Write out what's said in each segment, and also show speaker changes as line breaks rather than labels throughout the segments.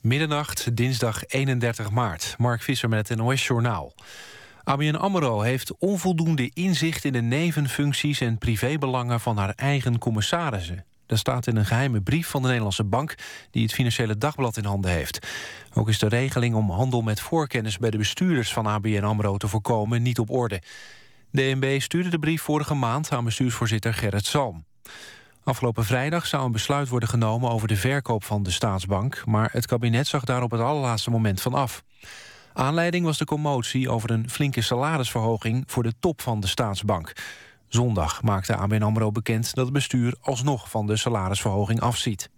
Middernacht, dinsdag 31 maart. Mark Visser met het NOS Journaal. ABN AMRO heeft onvoldoende inzicht in de nevenfuncties... en privébelangen van haar eigen commissarissen. Dat staat in een geheime brief van de Nederlandse bank... die het Financiële Dagblad in handen heeft. Ook is de regeling om handel met voorkennis... bij de bestuurders van ABN AMRO te voorkomen niet op orde. De DNB stuurde de brief vorige maand aan bestuursvoorzitter Gerrit Salm. Afgelopen vrijdag zou een besluit worden genomen over de verkoop van de staatsbank... maar het kabinet zag daar op het allerlaatste moment van af. Aanleiding was de commotie over een flinke salarisverhoging... voor de top van de staatsbank. Zondag maakte ABN AMRO bekend dat het bestuur alsnog van de salarisverhoging afziet.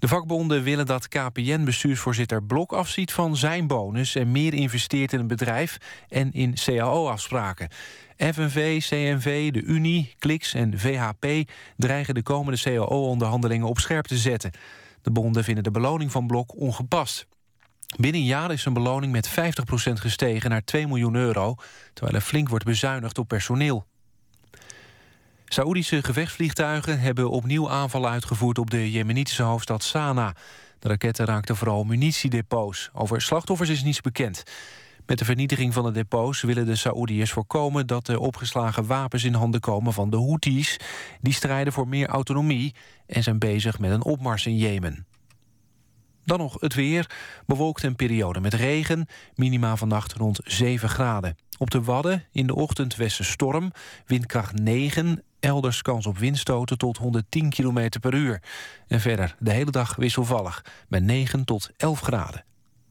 De vakbonden willen dat KPN-bestuursvoorzitter Blok afziet van zijn bonus... en meer investeert in het bedrijf en in CAO-afspraken. FNV, CNV, de Unie, Kliks en VHP dreigen de komende CAO-onderhandelingen op scherp te zetten. De bonden vinden de beloning van Blok ongepast. Binnen een jaar is zijn beloning met 50% gestegen naar 2 miljoen euro... terwijl er flink wordt bezuinigd op personeel. Saoedische gevechtsvliegtuigen hebben opnieuw aanvallen uitgevoerd... op de jemenitische hoofdstad Sanaa. De raketten raakten vooral munitiedepots. Over slachtoffers is niets bekend. Met de vernietiging van de depots willen de Saoediërs voorkomen... dat de opgeslagen wapens in handen komen van de Houthis. Die strijden voor meer autonomie en zijn bezig met een opmars in Jemen. Dan nog het weer. Bewolkt een periode met regen. Minima vannacht rond 7 graden. Op de Wadden in de ochtend storm. Windkracht 9. Elders kans op windstoten tot 110 km per uur. En verder de hele dag wisselvallig. Bij 9 tot 11 graden.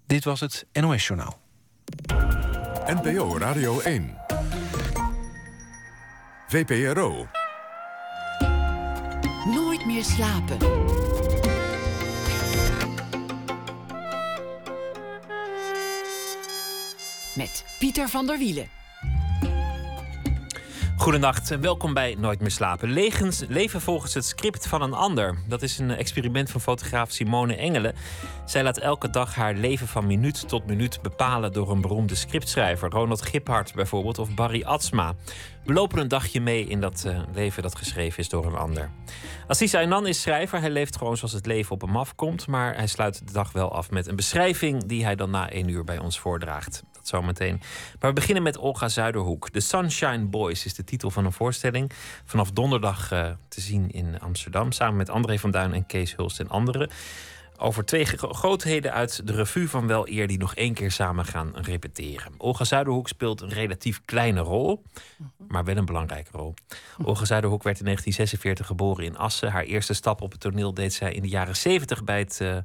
Dit was het NOS Journaal.
NPO Radio 1. VPRO.
Nooit meer slapen. Met Pieter van der Wielen.
Goedenacht en welkom bij Nooit meer slapen. Legens, leven volgens het script van een ander. Dat is een experiment van fotograaf Simone Engelen. Zij laat elke dag haar leven van minuut tot minuut bepalen door een beroemde scriptschrijver. Ronald Giphart bijvoorbeeld of Barry Atsma. We lopen een dagje mee in dat uh, leven dat geschreven is door een ander. Assis Aynan is schrijver. Hij leeft gewoon zoals het leven op hem afkomt. Maar hij sluit de dag wel af met een beschrijving die hij dan na één uur bij ons voordraagt zometeen. Maar we beginnen met Olga Zuiderhoek. The Sunshine Boys is de titel van een voorstelling. Vanaf donderdag uh, te zien in Amsterdam. Samen met André van Duin en Kees Hulst en anderen. Over twee grootheden uit de revue van wel eer die nog één keer samen gaan repeteren. Olga Zuiderhoek speelt een relatief kleine rol, maar wel een belangrijke rol. Olga Zuiderhoek werd in 1946 geboren in Assen. Haar eerste stap op het toneel deed zij in de jaren 70 bij het uh,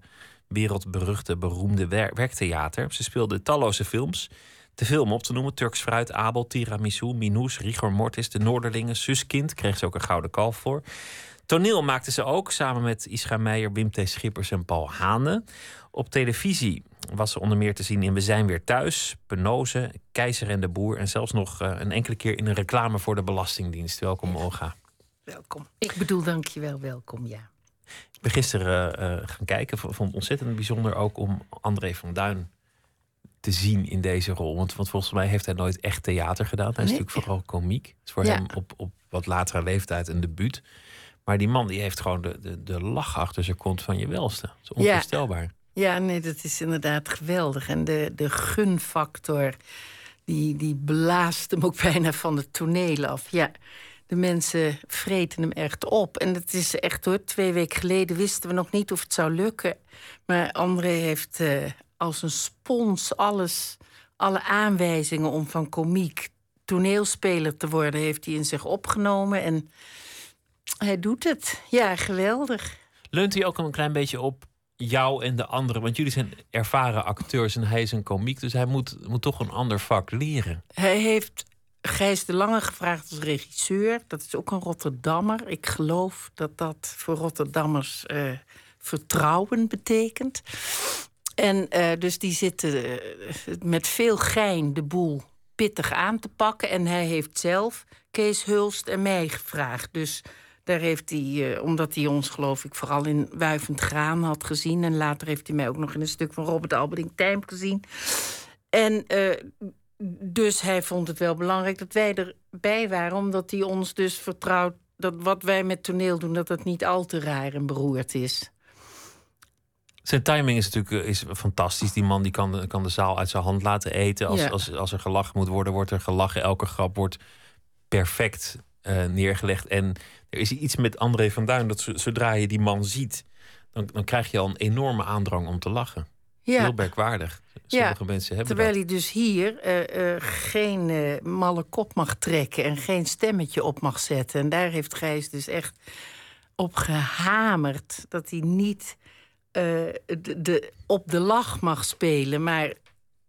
wereldberuchte, beroemde werktheater. Ze speelde talloze films. Te film op te noemen: Turks Fruit, Abel, Tiramisu, Minous, Rigor Mortis, De Noorderlingen, Suskind. Kreeg ze ook een gouden kalf voor. Toneel maakte ze ook samen met Ischa Meijer, Wim T. Schippers en Paul Hane. Op televisie was ze onder meer te zien in We zijn weer thuis, Penose, Keizer en de Boer en zelfs nog eh, een enkele keer in een reclame voor de Belastingdienst. Welkom, Olga.
Welkom. Ik bedoel, dankjewel, welkom, ja.
Ik ben gisteren uh, gaan kijken. Vond het ontzettend bijzonder ook om André van Duin te zien in deze rol. Want, want volgens mij heeft hij nooit echt theater gedaan. Hij is natuurlijk vooral komiek. Het is voor hem op, op wat latere leeftijd een debuut. Maar die man die heeft gewoon de, de, de lach achter zijn kont van je welste. Dat is onvoorstelbaar.
Ja. nee, dat is inderdaad geweldig. En de, de gunfactor, die, die blaast hem ook bijna van het toneel af. Ja, de mensen vreten hem echt op. En het is echt hoor, twee weken geleden wisten we nog niet of het zou lukken. Maar André heeft uh, als een spons alles, alle aanwijzingen om van komiek toneelspeler te worden, heeft hij in zich opgenomen. En hij doet het. Ja, geweldig.
Leunt hij ook een klein beetje op jou en de anderen? Want jullie zijn ervaren acteurs en hij is een komiek. Dus hij moet, moet toch een ander vak leren.
Hij heeft Gijs de Lange gevraagd als regisseur. Dat is ook een Rotterdammer. Ik geloof dat dat voor Rotterdammers uh, vertrouwen betekent. En uh, dus die zitten uh, met veel gein de boel pittig aan te pakken. En hij heeft zelf Kees Hulst en mij gevraagd. Dus daar heeft hij, omdat hij ons geloof ik vooral in Wuivend Graan had gezien. En later heeft hij mij ook nog in een stuk van Robert Albeding Tijm gezien. En dus hij vond het wel belangrijk dat wij erbij waren, omdat hij ons dus vertrouwt dat wat wij met toneel doen, dat dat niet al te raar en beroerd is.
Zijn timing is natuurlijk eh, is fantastisch. Die man die kan, de, kan de zaal uit zijn hand laten eten. Als,
Ja.
als, als er gelachen moet worden, wordt er gelachen. Elke grap wordt perfect eh, neergelegd. En er is iets met André van Duin dat zo- zodra je die man ziet, dan, dan krijg je al een enorme aandrang om te lachen.
Ja.
Heel merkwaardig. Sommige mensen hebben
Terwijl
dat.
hij dus hier eh, eh, geen malle kop mag trekken en geen stemmetje op mag zetten. En daar heeft Gijs dus echt op gehamerd dat hij niet de, de, op de lach mag spelen, maar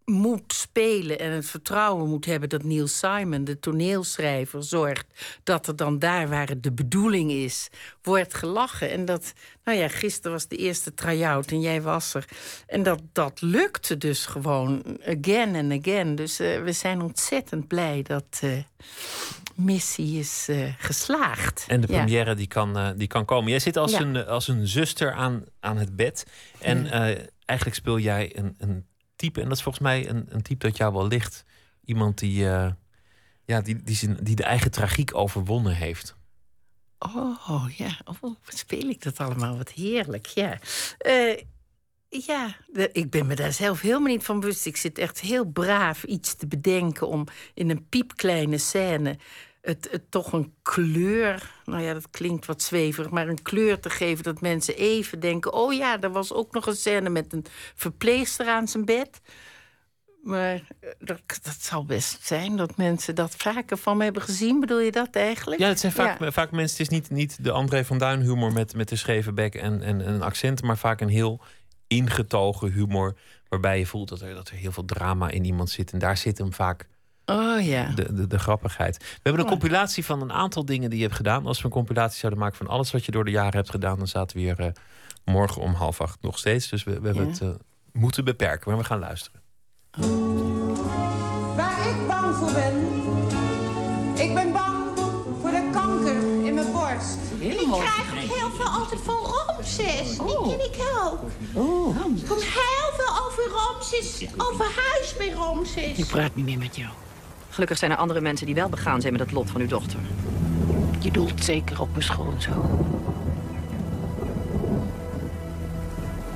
moet spelen en het vertrouwen moet hebben dat Neil Simon, de toneelschrijver, zorgt dat er dan daar waar het de bedoeling is, wordt gelachen. En dat, nou ja, gisteren was de eerste try-out en jij was er. En dat, dat lukte dus gewoon again and again. Dus eh, we zijn ontzettend blij dat eh missie is eh, geslaagd.
En de
Ja.
première die kan, die kan komen. Jij zit als,
Ja.
een, als een zuster aan, aan het bed. En eigenlijk speel jij een, een type. En dat is volgens mij een, een type dat jou wel ligt. Iemand die, eh, ja, die, die, zijn, die de eigen tragiek overwonnen heeft.
Oh ja, oh, wat speel ik dat allemaal? Wat heerlijk, ja. Eh, ja, ik ben me daar zelf helemaal niet van bewust. Ik zit echt heel braaf iets te bedenken om in een piepkleine scène het, het toch een kleur, nou ja, dat klinkt wat zweverig, maar een kleur te geven dat mensen even denken: oh ja, er was ook nog een scène met een verpleegster aan zijn bed. Maar eh, dat, dat zou best zijn dat mensen dat vaker van me hebben gezien. Bedoel je dat eigenlijk?
Ja, het zijn vaak,
Ja.
vaak mensen. Het is niet, niet de André van Duin humor met, met de scheve bek en, en, en een accent. Maar vaak een heel ingetogen humor. Waarbij je voelt dat er, dat er heel veel drama in iemand zit. En daar zit hem vaak
Oh ja.
de, de, de grappigheid. We hebben een compilatie van een aantal dingen die je hebt gedaan. Als we een compilatie zouden maken van alles wat je door de jaren hebt gedaan, dan zaten we hier eh, morgen om half acht nog steeds. Dus we, we hebben
Ja.
het eh, moeten beperken, maar we gaan luisteren.
Waar ik bang voor ben. Ik ben bang voor de kanker in mijn borst.
Ik krijg heel veel altijd van Ramses.
Oh.
Die ken ik ook. Er komt heel veel over Ramses, over huis bij Ramses.
Ik praat niet meer met jou. Gelukkig zijn er andere mensen die wel begaan zijn met het lot van uw dochter.
Je doelt zeker op mijn schoonzoon.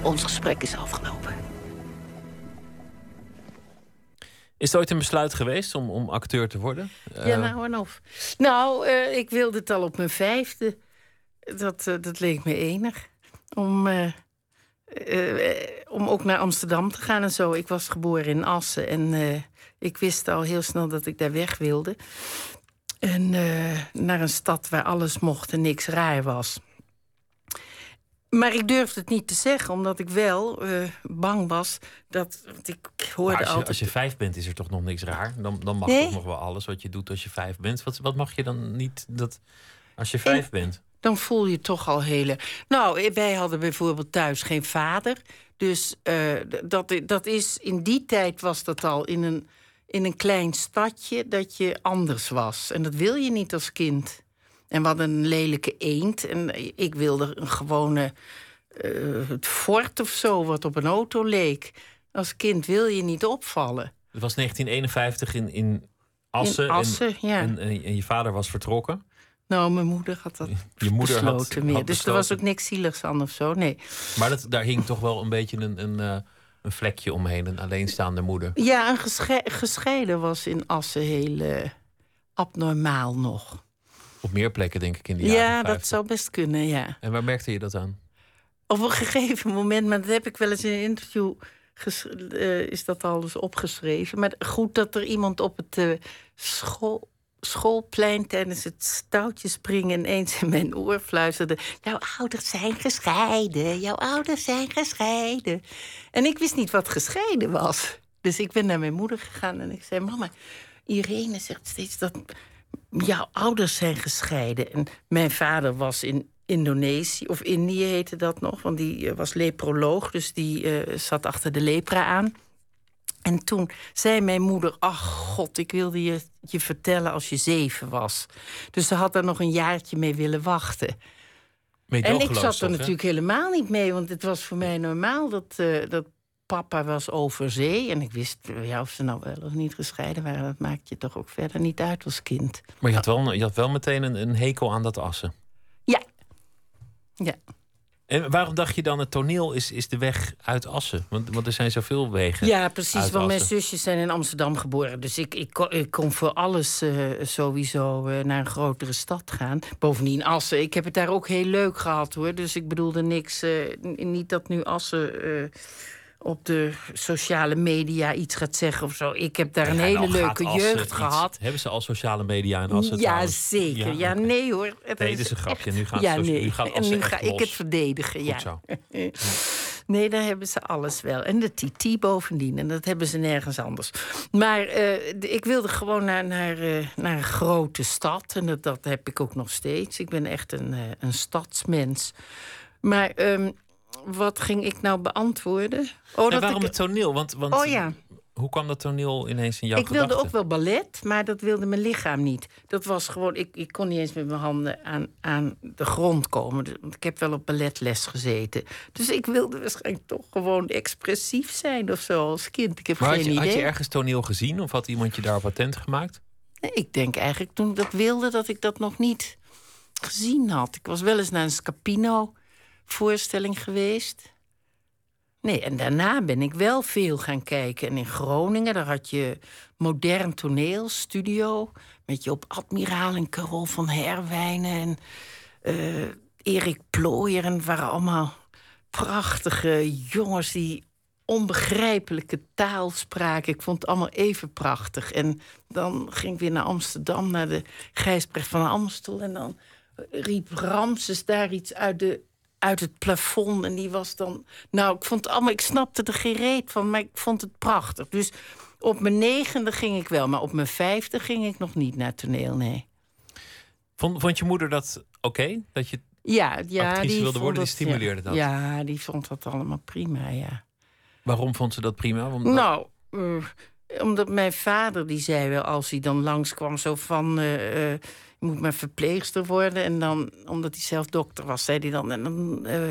Ons gesprek is afgelopen.
Is het ooit een besluit geweest om, om acteur te worden?
Ja,
Eh,
nou en of. Nou, eh, ik wilde het al op mijn vijfde. Dat, eh, dat leek me enig. Om, eh, eh, om ook naar Amsterdam te gaan en zo. Ik was geboren in Assen en eh, ik wist al heel snel dat ik daar weg wilde. En eh, naar een stad waar alles mocht en niks raar was. Maar ik durfde het niet te zeggen, omdat ik wel eh, bang was dat. Want ik hoorde
maar als, je,
altijd.
als je vijf bent, is er toch nog niks raar? Dan, dan mag
Nee.
toch nog wel alles wat je doet als je vijf bent. Wat, wat mag je dan niet dat, als je vijf bent?
dan voel je toch al hele. Nou, eh, wij hadden bijvoorbeeld thuis geen vader. Dus dat, dat is, in die tijd was dat al in een, in een klein stadje dat je anders was. En dat wil je niet als kind. En we hadden een lelijke eend. En ik wilde een gewone het fort of zo, wat op een auto leek. Als kind wil je niet opvallen.
Het was 1951 in, in Assen.
In Assen,
en,
ja.
en, en, en je vader was vertrokken.
Nou, mijn moeder had dat
Je moeder had-
besloten meer.
had
dus er was ook niks zieligs aan of zo, nee.
Maar dat, daar hing toch wel een beetje een, een, eh, een vlekje omheen. Een alleenstaande moeder.
Ja, een gesche- gescheiden was in Assen heel eh, abnormaal nog.
Op meer plekken, denk ik, in de jaren
Ja,
50.
dat zou best kunnen, ja.
En waar merkte je dat aan?
Op een gegeven moment, maar dat heb ik wel eens in een interview... eh, is dat alles opgeschreven. Maar goed dat er iemand op het eh, school, schoolplein... tijdens het stoutjespringen ineens in mijn oor fluisterde... jouw ouders zijn gescheiden, jouw ouders zijn gescheiden. En ik wist niet wat gescheiden was. Dus ik ben naar mijn moeder gegaan en ik zei... mama, Irene zegt steeds dat jouw ouders zijn gescheiden. En mijn vader was in Indonesië, of Indië heette dat nog, want die eh, was leproloog, dus die eh, zat achter de lepra aan. En toen zei mijn moeder: Ach god, ik wilde je, je vertellen als je zeven was. Dus ze had daar nog een jaartje mee willen wachten. En ik zat er natuurlijk helemaal niet mee, want het was voor mij normaal dat, eh, dat papa was over zee. En ik wist ja, of ze nou wel of niet gescheiden waren. Dat maakt je toch ook verder niet uit als kind.
Maar je had wel, je had wel meteen een, een hekel aan dat assen.
Ja. Ja.
En waarom dacht je dan het toneel is, is de weg uit Assen? Want, want er zijn zoveel wegen.
Ja, precies. Want mijn zusjes zijn in Amsterdam geboren. Dus ik, ik, kon- ik kon voor alles eh, sowieso eh, naar een grotere stad gaan. Bovendien Assen. Ik heb het daar ook heel leuk gehad hoor. Dus ik bedoelde niks. eh, niet dat nu Assen op de sociale media iets gaat zeggen of zo. Ik heb daar een
Ja,
hele
nou gaat
leuke jeugd
iets-
gehad.
Hebben ze al sociale media in Assen?
Ja,
trouwens?
zeker. Ja, nee hoor. Het
Nee, dit is een grapje. Nu
ja,
socia-
nee.
nu
en nu ga ik het verdedigen. Ja.
zo.
Nee, daar hebben ze alles wel. En de TT bovendien. En dat hebben ze nergens anders. Maar eh, ik wilde gewoon naar, naar, eh, naar een grote stad. En dat, dat heb ik ook nog steeds. Ik ben echt een, eh, een stadsmens. Maar ehm, wat ging ik nou beantwoorden? Oh, dat
waarom
ik,
het toneel? Want, want
oh ja.
hoe kwam dat toneel ineens in jouw
Ik wilde ook wel ballet, maar dat wilde mijn lichaam niet. Dat was gewoon, ik, ik kon niet eens met mijn handen aan, aan de grond komen. Dus- Want ik heb wel op balletles gezeten. Dus ik wilde waarschijnlijk toch gewoon expressief zijn of zo als kind. Ik heb
Maar
geen
had je,
idee.
had je ergens toneel gezien? Of had iemand je daar patent gemaakt?
Nee, ik denk eigenlijk toen ik dat wilde dat ik dat nog niet gezien had. Ik was wel eens naar een Scapino-voorstelling geweest. Nee, en daarna ben ik wel veel gaan kijken. En in Groningen, daar had je modern toneelstudio... met je op Admiraal en Carol van Herwijnen en eh, Erik Plooier... en waren allemaal prachtige jongens die onbegrijpelijke taal spraken. Ik vond het allemaal even prachtig. En dan ging ik weer naar Amsterdam, naar de Gijsbrecht van Amstel... en dan riep Ramses daar iets uit, de, uit het plafond. En die was dan... Nou, ik vond het allemaal... Ik snapte er geen reet van, maar ik vond het prachtig. Dus op mijn negende ging ik wel, maar op mijn vijfde ging ik nog niet naar toneel, nee.
Vond, vond je moeder dat oké? Dat je
Ja, ja die
wilde worden, die
dat-
stimuleerde dat?
Ja, die vond dat allemaal prima, ja.
Waarom vond ze dat prima? Omdat-
Nou, eh, omdat mijn vader die zei wel als hij dan langskwam zo van eh, eh, moet maar verpleegster worden. En dan omdat hij zelf dokter was zei hij dan en dan eh,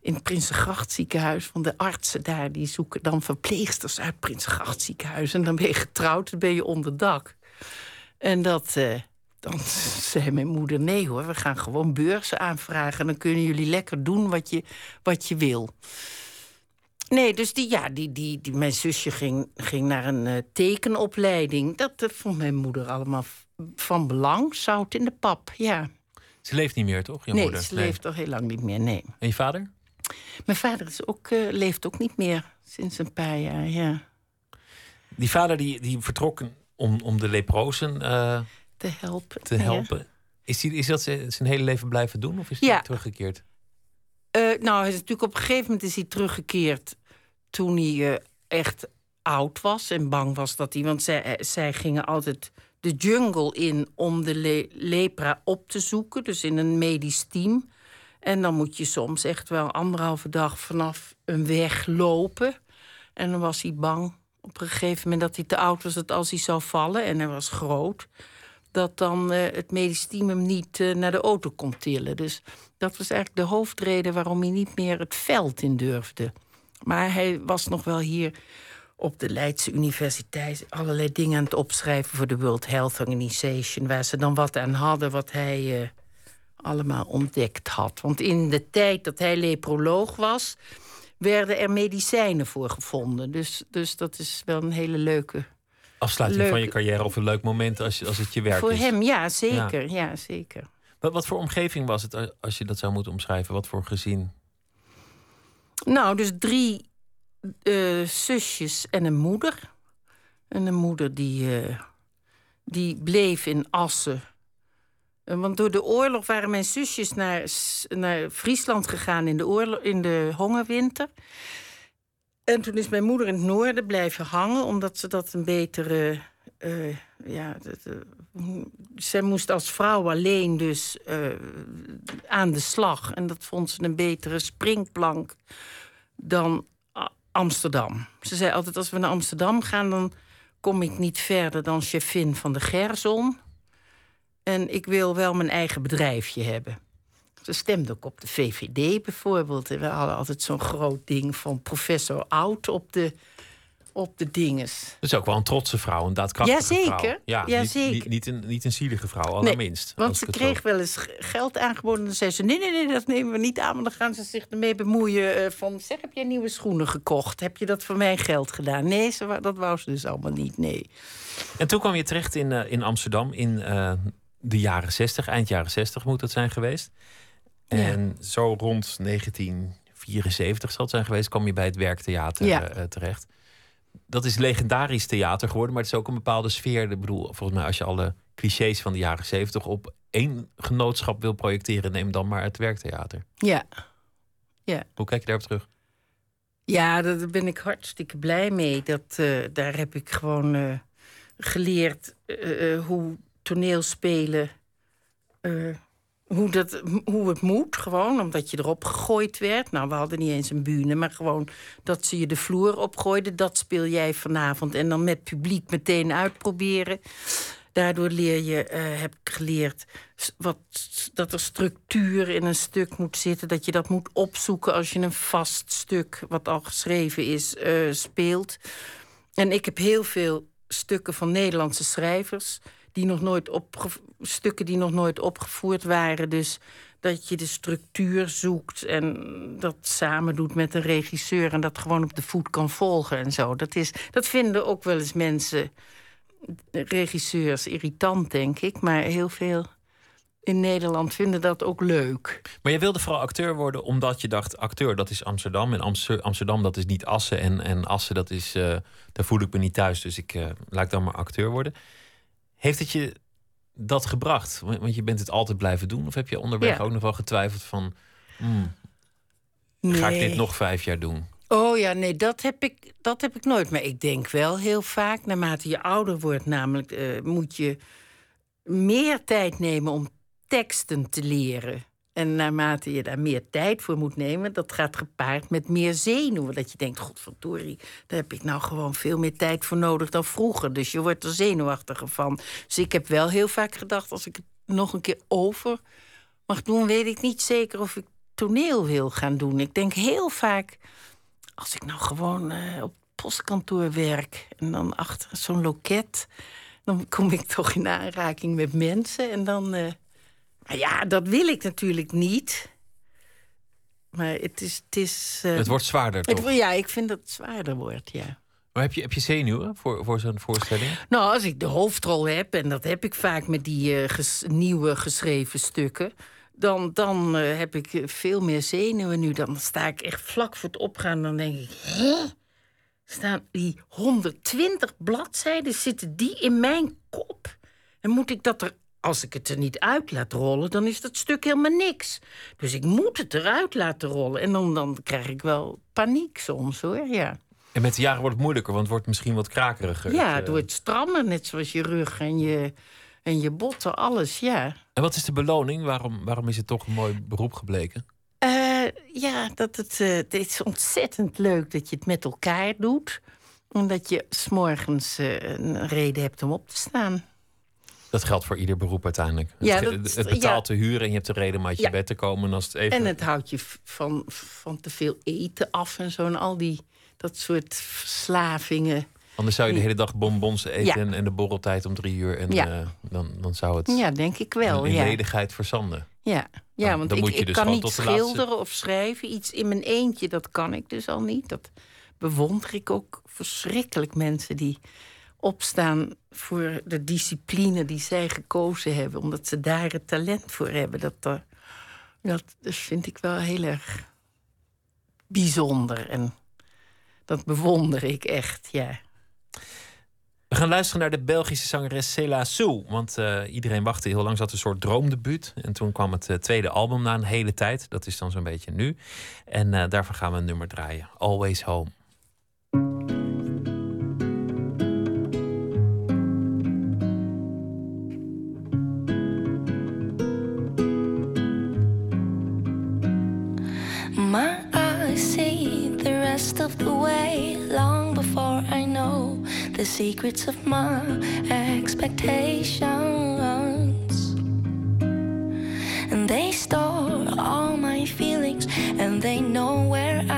in Prinsengracht ziekenhuis van de artsen daar die zoeken dan verpleegsters uit Prinsengracht ziekenhuis. En dan ben je getrouwd dan ben je onder dak en dat eh, dan zei mijn moeder nee hoor we gaan gewoon beurzen aanvragen. En dan kunnen jullie lekker doen wat je wat je wil. Nee, dus die, ja, die, die, die, mijn zusje ging, ging naar een eh, tekenopleiding. Dat vond mijn moeder allemaal van belang. Zout in de pap, ja.
Ze leeft niet meer, toch? Je
nee,
moeder?
ze leeft al heel lang niet meer, nee.
En je vader?
Mijn vader is ook, eh, leeft ook niet meer sinds een paar jaar, ja.
Die vader die, die vertrok om, om de leprozen eh,
Te helpen.
te
ja.
helpen. Is, die, is dat zijn hele leven blijven doen? Of is hij
Ja.
teruggekeerd?
Eh, nou, hij is natuurlijk op een gegeven moment is hij teruggekeerd toen hij echt oud was en bang was dat hij. Want zij, zij gingen altijd de jungle in om de le- lepra op te zoeken, dus in een medisch team. En dan moet je soms echt wel anderhalve dag vanaf een weg lopen. En dan was hij bang op een gegeven moment dat hij te oud was dat als hij zou vallen en hij was groot dat dan eh, het medisch team hem niet eh, naar de auto kon tillen. Dus dat was eigenlijk de hoofdreden waarom hij niet meer het veld in durfde. Maar hij was nog wel hier op de Leidse Universiteit allerlei dingen aan het opschrijven voor de World Health Organization, waar ze dan wat aan hadden wat hij eh, allemaal ontdekt had. Want in de tijd dat hij leproloog was, werden er medicijnen voor gevonden. Dus, dus dat is wel een hele leuke
Afsluiting van je carrière of een leuk moment als, als het je werk
Voor
is.
hem, ja, zeker. Ja. zeker.
Wat, wat voor omgeving was het a- als je dat zou moeten omschrijven? Wat voor gezin?
Nou, dus drie eh, zusjes en een moeder. En een moeder die, eh, die bleef in Assen. Eh, Want door de oorlog waren mijn zusjes naar, naar Friesland gegaan in de, oorlog, in de hongerwinter. En toen is mijn moeder in het noorden blijven hangen, omdat ze dat een betere. ja, eh, zij moest als vrouw alleen dus aan de slag. En dat vond ze een betere springplank dan Amsterdam. Ze zei altijd: als we naar Amsterdam gaan, dan kom ik niet verder dan chefin van de Gerson. En ik wil wel mijn eigen bedrijfje hebben. Ze stemde ook op de VVD bijvoorbeeld. En we hadden altijd zo'n groot ding van professor Oud op de, op de dinges.
Dat is ook wel een trotse vrouw, een daadkrachtige
Jazeker.
vrouw. Ja,
Ja,
niet,
zeker.
Niet, niet, een, niet een zielige vrouw, allerminst.
Want
als
ze kreeg
zo-
wel eens geld aangeboden. En dan zei ze: Nee, nee, nee, dat nemen we niet aan. Maar dan gaan ze zich ermee bemoeien. eh, van: Zeg, heb jij nieuwe schoenen gekocht? Heb je dat voor mijn geld gedaan? Nee, ze, dat wou ze dus allemaal niet. Nee.
En toen kwam je terecht in, eh, in Amsterdam in eh, de jaren 60, eind jaren 60 moet dat zijn geweest. En zo rond 1974 zal het zijn geweest, kwam je bij het Werktheater
Ja.
terecht. Dat is legendarisch theater geworden, maar het is ook een bepaalde sfeer. Ik bedoel, volgens mij als je alle clichés van de jaren 70 op één genootschap wil projecteren, neem dan maar het Werktheater.
Ja.
Hoe kijk je daarop terug?
Ja, daar ben ik hartstikke blij mee. Dat, eh, daar heb ik gewoon eh, geleerd eh, hoe toneelspelen. Hoe, dat, hoe het moet, gewoon, omdat je erop gegooid werd. Nou, we hadden niet eens een bühne, maar gewoon dat ze je de vloer opgooiden. Dat speel jij vanavond. En dan met publiek meteen uitproberen. Daardoor leer je, eh, heb ik geleerd wat, dat er structuur in een stuk moet zitten. Dat je dat moet opzoeken als je een vast stuk, wat al geschreven is, eh, speelt. En ik heb heel veel stukken van Nederlandse schrijvers. Die nog nooit stukken die nog nooit opgevoerd waren. Dus dat je de structuur zoekt en dat samen doet met een regisseur. En dat gewoon op de voet kan volgen en zo. Dat, is, dat vinden ook wel eens mensen regisseurs irritant, denk ik. Maar heel veel in Nederland vinden dat ook leuk.
Maar je wilde vooral acteur worden omdat je dacht: acteur, dat is Amsterdam. En Amster- Amsterdam, dat is niet Assen. En, en Assen, dat is, eh, daar voel ik me niet thuis. Dus ik eh, laat dan maar acteur worden. Heeft het je dat gebracht? Want je bent het altijd blijven doen. Of heb je onderweg
Ja.
ook nog wel getwijfeld van... hmm, ga ik dit nog vijf jaar doen?
Oh ja, nee, dat heb, ik, dat heb ik nooit. Maar ik denk wel heel vaak, naarmate je ouder wordt, namelijk, eh, moet je meer tijd nemen om teksten te leren. En naarmate je daar meer tijd voor moet nemen, dat gaat gepaard met meer zenuwen. Dat je denkt, godverdorie, daar heb ik nou gewoon veel meer tijd voor nodig dan vroeger. Dus je wordt er zenuwachtiger van. Dus ik heb wel heel vaak gedacht, als ik het nog een keer over mag doen, weet ik niet zeker of ik toneel wil gaan doen. Ik denk heel vaak, als ik nou gewoon eh, op postkantoor werk en dan achter zo'n loket, dan kom ik toch in aanraking met mensen. En dan, eh, nou ja, dat wil ik natuurlijk niet. Maar het is. Het, is, eh,
Het wordt zwaarder, toch?
ja, ik vind dat het zwaarder wordt, ja.
Maar heb je, heb je zenuwen voor, voor zo'n voorstelling?
Nou, als ik de hoofdrol heb, en dat heb ik vaak met die eh, ges- nieuwe geschreven stukken. Dan, dan eh, heb ik veel meer zenuwen nu. Dan sta ik echt vlak voor het opgaan. Dan denk ik, hè? Staan die 120 bladzijden, zitten die in mijn kop? En moet ik dat er, als ik het er niet uit laat rollen, dan is dat stuk helemaal niks. Dus ik moet het eruit laten rollen. En dan, dan krijg ik wel paniek soms hoor, ja.
En met de jaren wordt het moeilijker, want het wordt misschien wat krakeriger.
Ja,
Het, eh,
wordt strammer, net zoals je rug en je, en je botten, alles, ja.
En wat is de beloning? Waarom, waarom is het toch een mooi beroep gebleken?
Eh, ja, dat het, eh, het is ontzettend leuk dat je het met elkaar doet. Omdat je s'morgens eh een reden hebt om op te staan.
Dat geldt voor ieder beroep uiteindelijk.
Ja,
het,
dat-
het- het betaalt
ja.
de huur en je hebt de reden om uit je
Ja.
bed te komen. En als het even...
En het houdt je van, van te veel eten af en zo. En al die, dat soort verslavingen.
Anders zou je de hele dag bonbons eten
Ja.
en, de borreltijd om drie uur. En
Ja.
eh, dan, dan zou het
Ja, denk ik wel,
in ledigheid verzanden.
Ja, ja
Dan-
want
dan
ik,
moet je
ik
dus
kan niet
laatste-
schilderen of schrijven. Iets in mijn eentje, dat kan ik dus al niet. Dat bewonder ik ook verschrikkelijk mensen die opstaan voor de discipline die zij gekozen hebben. Omdat ze daar het talent voor hebben. Dat, eh, dat, dat vind ik wel heel erg bijzonder. En dat bewonder ik echt, ja.
We gaan luisteren naar de Belgische zangeres Cela Sou. Want eh, iedereen wachtte heel lang. Ze had een soort droomdebuut. En toen kwam het eh, tweede album na een hele tijd. Dat is dan zo'n beetje nu. En eh, daarvoor gaan we een nummer draaien. Always Home.
The secrets of my expectations. And they store all my feelings and they know where I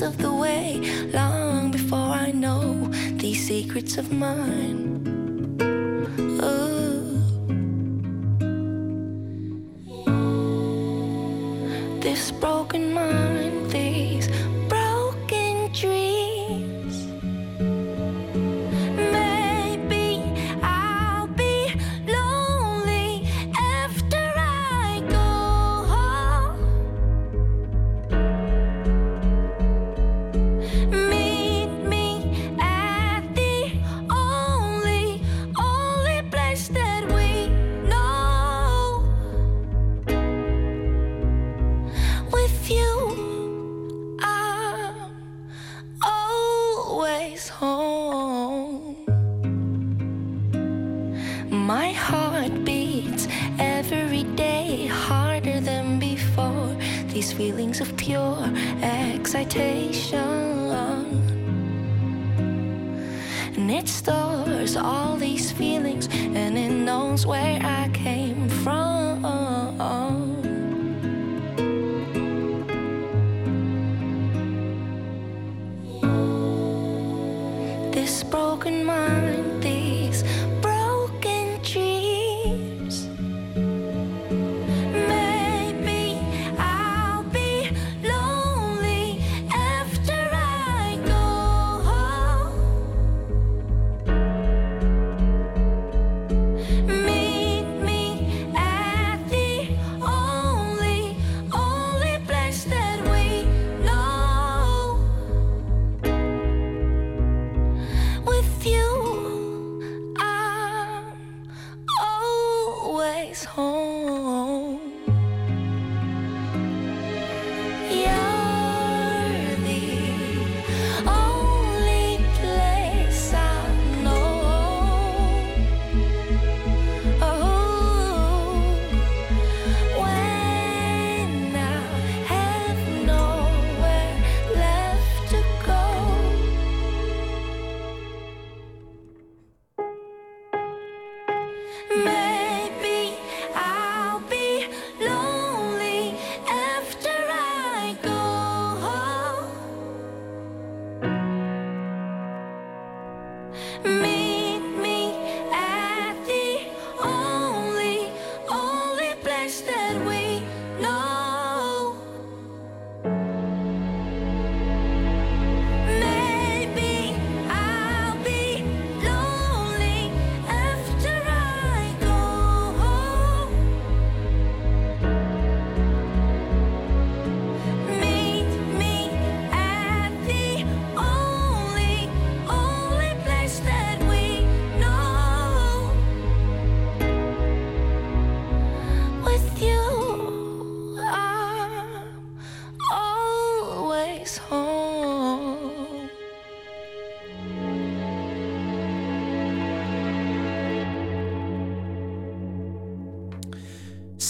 rest of the way long before I know these secrets of mine. Oh. This broken mind,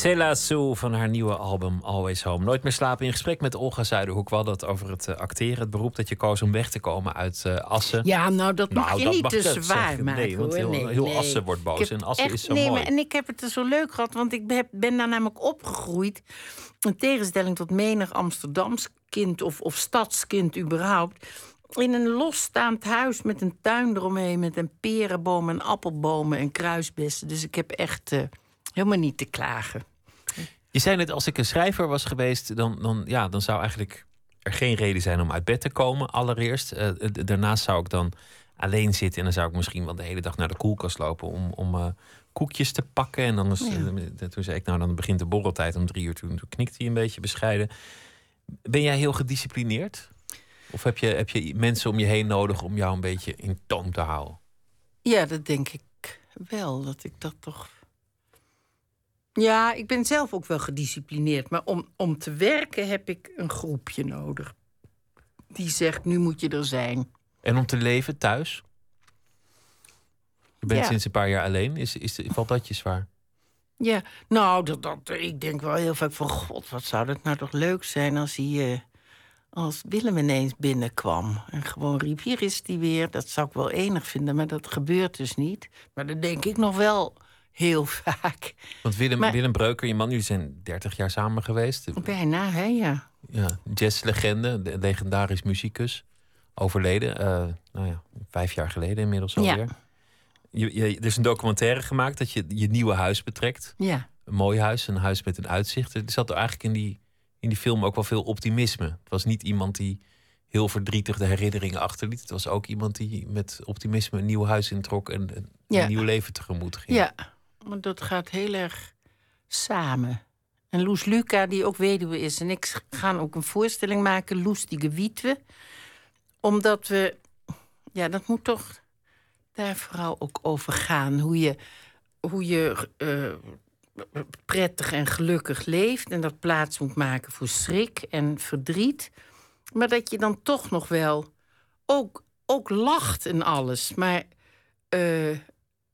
Cella Sue van haar nieuwe album Always Home. Nooit meer slapen in gesprek met Olga Zuiderhoek. We hadden het over het eh, acteren, het beroep dat je koos om weg te komen uit eh, Assen.
Ja, nou, dat mag
Nou,
je
dat
niet
mag
te
je
zwaar
zeggen.
maken.
Nee, want heel- heel Assen wordt boos en Assen
echt-
is zo
nee,
mooi.
Maar, en ik heb het er zo leuk gehad, want ik ben, ben daar namelijk opgegroeid. In tegenstelling tot menig Amsterdams kind of, of stadskind überhaupt. In een losstaand huis met een tuin eromheen... met een perenboom en appelbomen en kruisbessen. Dus ik heb echt eh, helemaal niet te klagen.
Je zei net, als ik een schrijver was geweest, dan, dan, ja, dan zou eigenlijk er geen reden zijn om uit bed te komen, allereerst. Eh, daarnaast zou ik dan alleen zitten en dan zou ik misschien wel de hele dag naar de koelkast lopen om, om eh, koekjes te pakken. En dan eh, toen zei ik, nou dan begint de borreltijd om drie uur. Toen, toen knikte hij een beetje bescheiden. Ben jij heel gedisciplineerd? Of heb je, heb je mensen om je heen nodig om jou een beetje in toom te houden?
Ja, dat denk ik wel. Dat ik dat toch. Ja, ik ben zelf ook wel gedisciplineerd. Maar om, om te werken heb ik een groepje nodig. Die zegt, nu moet je er zijn.
En om te leven thuis? Je bent
Ja.
sinds een paar jaar alleen. Is, is, valt dat je zwaar?
Ja, nou, dat, dat, ik denk wel heel vaak van... God, wat zou dat nou toch leuk zijn als hij... eh, als Willem ineens binnenkwam en gewoon riep... hier is hij weer, dat zou ik wel enig vinden, maar dat gebeurt dus niet. Maar dan denk ik nog wel heel vaak.
Want Willem,
Maar-
Willem Breuker, je man, jullie zijn 30 jaar samen geweest.
Bijna, hè, ja.
Ja, jazzlegende, de legendarisch muzikus. Overleden, eh, nou ja, vijf jaar geleden inmiddels
Ja.
alweer. Je, je, er is een documentaire gemaakt dat je je nieuwe huis betrekt.
Ja,
Een mooi huis, een huis met een uitzicht. Er zat er eigenlijk in die, in die film ook wel veel optimisme. Het was niet iemand die heel verdrietig de herinneringen achterliet. Het was ook iemand die met optimisme een nieuw huis introk en een,
Ja.
een nieuw leven tegemoet ging.
ja. Maar dat gaat heel erg samen. En Loes Luca, die ook weduwe is, en ik gaan ook een voorstelling maken, Loes die Gewietwe. Omdat we, ja, dat moet toch daar vooral ook over gaan. Hoe je, hoe je eh, prettig en gelukkig leeft en dat plaats moet maken voor schrik en verdriet. Maar dat je dan toch nog wel ook, ook lacht en alles. Maar eh,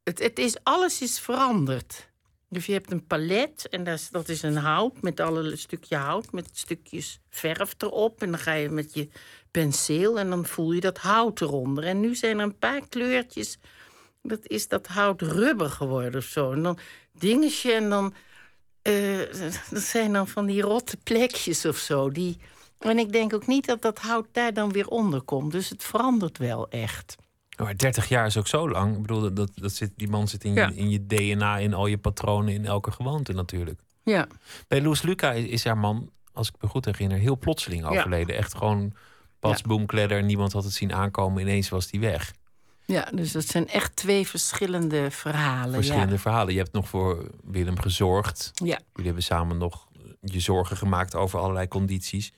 het, het is, alles is veranderd. Dus je hebt een palet en dat is, dat is een hout met alle stukje hout met stukjes verf erop. En dan ga je met je penseel en dan voel je dat hout eronder. En nu zijn er een paar kleurtjes. Dat is dat hout rubber geworden of zo. En dan dingetje en dan. eh, dat zijn dan van die rotte plekjes of zo. Die, en ik denk ook niet dat dat hout daar dan weer onder komt. Dus het verandert wel echt.
Maar 30 jaar is ook zo lang. Ik bedoel, dat, dat zit, die man zit in,
Ja.
je, in je DNA, in al je patronen, in elke gewoonte natuurlijk.
Ja.
Bij Loes Luca is, is haar man, als ik me goed herinner, heel plotseling
Ja.
overleden. Echt gewoon pas,
Ja.
boom, kledder. Niemand had het zien aankomen. Ineens was die weg.
Ja, dus dat zijn echt twee verschillende verhalen.
Verschillende verhalen. Je hebt nog voor Willem gezorgd.
Ja. ja.
Jullie hebben samen nog je zorgen gemaakt over allerlei condities.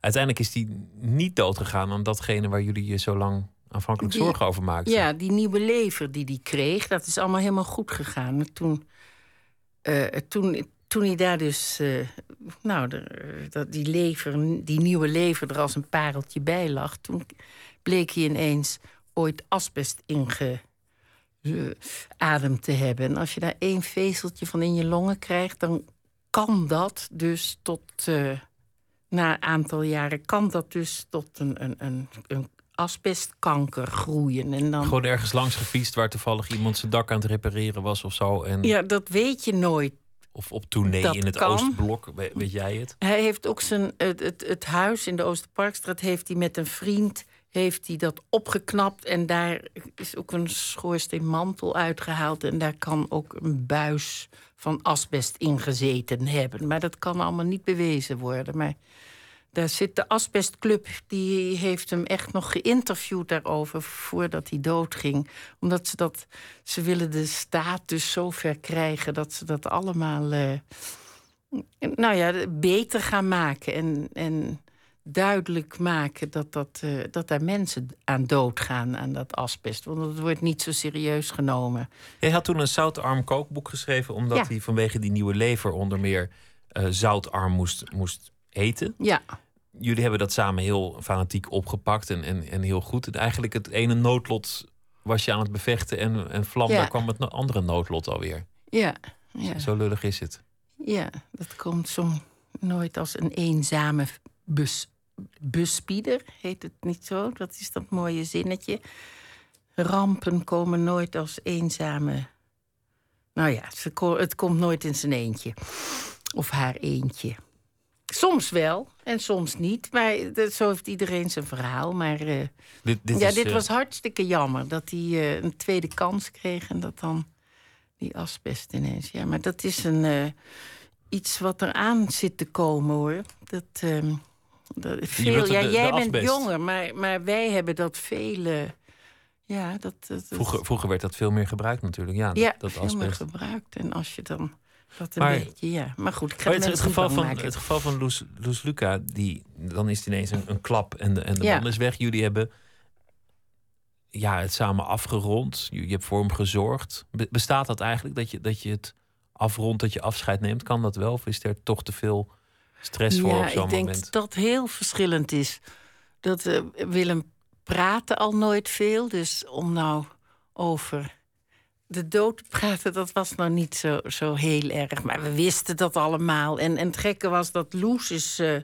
Uiteindelijk is die niet doodgegaan aan datgene waar jullie je zo lang aanvankelijk
Die-
zorgen over maakten.
Ja, die nieuwe lever die hij kreeg, dat is allemaal helemaal goed gegaan. Toen, eh, toen, toen hij daar dus, eh, nou, de, dat die lever, die nieuwe lever er als een pareltje bij lag, toen bleek hij ineens ooit asbest ingeademd te hebben. En als je daar één vezeltje van in je longen krijgt, dan kan dat dus tot, eh, na een aantal jaren, kan dat dus tot een, een, een asbestkanker groeien. En dan,
Gewoon ergens langs gefietst waar toevallig iemand zijn dak aan het repareren was of zo. En,
ja, dat weet je nooit.
Of op tournee
Dat
in het
kan.
Oostblok. We- weet jij het?
Hij heeft ook zijn, het, het, het huis in de Oosterparkstraat heeft hij met een vriend heeft hij dat opgeknapt. En daar is ook een schoorsteenmantel uitgehaald. En daar kan ook een buis van asbest in gezeten hebben. Maar dat kan allemaal niet bewezen worden. Maar daar zit de asbestclub, die heeft hem echt nog geïnterviewd daarover voordat hij doodging. Omdat ze dat, ze willen de staat dus zo ver krijgen dat ze dat allemaal, eh, nou ja, beter gaan maken. En, en duidelijk maken dat, dat, eh, dat daar mensen aan doodgaan aan dat asbest. Want het wordt niet zo serieus genomen.
Jij had toen een zoutarm kookboek geschreven, omdat
Ja.
hij vanwege die nieuwe lever onder meer eh, zoutarm moest, moest eten.
Ja,
Jullie hebben dat samen heel fanatiek opgepakt en, en, en heel goed. En eigenlijk het ene noodlot was je aan het bevechten en, en vlam,
Ja.
daar kwam het andere noodlot alweer.
ja, ja.
Zo lullig is het.
Ja, dat komt zo nooit als een eenzame bus, heet het niet zo? Dat is dat mooie zinnetje. Rampen komen nooit als eenzame. Nou ja, het komt nooit in zijn eentje. Of haar eentje. Soms wel en soms niet. Maar dat, zo heeft iedereen zijn verhaal. Maar eh,
Dit, dit
ja,
is,
dit
eh,
was hartstikke jammer. Dat hij eh, een tweede kans kreeg en dat dan die asbest ineens. Ja, maar dat is een, iets wat eraan zit te komen hoor. Dat, ehm, dat, veel, ja, jij bent
asbest?
jonger, maar, maar wij hebben dat vele. Ja, dat, dat, dat-
vroeger, vroeger werd dat veel meer gebruikt natuurlijk. Ja, dat,
ja,
dat
veel meer gebruikt. En als je dan dat een
Maar-
beetje, ja. Maar goed, ik ga
Maar
het,
het, geval van,
maken.
het geval van Loes, Loes Luca, die, dan is het ineens een, een klap en de, en de
Ja.
man is weg. Jullie hebben ja, het samen afgerond. Je, je hebt voor hem gezorgd. Be- bestaat dat eigenlijk, dat je, dat je het afrondt, dat je afscheid neemt? Kan dat wel? Of is er toch te veel stress voor
ja,
op zo'n
ik denk
moment?
dat dat heel verschillend is. Dat eh, Willem praatte al nooit veel. Dus om nou over de dood te praten, dat was nou niet zo, zo heel erg. Maar we wisten dat allemaal. En, en het gekke was dat Loes is... eh,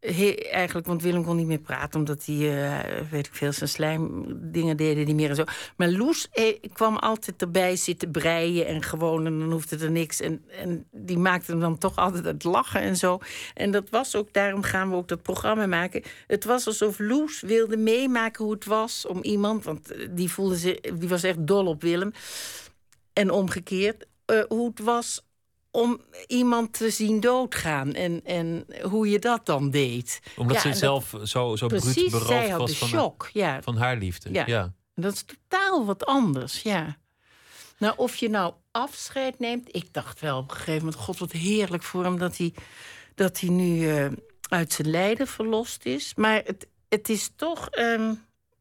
eigenlijk, want Willem kon niet meer praten... omdat hij, eh, weet ik veel, zijn slijmdingen deden niet meer en zo. Maar Loes eh, kwam altijd erbij zitten breien en gewoon... en dan hoefde er niks. En, en die maakte hem dan toch altijd het lachen en zo. En dat was ook, daarom gaan we ook dat programma maken. Het was alsof Loes wilde meemaken hoe het was om iemand... want eh, die, voelde zich, die was echt dol op Willem. En omgekeerd, hoe het was om iemand te zien doodgaan. En, en hoe je dat dan deed.
Omdat
Ja, dat-
zelf zo, zo bruut beroofd was
de
van,
shock. Ja,
van haar liefde.
Ja. Dat is totaal wat anders, ja. Nou, of je nou afscheid neemt... Ik dacht wel op een gegeven moment... God, wat heerlijk voor hem dat hij, dat hij nu eh, uit zijn lijden verlost is. Maar het, het is toch... ehm,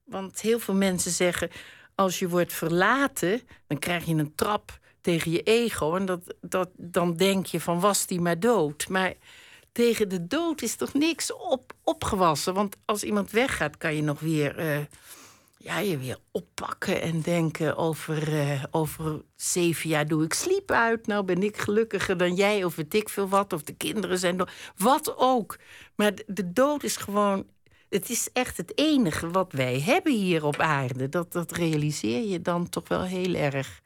want heel veel mensen zeggen... als je wordt verlaten, dan krijg je een trap tegen je ego. En dat, dat, dan denk je van, was die maar dood. Maar tegen de dood is toch niks op, opgewassen? Want als iemand weggaat, kan je nog weer... eh, ja, je weer oppakken en denken over, eh, over zeven jaar doe ik sliep uit. Nou ben ik gelukkiger dan jij, of weet ik veel wat. Of de kinderen zijn dood. Wat ook. Maar de dood is gewoon. Het is echt het enige wat wij hebben hier op aarde. Dat, dat realiseer je dan toch wel heel erg.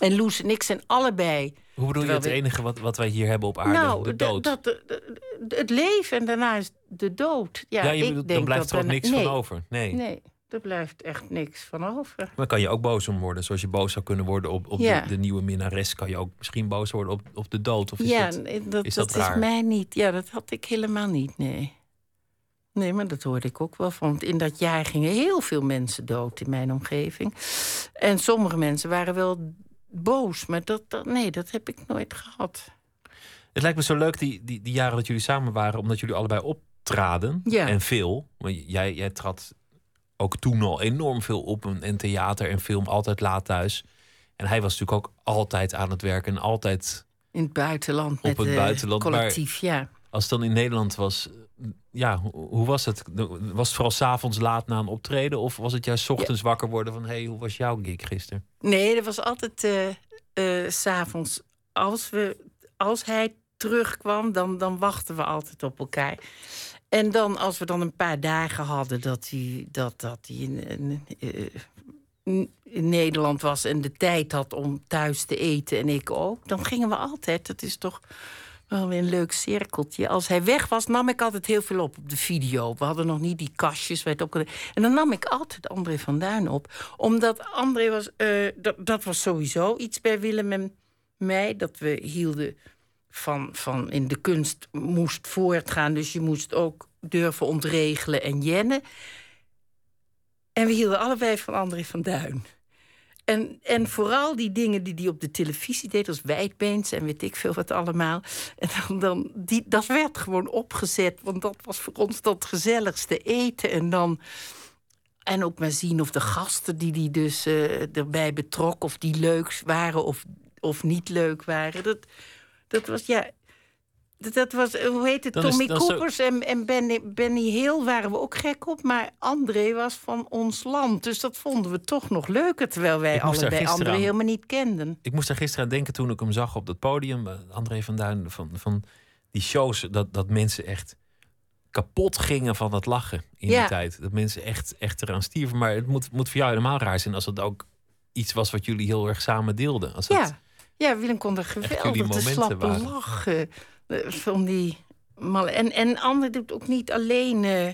En Loes en ik zijn allebei.
Hoe bedoel je het
we-
enige wat, wat wij hier hebben op aarde?
nou,
de dood.
Dat, de- het leven en daarna is de dood. Ja,
ja, je
ik
bedoelt,
denk
dan blijft
dat
er ook
daarna-
niks
nee,
van over. Nee.
Nee, er blijft echt niks van over.
Maar kan je ook boos om worden? Zoals je boos zou kunnen worden op, op
Ja.
de, de nieuwe minnares... kan je ook misschien boos worden op, op de dood? Of is
ja,
dat,
dat,
is
dat,
dat
is mij niet. Ja, dat had ik helemaal niet, nee. Nee, maar dat hoorde ik ook wel van. Want in dat jaar gingen heel veel mensen dood in mijn omgeving. En sommige mensen waren wel boos, maar dat, dat, nee, dat heb ik nooit gehad.
Het lijkt me zo leuk die, die, die jaren dat jullie samen waren... omdat jullie allebei optraden.
Ja.
En veel. Want jij, jij trad ook toen al enorm veel op. En, en theater en film, altijd laat thuis. En hij was natuurlijk ook altijd aan het werken. En altijd,
In het buitenland met
het
eh,
buitenland, maar-
collectief, ja.
als het dan in Nederland was... Ja, hoe, was het? Was het vooral s'avonds laat na een optreden? Of was het juist 's ochtends wakker worden van... hé, hey, hoe was jouw gig gisteren?
Nee, er was altijd eh eh, s s'avonds. Als, we, als hij terugkwam, dan, dan wachten we altijd op elkaar. En dan, als we dan een paar dagen hadden dat hij, dat, dat hij in, in, eh, in Nederland was en de tijd had om thuis te eten en ik ook, dan gingen we altijd. Dat is toch wel een leuk cirkeltje. Als hij weg was, nam ik altijd heel veel op op de video. We hadden nog niet die kastjes. Werd. En dan nam ik altijd André van Duin op. Omdat André was... eh, dat, dat was sowieso iets bij Willem en mij. Dat we hielden van, van in de kunst moest voortgaan. Dus je moest ook durven ontregelen en jennen. En we hielden allebei van André van Duin. En, en vooral die dingen die hij op de televisie deed, als wijdbeens en weet ik veel wat allemaal. En dan, dan, die, dat werd gewoon opgezet, want dat was voor ons dat gezelligste eten. En dan. En ook maar zien of de gasten die die dus eh, erbij betrok, of die leuk waren of, of niet leuk waren. Dat, dat was ja. Dat, dat was, eh, hoe heet het? Tommy
is zo-
Coopers en, en Benny, Benny Hill waren we ook gek op. Maar André was van ons land. Dus dat vonden we toch nog leuker. Terwijl wij allebei André
aan-
helemaal niet kenden.
Ik moest daar gisteren aan denken toen ik hem zag op dat podium. eh, André van Duin, van, van die shows. Dat, dat mensen echt kapot gingen van het lachen in
Ja.
die tijd. Dat mensen echt, echt eraan stierven. Maar het moet, moet voor jou helemaal raar zijn als het ook iets was wat jullie heel erg samen deelden. Als het,
Ja. Willem kon er geweldig de slappe
waren.
lachen. eh, Van die malle. En, en André doet ook niet alleen eh,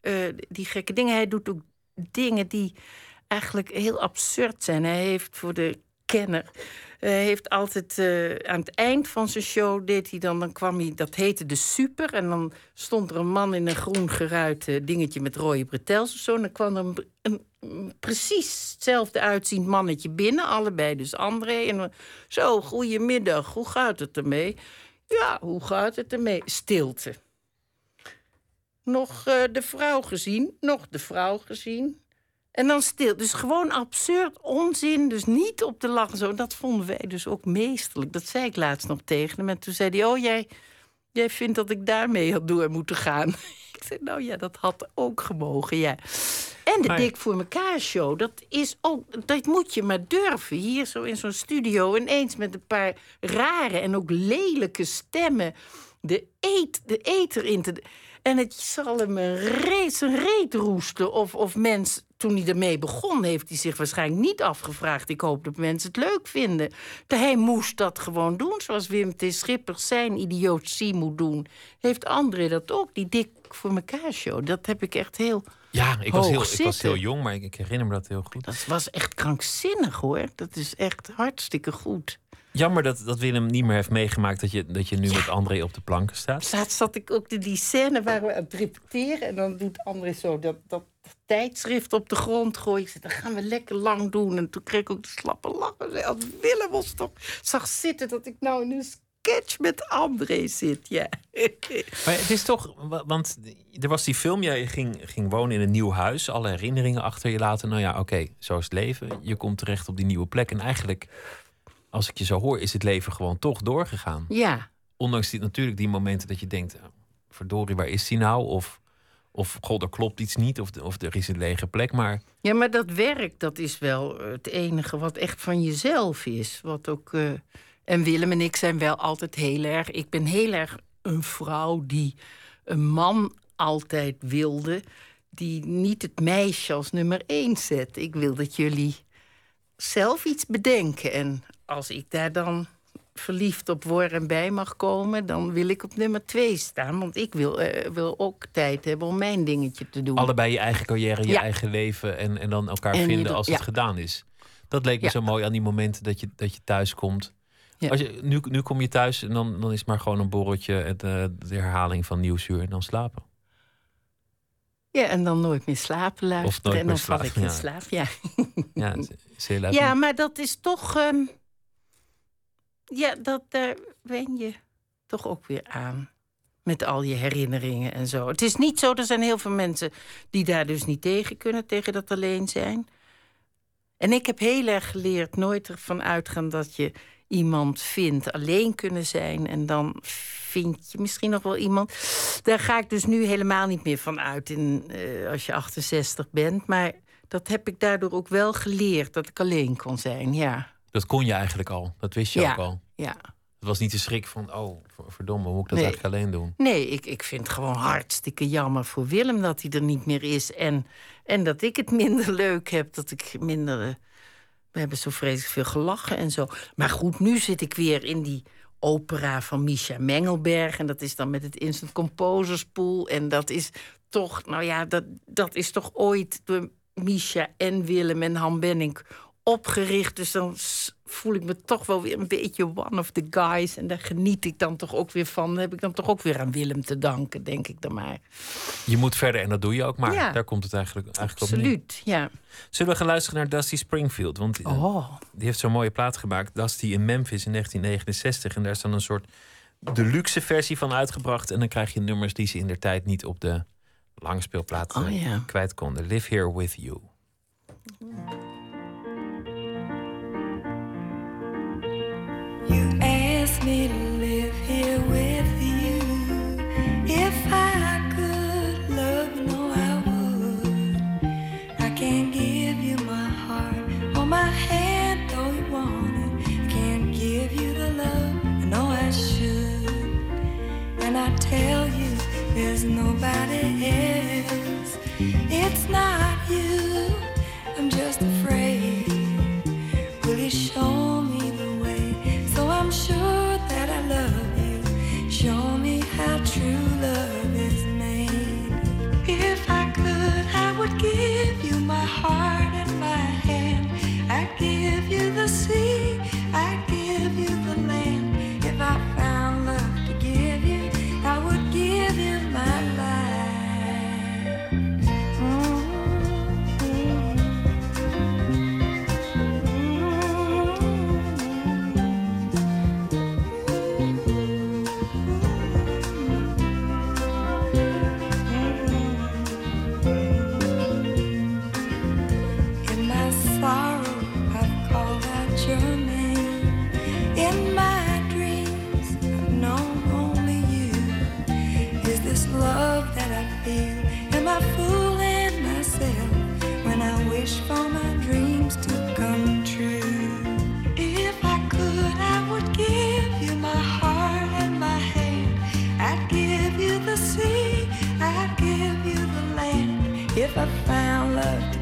eh, die gekke dingen. Hij doet ook dingen die eigenlijk heel absurd zijn. Hij heeft voor de kenner... Hij heeft altijd eh, aan het eind van zijn show deed hij dan, dan kwam hij, dat heette de super. En dan stond er een man in een groen geruit eh, dingetje met rode bretels of zo. En dan kwam er een, precies hetzelfde uitziend mannetje binnen, allebei dus André. En zo, goedemiddag, hoe gaat het ermee? Ja, hoe gaat het ermee? Stilte. Nog de vrouw gezien, nog de vrouw gezien. En dan stil. Dus gewoon absurd, onzin. Dus niet op de lach. en Zo. Dat vonden wij dus ook meesterlijk. Dat zei ik laatst nog tegen hem. En toen zei hij: Oh, jij, jij vindt dat ik daarmee had door moeten gaan. ik zei: Nou ja, dat had ook gemogen, ja. En de
Maar-
Dik voor elkaar show, dat is ook, dat moet je maar durven. Hier zo in zo'n studio, ineens met een paar rare en ook lelijke stemmen. De, eet, de eter in te. En het zal hem een reet, zijn reet roesten. Of, of mens, toen hij ermee begon, heeft hij zich waarschijnlijk niet afgevraagd. Ik hoop dat mensen het leuk vinden. Hij moest dat gewoon doen, zoals Wim T. Schippers zijn idiotie moet doen. Heeft André dat ook, die dik voor elkaar show. Dat heb ik echt heel
Ja, ik was, heel, ik was heel jong, maar ik, ik herinner me dat heel goed.
Dat was echt krankzinnig hoor. Dat is echt hartstikke goed.
Jammer dat, dat Willem niet meer heeft meegemaakt dat je, dat je nu met André op de planken staat.
Laatst zat ik ook in die scène waar we aan het repeteren. En dan doet André zo dat, dat tijdschrift op de grond gooien. Ik zei, dat gaan we lekker lang doen. En toen kreeg ik ook de slappe lachen. Als Willem ons toch zag zitten dat ik nou in een sketch met André zit. Ja.
Maar het is toch, wa- want er was die film, jij ging, ging wonen in een nieuw huis, alle herinneringen achter je laten. Nou ja, oké, zo is het leven. Je komt terecht op die nieuwe plek. En eigenlijk, als ik je zo hoor, is het leven gewoon toch doorgegaan.
ja.
Ondanks die, natuurlijk die momenten dat je denkt, eh, verdorie, waar is die nou? Of, of god, er klopt iets niet. Of, of er is een lege plek. Maar
Ja, maar dat werk, dat is wel het enige wat echt van jezelf is. Wat ook. eh, en Willem en ik zijn wel altijd heel erg. Ik ben heel erg een vrouw die een man altijd wilde. Die niet het meisje als nummer één zet. Ik wil dat jullie zelf iets bedenken. En als ik daar dan verliefd op word en bij mag komen, dan wil ik op nummer twee staan. Want ik wil, eh, wil ook tijd hebben om mijn dingetje te doen.
allebei je eigen carrière, je
Ja.
eigen leven en, en dan elkaar
En
vinden als
ja.
het gedaan is. Dat leek me
Ja.
zo mooi aan die momenten dat je, dat je thuis komt. Als je, nu, nu kom je thuis en dan, dan is het maar gewoon een borreltje, het, eh, de herhaling van Nieuwsuur en dan slapen.
Ja, en dan nooit meer slapen luisteren.
nooit
en
meer
dan val
slapen,
ik in
ja.
slaap. Ja.
Ja, is heel
ja, maar dat is toch. ehm, ja, dat, daar wen je toch ook weer aan. Met al je herinneringen en zo. Het is niet zo, er zijn heel veel mensen die daar dus niet tegen kunnen, tegen dat alleen zijn. En ik heb heel erg geleerd nooit ervan uitgaan dat je iemand vindt, alleen kunnen zijn. En dan vind je misschien nog wel iemand. Daar ga ik dus nu helemaal niet meer van uit in, eh, als je 68 bent. Maar dat heb ik daardoor ook wel geleerd, dat ik alleen kon zijn. Ja,
Dat kon je eigenlijk al. Dat wist je
Ja.
ook al.
ja.
Het was niet de schrik van, oh, ver- verdomme, hoe moet ik dat
Nee.
eigenlijk alleen doen?
Nee, ik, ik vind het gewoon hartstikke jammer voor Willem dat hij er niet meer is. En, en dat ik het minder leuk heb, dat ik minder... eh, We hebben zo vreselijk veel gelachen en zo. Maar goed, nu zit ik weer in die opera van Misha Mengelberg. En dat is dan met het Instant Composers Pool. En dat is toch, nou ja, dat, dat is toch ooit door Misha en Willem en Han Benning opgericht. Dus dan voel ik me toch wel weer een beetje one of the guys. En daar geniet ik dan toch ook weer van. Dan heb ik dan toch ook weer aan Willem te danken, denk ik dan maar.
Je moet verder en dat doe je ook, maar
Ja.
daar komt het eigenlijk, eigenlijk op neer.
Absoluut, ja.
Zullen we gaan luisteren naar Dusty Springfield? Want eh,
Oh,
die heeft zo'n mooie plaat gemaakt. Dusty in Memphis in 1969. En daar is dan een soort deluxe versie van uitgebracht. En dan krijg je nummers die ze in der tijd niet op de langspeelplaat eh,
Oh, ja.
kwijt konden. Live Here With You.
You nobody else. It's not you. I'm just afraid.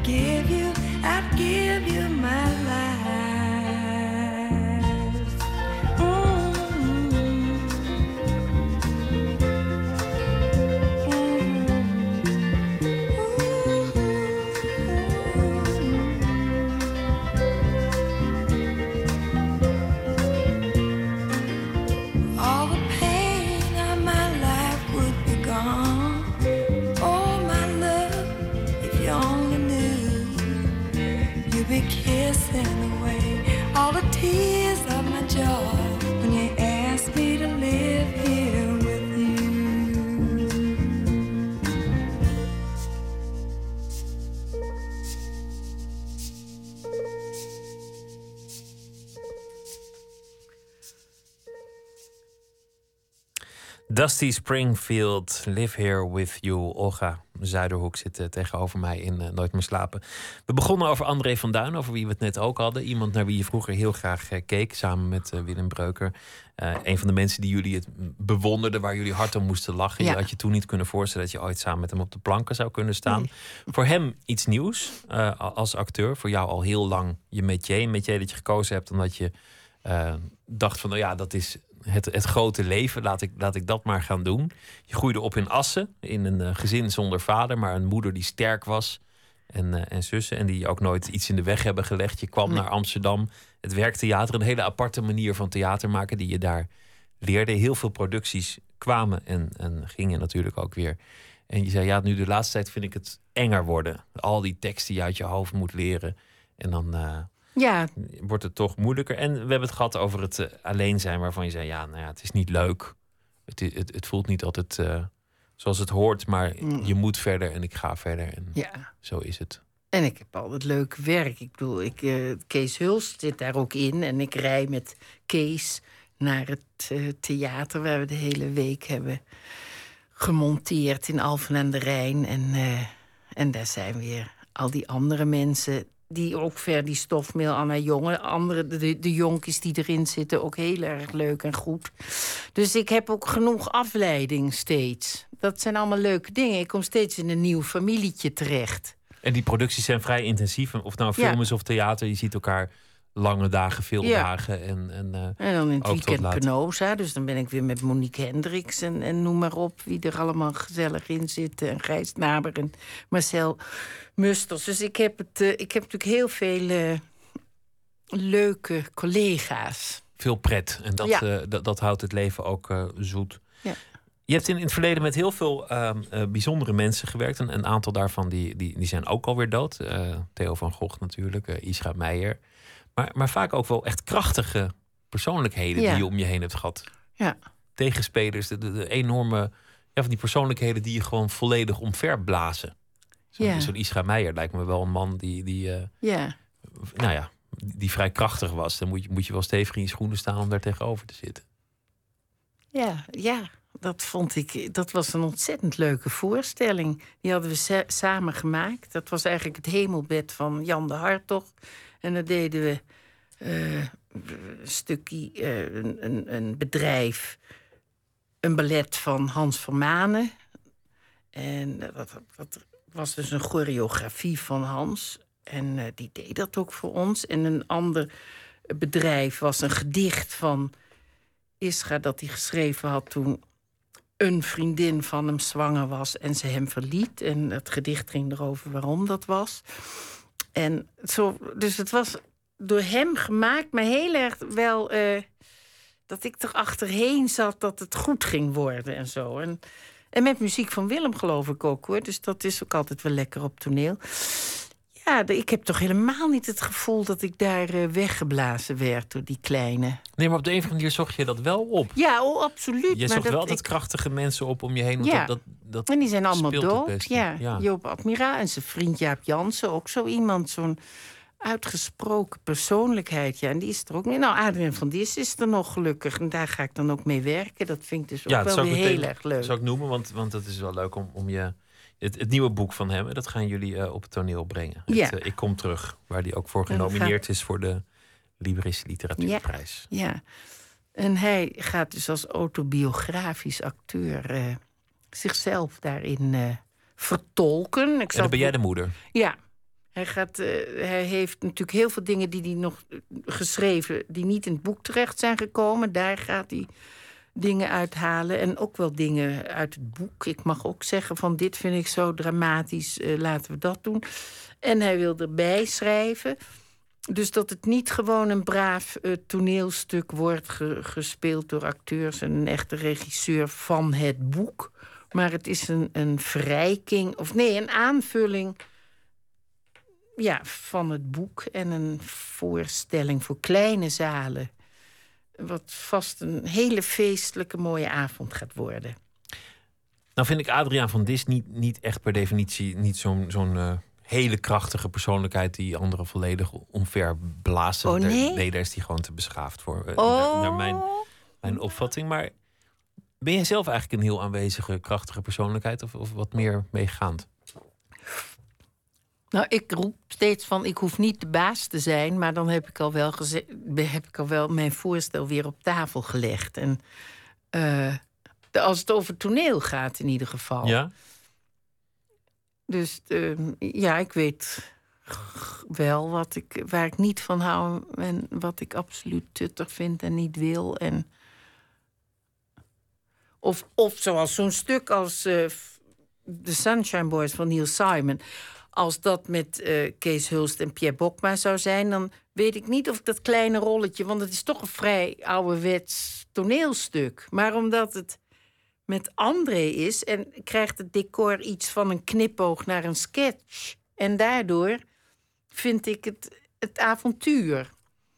Give you, kissing away all the tears of my joy when you asked me to live here with you.
Dusty Springfield, Live Here With You. Olga Zuiderhoek zit eh, tegenover mij in eh, Nooit meer slapen. We begonnen over André van Duin, over wie we het net ook hadden. Iemand naar wie je vroeger heel graag eh, keek, samen met Willem Breuker. Een van de mensen die jullie het bewonderden, waar jullie hard om moesten lachen.
Ja.
Je had je toen niet kunnen voorstellen dat je ooit samen met hem op de planken zou kunnen staan. Voor hem iets nieuws als acteur. Voor jou al heel lang je métier. Een métier dat je gekozen hebt omdat je dacht van, nou ja, dat is het, het grote leven. Laat ik, laat ik dat maar gaan doen. Je groeide op in Assen, in een eh, gezin zonder vader, maar een moeder die sterk was. En, eh, en zussen, en die ook nooit iets in de weg hebben gelegd. Je kwam naar Amsterdam, het werktheater, een hele aparte manier van theater maken die je daar leerde. Heel veel producties kwamen en, en gingen natuurlijk ook weer. En je zei, ja, nu de laatste tijd vind ik het enger worden. Al die teksten die je uit je hoofd moet leren. En dan eh,
Ja,
wordt het toch moeilijker. En we hebben het gehad over het eh, alleen zijn, waarvan je zei: ja, nou ja, het is niet leuk. Het, het, het voelt niet altijd eh, zoals het hoort, maar je moet verder en ik ga verder. En
ja.
zo is het.
En ik heb altijd leuk werk. Ik bedoel, ik, eh, Kees Hulst zit daar ook in. En ik rij met Kees naar het theater... waar we de hele week hebben gemonteerd in Alphen aan de Rijn. En, en daar zijn weer al die andere mensen... die ook ver die stofmeel, Anna Jonge... andere, de, de jonkies die erin zitten, ook heel erg leuk en goed. Dus ik heb ook genoeg afleiding steeds. Dat zijn allemaal leuke dingen. Ik kom steeds in een nieuw familietje terecht.
En die producties zijn vrij intensief. Of nou film
Ja.
is of theater, je ziet elkaar lange dagen, veel
Ja.
dagen. En, en, eh,
En dan in het weekend. Penosa. Dus dan ben ik weer met Monique Hendricks en, en noem maar op. Wie er allemaal gezellig in zitten. En Gijs Naber en Marcel Musters. Dus ik heb, het, eh, ik heb natuurlijk heel veel eh, leuke collega's.
veel pret. En dat,
Ja.
dat, dat houdt het leven ook zoet.
Ja.
Je hebt in, in het verleden met heel veel ehm, eh, bijzondere mensen gewerkt. En een aantal daarvan die, die, die zijn ook alweer dood. Theo van Gogh natuurlijk, Isra Meijer. Maar, maar vaak ook wel echt krachtige persoonlijkheden
Ja.
die je om je heen hebt gehad.
Ja.
Tegenspelers, de, de, de enorme... Ja, van die persoonlijkheden die je gewoon volledig omverblazen. Zo'n
Ja.
zo'n Isra Meijer lijkt me wel een man die, die, eh,
Ja.
nou ja, die, vrij krachtig was. Dan moet je, moet je wel stevig in je schoenen staan om daar tegenover te zitten.
Ja, ja. Dat vond ik, dat was een ontzettend leuke voorstelling. Die hadden we sa- samen gemaakt. Dat was eigenlijk het hemelbed van Jan de Hartog. En dan deden we eh, een stukje, eh, een, een, een bedrijf, een ballet van Hans van Manen. En dat, dat, was dus een choreografie van Hans. En eh, die deed dat ook voor ons. En een ander bedrijf was een gedicht van Isra dat hij geschreven had toen een vriendin van hem zwanger was en ze hem verliet. En het gedicht ging erover waarom dat was. En zo, dus het was door hem gemaakt, maar heel erg wel eh, dat ik er achterheen zat dat het goed ging worden en zo. En, en met muziek van Willem geloof ik ook hoor. Dus dat is ook altijd wel lekker op toneel. Ja, ik heb toch helemaal niet het gevoel dat ik daar eh, weggeblazen werd door die kleine.
Nee, maar op de een of andere manier zocht je dat wel op.
Ja, oh, absoluut.
Je
maar
zocht
dat
wel altijd
ik-
krachtige mensen op om je heen. want
Ja.
Dat, dat, dat
En die zijn allemaal dood. Ja.
Ja.
Joop Admira en zijn vriend Jaap Jansen. Ook zo iemand, zo'n uitgesproken persoonlijkheid. Ja, en die is er ook niet. Nou, Adriaan van Dis is er nog gelukkig. En daar ga ik dan ook mee werken. Dat vind ik dus ook
ja, dat
wel weer heel erg leuk.
zou ik noemen, want, want dat is wel leuk om, om je... Het, het nieuwe boek van hem, dat gaan jullie eh, op het toneel brengen. Het,
Ja.
eh, ik kom terug, waar die ook voor genomineerd is voor de Libris Literatuurprijs.
Ja. En hij gaat dus als autobiografisch acteur eh, zichzelf daarin vertolken. Ik
En dan ben jij de moeder.
ja, hij, gaat, hij heeft natuurlijk heel veel dingen die hij nog geschreven... die niet in het boek terecht zijn gekomen. Daar gaat hij dingen uithalen. En ook wel dingen uit het boek. Ik mag ook zeggen van dit vind ik zo dramatisch, eh, laten we dat doen. En hij wil erbij schrijven. Dus dat het niet gewoon een braaf eh, toneelstuk wordt ge- gespeeld door acteurs en een echte regisseur van het boek. Maar het is een, een verrijking, of nee, een aanvulling ja, van het boek en een voorstelling voor kleine zalen. Wat vast een hele feestelijke, mooie avond gaat worden.
Nou vind ik Adriaan van Dis niet, niet echt per definitie niet zo'n zo'n eh, hele krachtige persoonlijkheid die anderen volledig omver blaast.
Oh,
Daar-
nee?
daar is hij gewoon te beschaafd voor. eh,
Oh.
Naar, naar mijn, mijn opvatting. Maar ben jij zelf eigenlijk een heel aanwezige, krachtige persoonlijkheid of, of wat meer meegaand?
Nou, ik roep steeds van ik hoef niet de baas te zijn, maar dan heb ik al wel, heb ik al wel mijn voorstel weer op tafel gelegd. En eh, de- als het over toneel gaat, in ieder geval.
Ja?
Dus eh, ja, ik weet wel wat ik, waar ik niet van hou en wat ik absoluut tuttig vind en niet wil. En of, of zoals zo'n stuk als eh, The Sunshine Boys van Neil Simon. Als dat met eh, Kees Hulst en Pierre Bokma zou zijn, dan weet ik niet of ik dat kleine rolletje, want het is toch een vrij ouderwets toneelstuk. Maar omdat het met André is en krijgt het decor iets van een knipoog naar een sketch. En daardoor vind ik het, het avontuur.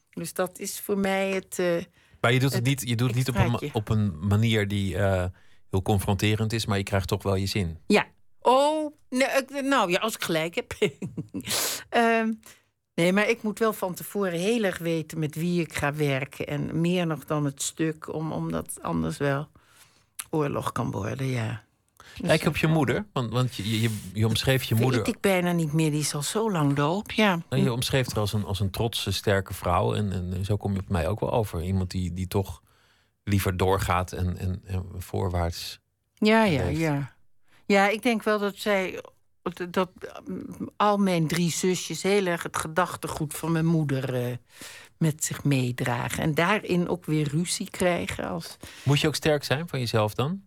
Dus dat is voor mij het. eh,
Maar je doet het
Het
niet, je doet het niet op, een, op een manier die eh, heel confronterend is, maar je krijgt toch wel je zin.
Ja. Oh, nee, ik- nou ja, als ik gelijk heb. Ehm, nee, maar ik moet wel van tevoren heel erg weten met wie ik ga werken. En meer nog dan het stuk, om, omdat anders wel oorlog kan worden, ja.
Kijk op je moeder, want, want je, je, je omschreef je moeder.
Weet ik bijna niet meer, die is al zo lang dood, ja.
Je omschreef haar als een, als een trotse, sterke vrouw. En, en zo kom je op mij ook wel over. Iemand die, die toch liever doorgaat en, en, en voorwaarts.
Ja, ja, ja. Ja, ik denk wel dat zij. Dat, mm, al mijn drie zusjes heel erg het gedachtegoed van mijn moeder eh, met zich meedragen. En daarin ook weer ruzie krijgen. Als...
Moet je ook sterk zijn van jezelf dan?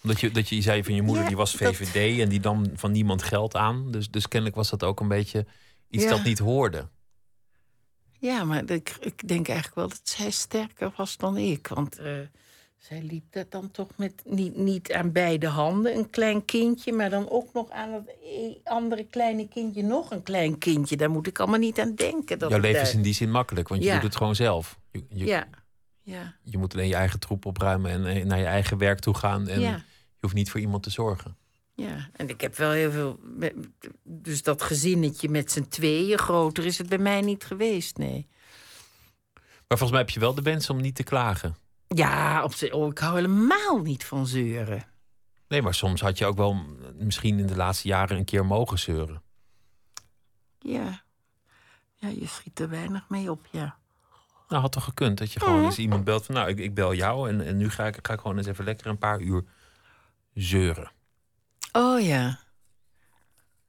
Dat je, dat je zei van je moeder,
Ja,
die was
dat-
VVD en die nam van niemand geld aan. Dus, dus kennelijk was dat ook een beetje iets
Ja.
dat niet hoorde.
Ja, maar ik, ik denk eigenlijk wel dat zij sterker was dan ik. Want eh, zij liep dat dan toch met niet, niet aan beide handen, een klein kindje, maar dan ook nog aan het e- andere kleine kindje nog een klein kindje. Daar moet ik allemaal niet aan denken. Dat
Jouw leven is in die zin makkelijk, want je doet het gewoon zelf. Je, je,
Ja, ja,
je moet alleen je eigen troep opruimen en eh, naar je eigen werk toe gaan. En
ja.
je hoeft niet voor iemand te zorgen.
Ja, en ik heb wel heel veel. Dus dat gezinnetje met z'n tweeën, groter is het bij mij niet geweest, nee.
Maar volgens mij heb je wel de wens om niet te klagen.
Ja, op zich, oh, ik hou helemaal niet van zeuren.
Nee, maar soms had je ook wel misschien in de laatste jaren een keer mogen zeuren.
Ja. Ja, je schiet er weinig mee op, ja.
Nou, had toch gekund dat je gewoon eens iemand belt van... nou, ik, ik bel jou en, en nu ga ik, ga ik gewoon eens even lekker een paar uur zeuren.
Oh ja.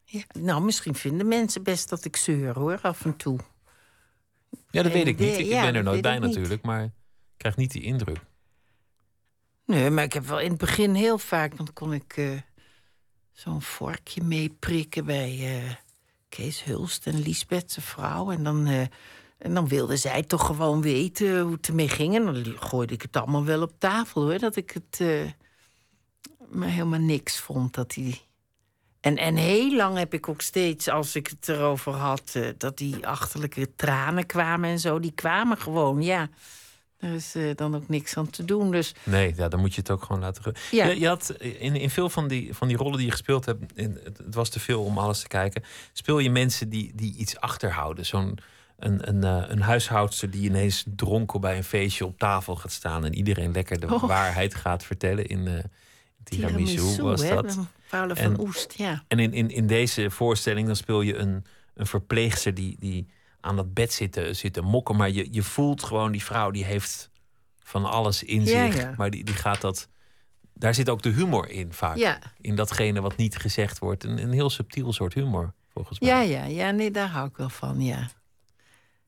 ja. Nou, misschien vinden mensen best dat ik zeur, hoor, af en toe.
Ja, dat weet ik niet. Ik
Ja,
ben er nooit bij natuurlijk, maar krijg niet die indruk.
Nee, maar ik heb wel in het begin heel vaak... dan kon ik eh, zo'n vorkje meeprikken bij eh, Kees Hulst en Liesbeth, zijn vrouw. En dan, eh, en dan wilde zij toch gewoon weten hoe het ermee ging. En dan gooide ik het allemaal wel op tafel, hoor. Dat ik het maar helemaal niks vond dat hij... En, en heel lang heb ik ook steeds, als ik het erover had... dat die achterlijke tranen kwamen en zo. Die kwamen gewoon, ja. Er is eh, dan ook niks aan te doen, dus...
Nee, ja, dan moet je het ook gewoon laten...
Ja.
Je, je had in, in veel van die, van die rollen die je gespeeld hebt... In, het, het was te veel om alles te kijken... speel je mensen die, die iets achterhouden. Zo'n een, een, eh, een huishoudster die ineens dronken bij een feestje op tafel gaat staan... en iedereen lekker de
Oh.
waarheid gaat vertellen in uh, tiramisu, was
hè,
dat.
van Paula
En-
van Oest, ja.
En in, in, in deze voorstelling dan speel je een, een verpleegster die, die aan dat bed zit te, zit te mokken. Maar je, je voelt gewoon die vrouw die heeft van alles in zich.
ja.
Maar die, die gaat dat daar zit ook de humor in vaak.
Ja.
In datgene wat niet gezegd wordt. Een, een heel subtiel soort humor, volgens mij.
Ja, ja, ja, nee, daar hou ik wel van, ja.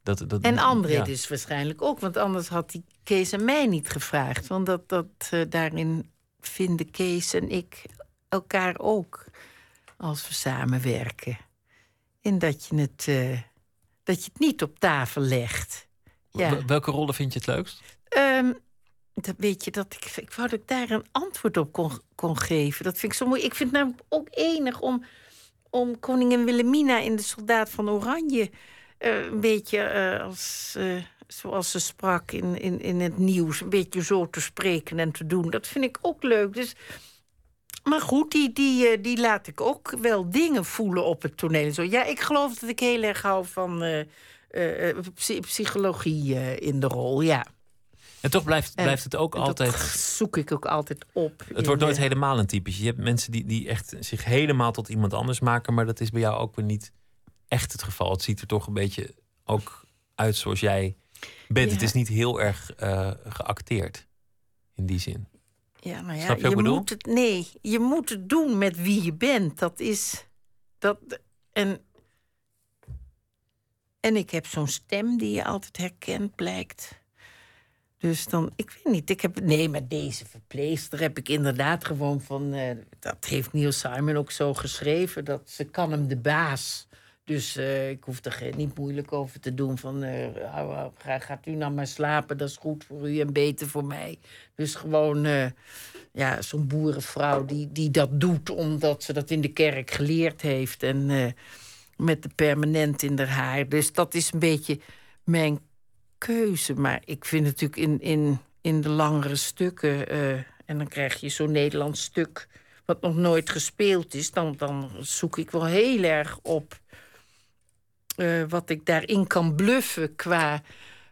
Dat, dat,
En André
ja.
dus waarschijnlijk ook, want anders had hij Kees en mij niet gevraagd. Want dat, dat, eh, daarin vinden Kees en ik elkaar ook als we samenwerken. En dat je het, eh, dat je het niet op tafel legt. Ja.
Welke rollen vind je het leukst?
Ehm, dat weet je, dat ik, ik wou dat ik daar een antwoord op kon, kon geven. Dat vind ik zo mooi. Ik vind het namelijk ook enig om, om koningin Wilhelmina in de Soldaat van Oranje... eh, een beetje eh, als, eh, zoals ze sprak in, in, in het nieuws... een beetje zo te spreken en te doen. Dat vind ik ook leuk. Dus, maar goed, die, die, eh, die laat ik ook wel dingen voelen op het toneel. Zo. Ja, ik geloof dat ik heel erg hou van eh, eh, psy- psychologie in de rol, ja.
En toch blijft, blijft het ook
en dat
altijd...
zoek ik ook altijd op.
Het wordt nooit helemaal een typetje. Je hebt mensen die, die echt zich helemaal tot iemand anders maken, maar dat is bij jou ook weer niet echt het geval. Het ziet er toch een beetje ook uit zoals jij bent.
Ja.
Het is niet heel erg geacteerd in die zin.
Ja, ja,
Snap je bedoel?
moet het, nee, je moet het doen met wie je bent. Dat is. Dat, en, en ik heb zo'n stem die je altijd herkent, blijkt. Dus dan, ik weet niet, ik heb. Nee, maar deze verpleegster heb ik inderdaad gewoon van. eh, dat heeft Neil Simon ook zo geschreven. Dat ze kan hem de baas. Dus eh, ik hoef er niet moeilijk over te doen. Van, ga, gaat u nou maar slapen, dat is goed voor u en beter voor mij. Dus gewoon eh, ja, zo'n boerenvrouw die, die dat doet omdat ze dat in de kerk geleerd heeft. En met de permanent in haar haar. Dus dat is een beetje mijn keuze. Maar ik vind natuurlijk in, in, in de langere stukken... en dan krijg je zo'n Nederlands stuk wat nog nooit gespeeld is... dan, dan zoek ik wel heel erg op eh, wat ik daarin kan bluffen qua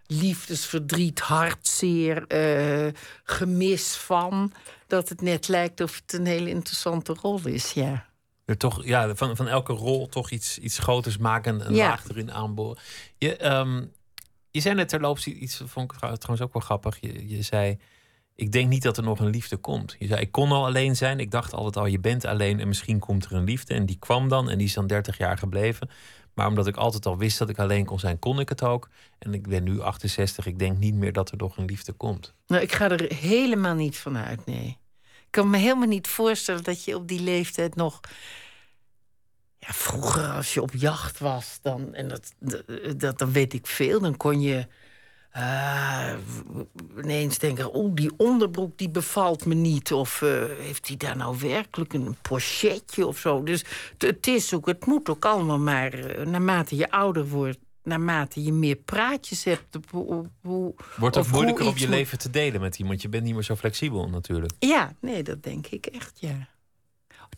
liefdesverdriet, hartzeer, eh, gemis van. Dat het net lijkt of het een hele interessante rol is, ja.
Er toch, ja, van, van elke rol toch iets, iets groters maken, een
Ja.
laag erin aanboren. Je, ehm, je zei net terloops iets, vond ik trouw- trouwens ook wel grappig. Je, je zei, ik denk niet dat er nog een liefde komt. Je zei, ik kon al alleen zijn. Ik dacht altijd al, je bent alleen en misschien komt er een liefde. En die kwam dan en die is dan 30 jaar gebleven. Maar omdat ik altijd al wist dat ik alleen kon zijn, kon ik het ook. En ik ben nu 68. Ik denk niet meer dat er nog een liefde komt.
Nou, ik ga er helemaal niet van uit, nee. Ik kan me helemaal niet voorstellen dat je op die leeftijd nog... Ja, vroeger als je op jacht was, dan, en dat, dat, dan weet ik veel, dan kon je ah, ineens denken... oh, die onderbroek die bevalt me niet. Of eh, heeft hij daar nou werkelijk een pochetje of zo? Dus het, is ook, het moet ook allemaal maar, eh, naarmate je ouder wordt... naarmate je meer praatjes hebt... hoe- hoe,
Wordt het moeilijker om je
moet-
leven te delen met iemand? Je bent niet meer zo flexibel natuurlijk.
Ja, nee, dat denk ik echt, ja.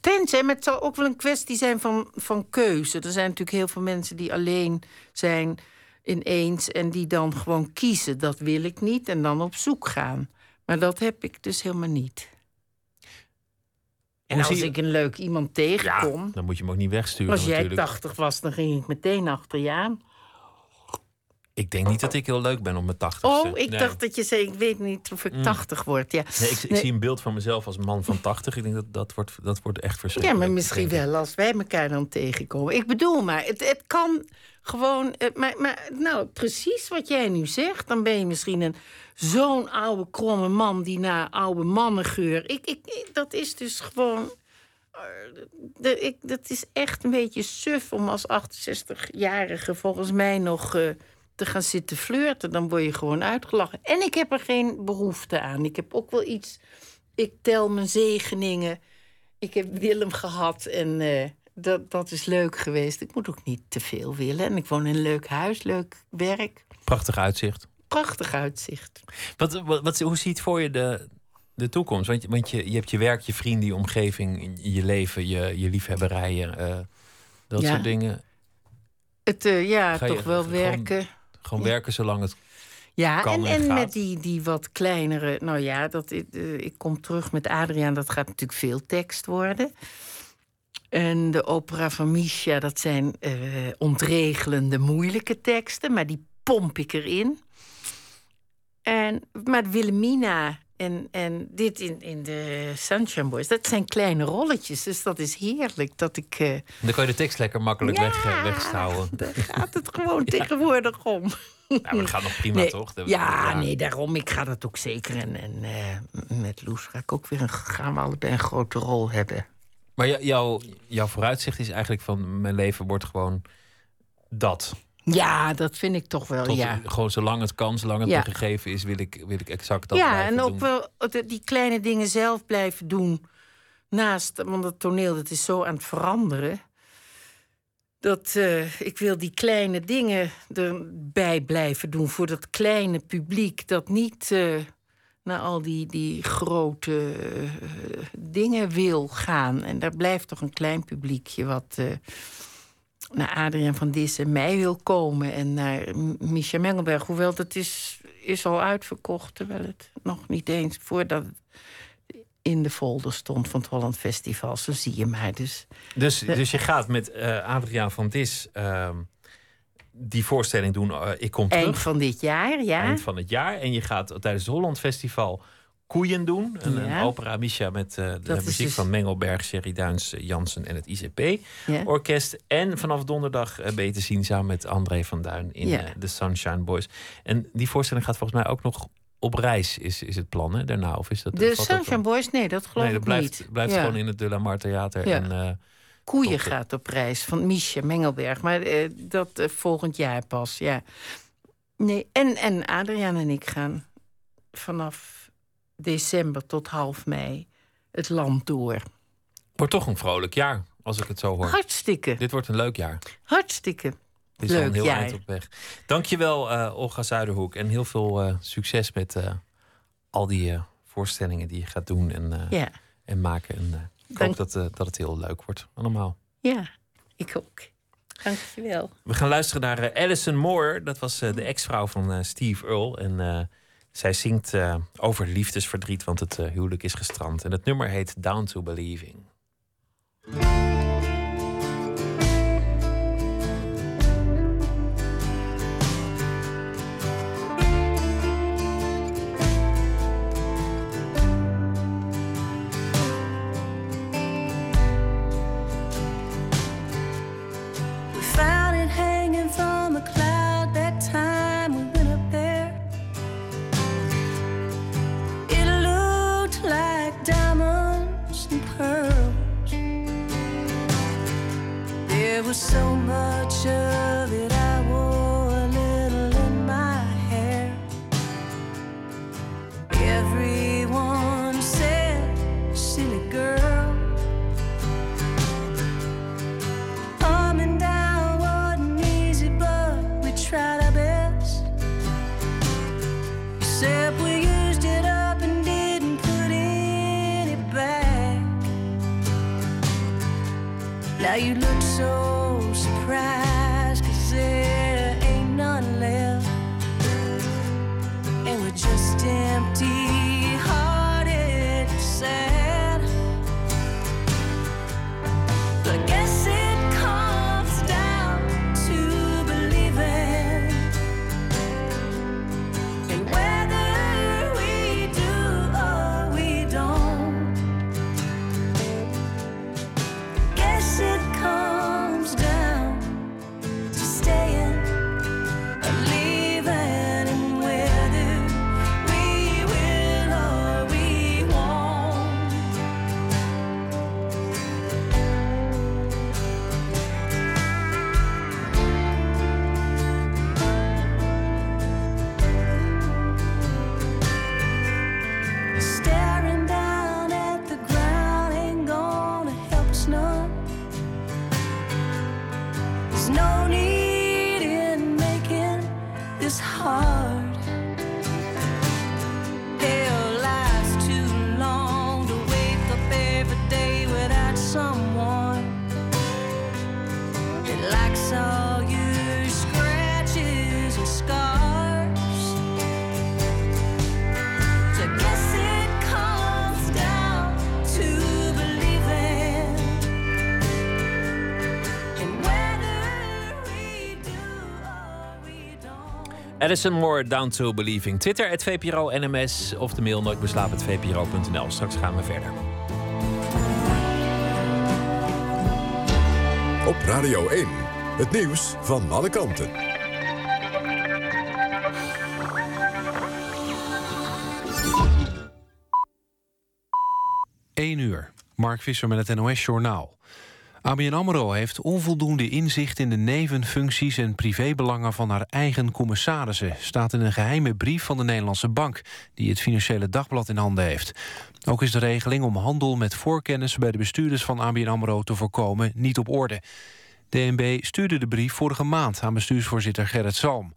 Tenzij, maar het zal ook wel een kwestie zijn van, van keuze. Er zijn natuurlijk heel veel mensen die alleen zijn ineens... en die dan gewoon kiezen, dat wil ik niet, en dan op zoek gaan. Maar dat heb ik dus helemaal niet. En als ik een leuk iemand tegenkom...
Dan moet je hem ook niet wegsturen
als jij
natuurlijk.
80 was, dan ging ik meteen achter je aan.
Ik denk niet dat ik heel leuk ben op mijn 80
Oh, ik dacht dat je zei, ik weet niet of ik
Mm.
80 word. Ja.
Nee, ik, ik
Nee.
zie een beeld van mezelf als man van 80. Ik denk dat dat wordt, dat wordt echt
Ja,
verschrikkelijk.
maar misschien wel als wij elkaar dan tegenkomen. Ik bedoel maar, het, het kan gewoon... eh, Maar, maar nou, precies wat jij nu zegt... dan ben je misschien een zo'n oude, kromme man... die naar oude mannengeur... Ik, ik, ik- dat is dus gewoon... eh, de- ik, dat is echt een beetje suf om als 68-jarige... volgens mij nog eh, te gaan zitten flirten. Dan word je gewoon uitgelachen. En ik heb er geen behoefte aan. Ik heb ook wel iets... Ik tel mijn zegeningen... Ik heb Willem gehad en eh, dat, dat is leuk geweest. Ik moet ook niet te veel willen. En ik woon in een leuk huis, leuk werk,
Prachtig uitzicht.
prachtig uitzicht.
Wat, wat, wat, hoe ziet voor je de, de toekomst? Want, je- want je, je hebt je werk, je vrienden, je omgeving, je leven, je, je liefhebberijen. eh, dat
Ja.
soort dingen.
Het, eh, ja,
Ga
toch wel werken.
Gewoon werken zolang het
Ja,
kan
en,
en
met die, die wat kleinere... Nou ja, dat, ik, eh, ik kom terug met Adriaan. Dat gaat natuurlijk veel tekst worden. En de opera van Misha, dat zijn eh, ontregelende, moeilijke teksten. Maar die pomp ik erin. En, maar Wilhelmina En, en dit in, in de Sunshine Boys, dat zijn kleine rolletjes. Dus dat is heerlijk dat ik... eh,
Dan kan je de tekst lekker makkelijk weg, eh, wegschouwen.
daar gaat het gewoon tegenwoordig om.
Ja, maar dat gaat nog prima,
Nee,
toch? Dat-
Ja, nee, daarom. Ik ga dat ook zeker. En, en eh, met Loes ga ik ook weer een, gaan we allebei een grote rol hebben.
Maar jou- jouw, jouw vooruitzicht is eigenlijk van... mijn leven wordt gewoon dat.
Ja, dat vind ik toch wel,
Tot,
ja.
Gewoon zolang het kan, zolang het
Ja.
gegeven is... wil ik, wil ik exact dat
ja, en ook
doen.
wel die kleine dingen zelf blijven doen. Naast, want het toneel dat is zo aan het veranderen. Dat eh, ik wil die kleine dingen erbij blijven doen voor dat kleine publiek. Dat niet eh, naar al die, die grote eh, dingen wil gaan. En daar blijft toch een klein publiekje wat naar Adriaan van Dis en mij wil komen. En naar M- Misha Mengelberg. Hoewel dat is, is al uitverkocht. Terwijl het nog niet eens voordat het in de folder stond van het Holland Festival. Zo zie je maar. Dus
Dus,
de-
dus je gaat met eh, Adriaan van Dis ehm, die voorstelling doen. eh, ik kom
eind
terug
van dit jaar, ja.
eind van het jaar. En je gaat tijdens het Holland Festival Koeien doen. Een,
Ja.
een opera Misha met eh, de muziek
dus-
van Mengelberg, Sherry Duins, eh, Jansen en het
Ja.
ICP-orkest. En vanaf donderdag eh, ben je te zien samen met André van Duin in
Ja.
de Sunshine Boys. En die voorstelling gaat volgens mij ook nog op reis, is, is het plan hè, daarna? Of is dat,
De Sunshine? Boys, nee, dat geloof
Nee, dat
ik
blijft,
niet.
blijft gewoon in het De La Mar Theater. En,
Koeien
tot,
gaat op reis van Miesje Mengelberg. Maar dat volgend jaar pas, ja. Nee, en, en Adriaan en ik gaan vanaf december tot half mei het land door.
Wordt toch een vrolijk jaar, als ik het zo hoor.
Hartstikke,
Dit wordt een leuk jaar.
hartstikke
Dit is al een
leuk
heel
jaar.
eind op weg. Dankjewel, eh Olga Zuiderhoek. En heel veel eh, succes met eh, al die voorstellingen die je gaat doen en,
Ja,
en maken. En, ik
Dank-
hoop dat, dat het heel leuk wordt, allemaal.
ja, ik ook. Dankjewel.
We gaan luisteren naar Alison Moore. Dat was de ex-vrouw van Steve Earle. En zij zingt eh, over liefdesverdriet, want het eh, huwelijk is gestrand. En het nummer heet Down to Believing.
Was so much of it, I wore a little in my hair. Everyone said, silly girl. Coming down wasn't easy, but we tried our best. Except we used it up and didn't put any back. Now you look
Addison Moore, Down to Believing. Twitter, het VPRO NMS of de mail nooit beslapen, het VPRO.nl. Straks gaan we verder.
Op Radio 1, het nieuws van alle kanten.
1 uur. Mark Visser met het NOS-journaal. ABN AMRO heeft onvoldoende inzicht in de nevenfuncties en privébelangen van haar eigen commissarissen, staat in een geheime brief van de Nederlandse Bank, die het Financiële Dagblad in handen heeft. Ook is de regeling om handel met voorkennis bij de bestuurders van ABN AMRO te voorkomen niet op orde. DNB stuurde de brief vorige maand aan bestuursvoorzitter Gerrit Salm.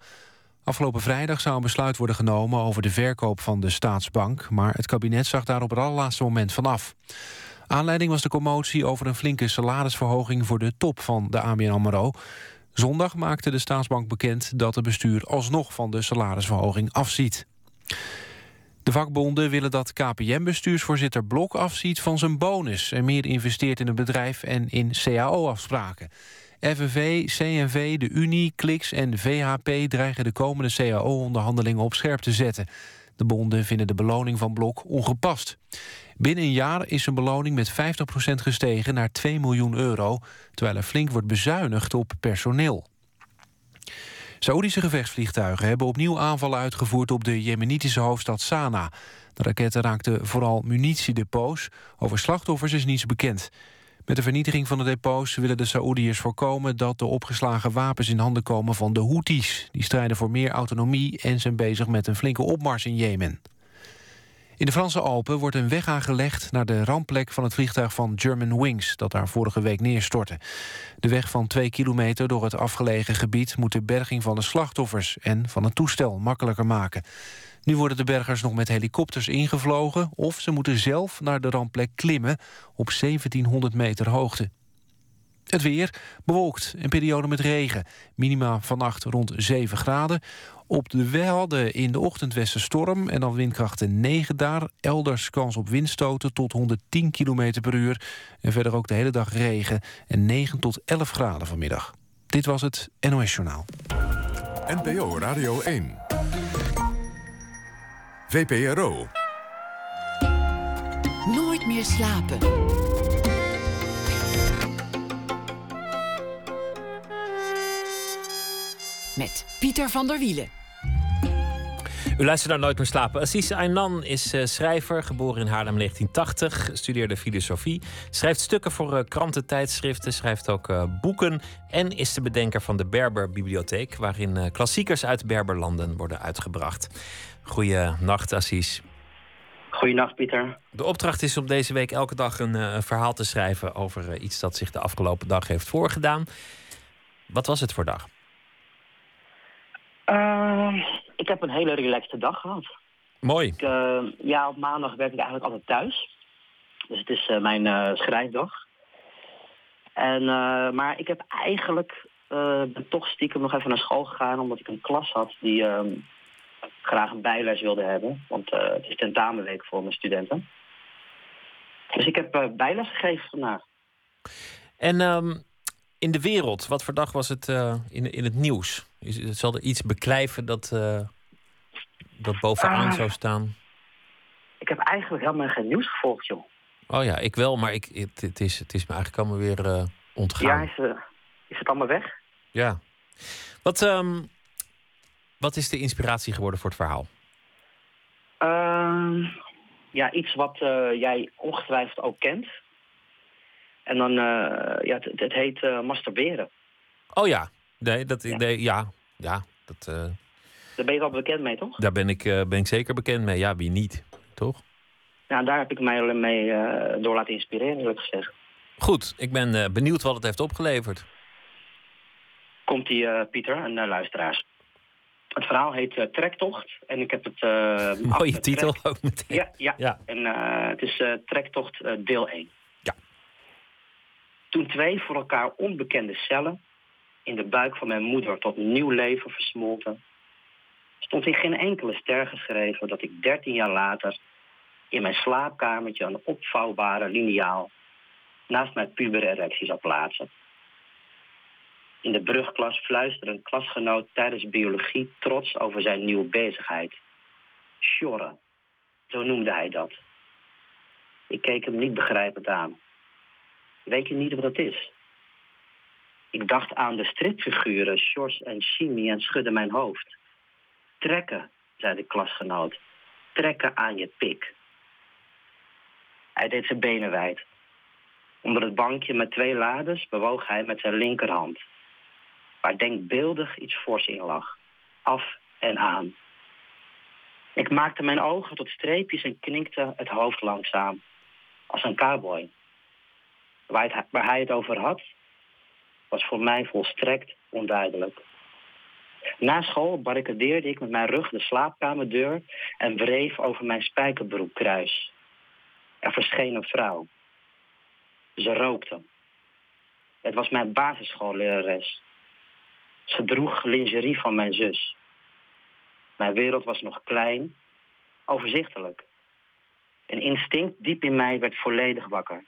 Afgelopen vrijdag zou een besluit worden genomen over de verkoop van de staatsbank... maar het kabinet zag daar op het allerlaatste moment vanaf. Aanleiding was de commotie over een flinke salarisverhoging... voor de top van de ABN AMRO. Zondag maakte de staatsbank bekend dat het bestuur alsnog van de salarisverhoging afziet. De vakbonden willen dat KPM-bestuursvoorzitter Blok afziet van zijn bonus... en meer investeert in het bedrijf en in CAO-afspraken. FNV, CNV, de Unie, Kliks en VHP dreigen de komende CAO-onderhandelingen op scherp te zetten. De bonden vinden de beloning van Blok ongepast. Binnen een jaar is zijn beloning met 50% gestegen naar 2 miljoen euro... terwijl er flink wordt bezuinigd op personeel. Saoedische gevechtsvliegtuigen hebben opnieuw aanvallen uitgevoerd... op de jemenitische hoofdstad Sanaa. De raketten raakten vooral munitiedepots. Over slachtoffers is niets bekend. Met de vernietiging van de depots willen de Saoediërs voorkomen... dat de opgeslagen wapens in handen komen van de Houthis. Die strijden voor meer autonomie en zijn bezig met een flinke opmars in Jemen. In de Franse Alpen wordt een weg aangelegd naar de rampplek van het vliegtuig van German Wings, dat daar vorige week neerstortte. De weg van twee kilometer door het afgelegen gebied moet de berging van de slachtoffers en van het toestel makkelijker maken. Nu worden de bergers nog met helikopters ingevlogen... of ze moeten zelf naar de rampplek klimmen op 1700 meter hoogte. Het weer bewolkt, een periode met regen. Minima vannacht rond 7 graden. Op de Wadden in de ochtend storm en dan windkrachten 9 daar. Elders kans op windstoten tot 110 km per uur. En verder ook de hele dag regen en 9 tot 11 graden vanmiddag. Dit was het NOS Journaal.
NPO Radio 1. VPRO.
Nooit meer slapen. Met Pieter van der Wielen.
U luistert naar Nooit meer slapen. Assis Aynan is uh, schrijver, geboren in Haarlem 1980, studeerde filosofie, schrijft stukken voor uh, kranten, tijdschriften, schrijft ook uh, boeken en is de bedenker van de Berber Bibliotheek, waarin klassiekers uit Berberlanden worden uitgebracht. Goeienacht, Assis.
Goeienacht, Pieter.
De opdracht is om deze week elke dag een, een verhaal te schrijven over iets dat zich de afgelopen dag heeft voorgedaan. Wat was het voor dag?
Uh, ik heb een hele relaxte dag gehad.
Mooi.
Ik, uh, ja, op maandag werk ik eigenlijk altijd thuis. Dus het is uh, mijn uh, schrijfdag. En, maar ik heb eigenlijk ben toch stiekem nog even naar school gegaan... omdat ik een klas had die ehm, graag een bijles wilde hebben. Want het is tentamenweek voor mijn studenten. Dus ik heb bijles gegeven vandaag.
En um, in de wereld, wat voor dag was het in, in het nieuws? Is, zal er iets beklijven dat, uh, dat bovenaan
Ah.
zou staan?
Ik heb eigenlijk helemaal geen nieuws gevolgd, joh.
Oh ja, ik wel, maar ik, het, het is, het is me eigenlijk allemaal weer eh, ontgaan.
Ja, is, eh, is het allemaal weg?
Ja. Wat, ehm, wat is de inspiratie geworden voor het verhaal?
Ehm, ja, iets wat eh, jij ongetwijfeld ook kent. En dan, eh, ja, het, het heet eh, masturberen.
Oh ja, nee, dat, nee ja, ja dat, eh,
Daar ben je wel bekend mee, toch?
daar ben ik, ben ik zeker bekend mee. Ja, wie niet, toch?
Ja, daar heb ik mij mee door laten inspireren, eerlijk gezegd.
Goed, ik ben benieuwd wat het heeft opgeleverd.
Komt die, Pieter en eh, luisteraars. Het verhaal heet Trektocht. En ik heb het...
Mooie titel ook meteen.
Ja, ja.
Ja.
En het is Trektocht deel 1. Toen twee voor elkaar onbekende cellen in de buik van mijn moeder tot nieuw leven versmolten, stond in geen enkele ster geschreven dat ik 13 jaar later in mijn slaapkamertje een opvouwbare liniaal naast mijn pubere erectie zou plaatsen. In de brugklas fluisterde een klasgenoot tijdens biologie trots over zijn nieuwe bezigheid. Sjorren, zo noemde hij dat. Ik keek hem niet begrijpend aan. Weet je niet wat dat is? Ik dacht aan de stripfiguren Sjors en Shimi en schudde mijn hoofd. Trekken, zei de klasgenoot. Trekken aan je pik. Hij deed zijn benen wijd. Onder het bankje met twee lades bewoog hij met zijn linkerhand. Waar denkbeeldig iets fors in lag. Af en aan. Ik maakte mijn ogen tot streepjes en knikte het hoofd langzaam. Als een cowboy. Waar, hij het over had, was voor mij volstrekt onduidelijk. Na school barricadeerde ik met mijn rug de slaapkamerdeur en wreef over mijn spijkerbroekkruis. Er verscheen een vrouw. Ze rookte. Het was mijn basisschoollerares. Ze droeg lingerie van mijn zus. Mijn wereld was nog klein, overzichtelijk. Een instinct diep in mij werd volledig wakker.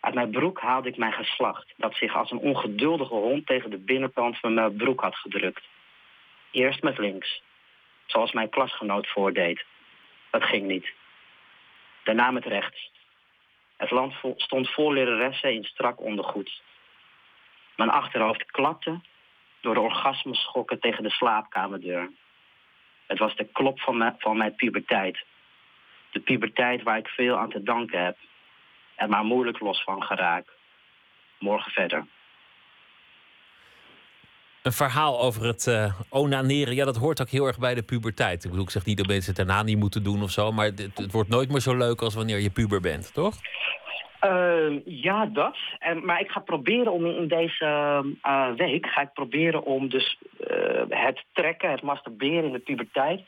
Uit mijn broek haalde ik mijn geslacht, dat zich als een ongeduldige hond tegen de binnenkant van mijn broek had gedrukt. Eerst met links, zoals mijn klasgenoot voordeed. Dat ging niet. Daarna met rechts. Het land stond vol leraressen in strak ondergoed. Mijn achterhoofd klapte door de orgasmeschokken tegen de slaapkamerdeur. Het was de klop van mijn, van mijn puberteit. De puberteit waar ik veel aan te danken heb. En maar moeilijk los van geraak. Morgen verder.
Een verhaal over het uh, onaneren. Ja, dat hoort ook heel erg bij de puberteit. Ik bedoel, ik zeg niet dat mensen het daarna niet moeten doen of zo. Maar het, het wordt nooit meer zo leuk als wanneer je puber bent, toch?
Uh, ja, dat. En, maar ik ga proberen om in deze uh, week... ga ik proberen om dus het trekken, het masturberen in de puberteit...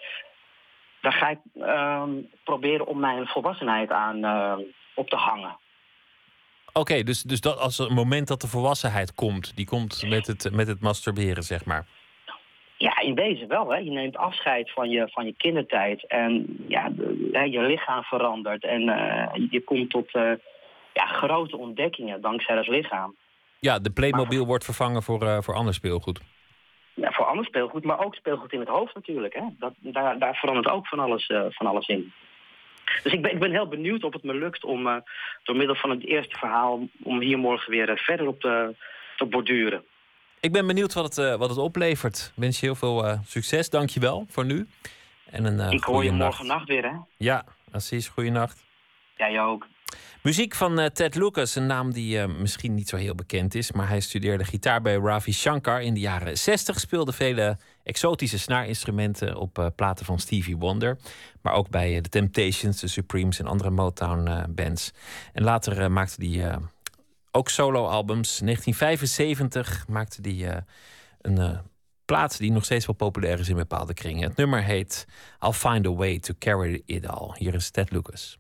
daar ga ik ehm, proberen om mijn volwassenheid aan op te hangen.
Oké, dus, dus dat als een moment dat de volwassenheid komt, die komt met het, met het masturberen, zeg maar.
Ja, in deze wel. Hè. Je neemt afscheid van je, van je kindertijd en ja, je lichaam verandert. En uh, je komt tot uh, ja, grote ontdekkingen dankzij het lichaam.
Ja, de Playmobil maar, wordt vervangen voor, uh, voor ander speelgoed.
Ja, voor ander speelgoed, maar ook speelgoed in het hoofd natuurlijk. Hè. Dat, daar, daar verandert ook van alles, van alles in. Dus ik ben, ik ben heel benieuwd of het me lukt om uh, door middel van het eerste verhaal... om hier morgen weer uh, verder op te, te borduren.
Ik ben benieuwd wat het, uh, wat het oplevert. Ik wens je heel veel succes. Dank je wel voor nu. En een,
ik hoor je morgen nacht weer, hè?
Ja, precies. Goeienacht.
Jij ook.
Muziek van uh, Ted Lucas, een naam die uh, misschien niet zo heel bekend is. Maar hij studeerde gitaar bij Ravi Shankar in de jaren 60. Speelde vele exotische snaarinstrumenten op uh, platen van Stevie Wonder. Maar ook bij The Temptations, The Supremes en andere Motown-bands. en later maakte hij ook solo-albums. In 1975 maakte hij een plaat die nog steeds wel populair is in bepaalde kringen. Het nummer heet I'll Find a Way to Carry It All. Hier is Ted Lucas.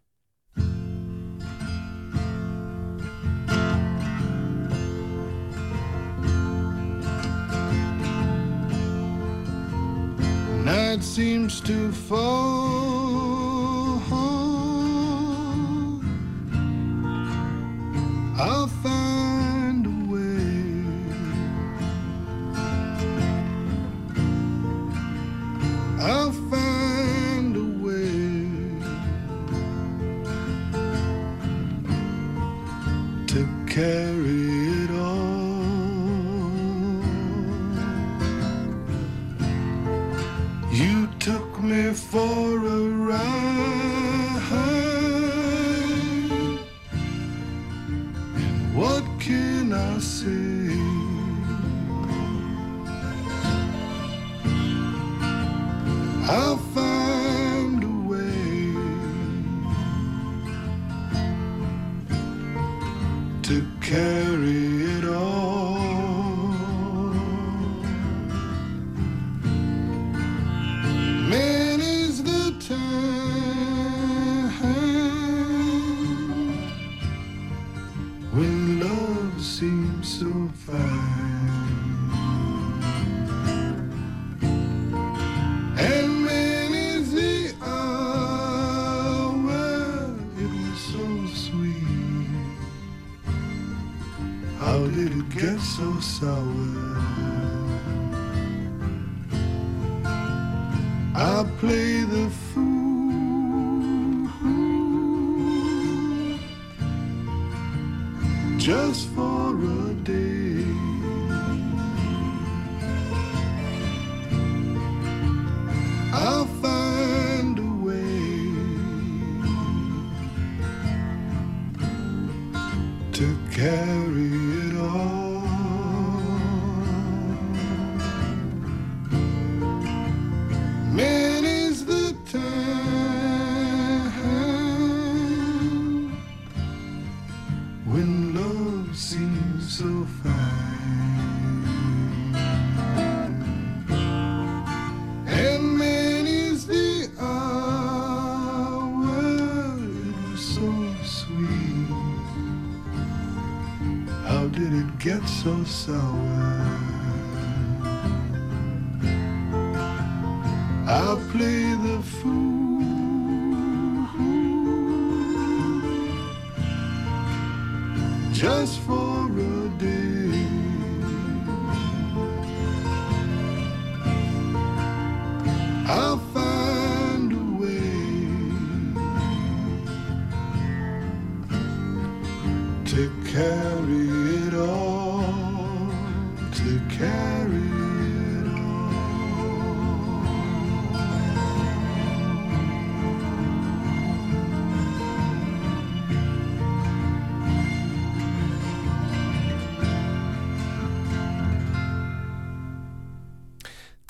Night seems to fall. I'll find a way. I'll find a way to carry for a ride. What can I say? I'll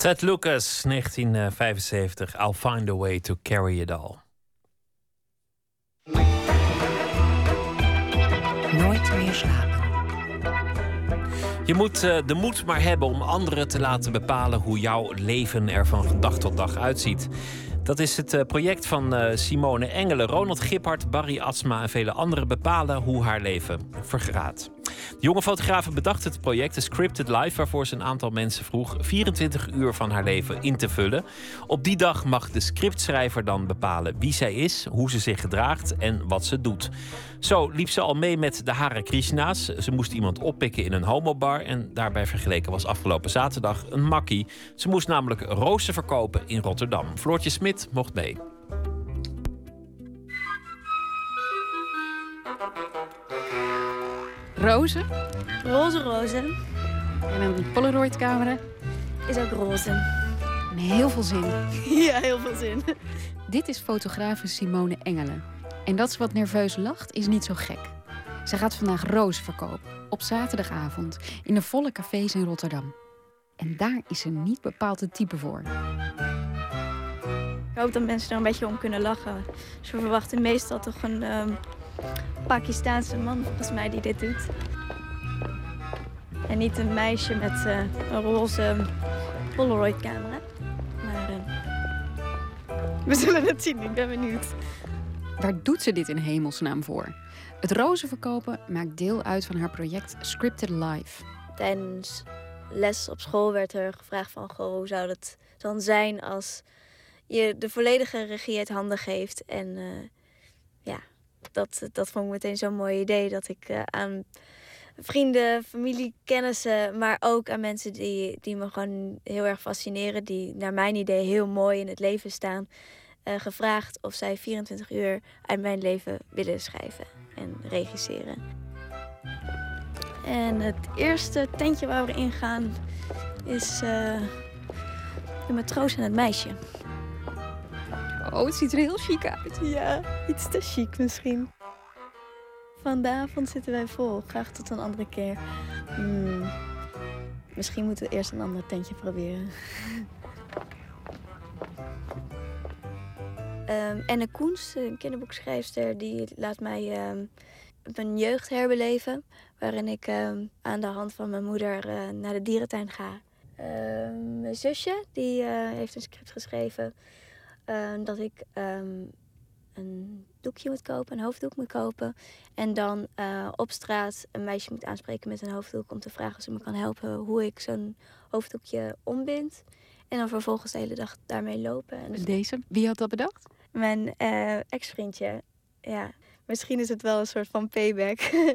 Ted Lucas, 1975. I'll find a way to carry it all.
Nooit meer slapen.
Je moet eh, de moed maar hebben om anderen te laten bepalen hoe jouw leven er van dag tot dag uitziet. Dat is het eh, project van eh, Simone Engelen. Ronald Giphart, Barry Asma en vele anderen bepalen hoe haar leven vergaat. De jonge fotografe bedacht het project The Scripted Life, waarvoor ze een aantal mensen vroeg 24 uur van haar leven in te vullen. Op die dag mag de scriptschrijver dan bepalen wie zij is, hoe ze zich gedraagt en wat ze doet. Zo liep ze al mee met de Hare Krishna's. Ze moest iemand oppikken in een homobar en daarbij vergeleken was afgelopen zaterdag een makkie. Ze moest namelijk rozen verkopen in Rotterdam. Floortje Smit mocht mee.
Rozen.
Roze rozen.
En een Polaroid-camera.
Is ook roze.
En heel veel zin.
Ja, heel veel zin.
Dit is fotografe Simone Engelen. En dat ze wat nerveus lacht, is niet zo gek. Ze gaat vandaag rozen verkopen. Op zaterdagavond. In de volle cafés in Rotterdam. En daar is ze niet bepaald het type voor.
Ik hoop dat mensen er een beetje om kunnen lachen. Ze verwachten meestal toch een ehm, Pakistaanse man, volgens mij, die dit doet. En niet een meisje met eh, een roze Polaroid-camera. Maar eh, we zullen het zien, ik ben benieuwd.
Waar doet ze dit in hemelsnaam voor? Het rozen verkopen maakt deel uit van haar project Scripted Life.
Tijdens les op school werd er gevraagd van... Goh, hoe zou het dan zijn als je de volledige regie uit handen geeft? En eh, dat, dat vond ik meteen zo'n mooi idee... dat ik eh, aan vrienden, familie, kennissen... maar ook aan mensen die, die me gewoon heel erg fascineren... die naar mijn idee heel mooi in het leven staan... eh, gevraagd of zij 24 uur uit mijn leven willen schrijven en regisseren. En het eerste tentje waar we in gaan is eh, de matroos en het meisje.
Oh, het ziet er heel chic uit.
Ja, iets te chic misschien. Vanavond zitten wij vol. Graag tot een andere keer. Hmm, Misschien moeten we eerst een ander tentje proberen. Ehm Enne Koens, een kinderboekschrijfster, die laat mij ehm, mijn jeugd herbeleven. Waarin ik ehm, aan de hand van mijn moeder eh, naar de dierentuin ga. Ehm, mijn zusje, die eh, heeft een script geschreven ehm, dat ik ehm, een doekje moet kopen, een hoofddoek moet kopen. En dan eh, op straat een meisje moet aanspreken met een hoofddoek om te vragen of ze me kan helpen hoe ik zo'n hoofddoekje ombind. En dan vervolgens de hele dag daarmee lopen. En dus
Deze, wie had dat bedacht?
mijn eh, ex-vriendje, ja. misschien is het wel een soort van payback.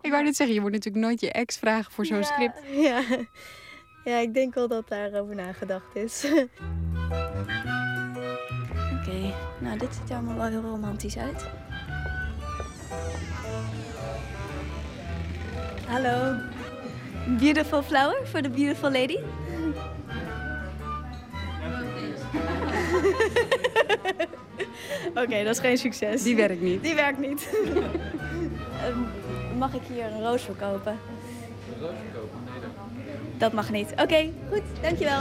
Ik wou net zeggen, je moet natuurlijk nooit je ex vragen voor zo'n
Ja,
script.
Ja. ja, ik denk wel dat daarover nagedacht is. Oké, nou dit ziet er allemaal wel heel romantisch uit. Hallo. Beautiful flower for the beautiful lady. Oké, dat is geen succes.
Die werkt niet.
Die werkt niet. Ehm, mag ik hier een roos verkopen?
Een roos verkopen? Nee, dat
Dat mag niet. Oké, goed. Dankjewel.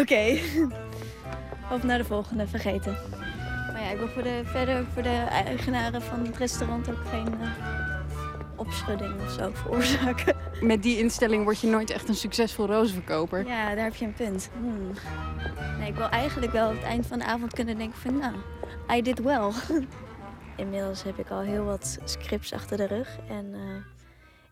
Oké. Of naar de volgende, vergeten. Maar ja, ik wil voor de, verder voor de eigenaren van het restaurant ook geen eh, opschudding of zo veroorzaken.
Met die instelling word je nooit echt een succesvol rozenverkoper.
Ja, daar heb je een punt. Hmm. Nee, ik wil eigenlijk wel op het eind van de avond kunnen denken van... nou, I did well. Inmiddels heb ik al heel wat scripts achter de rug. En eh,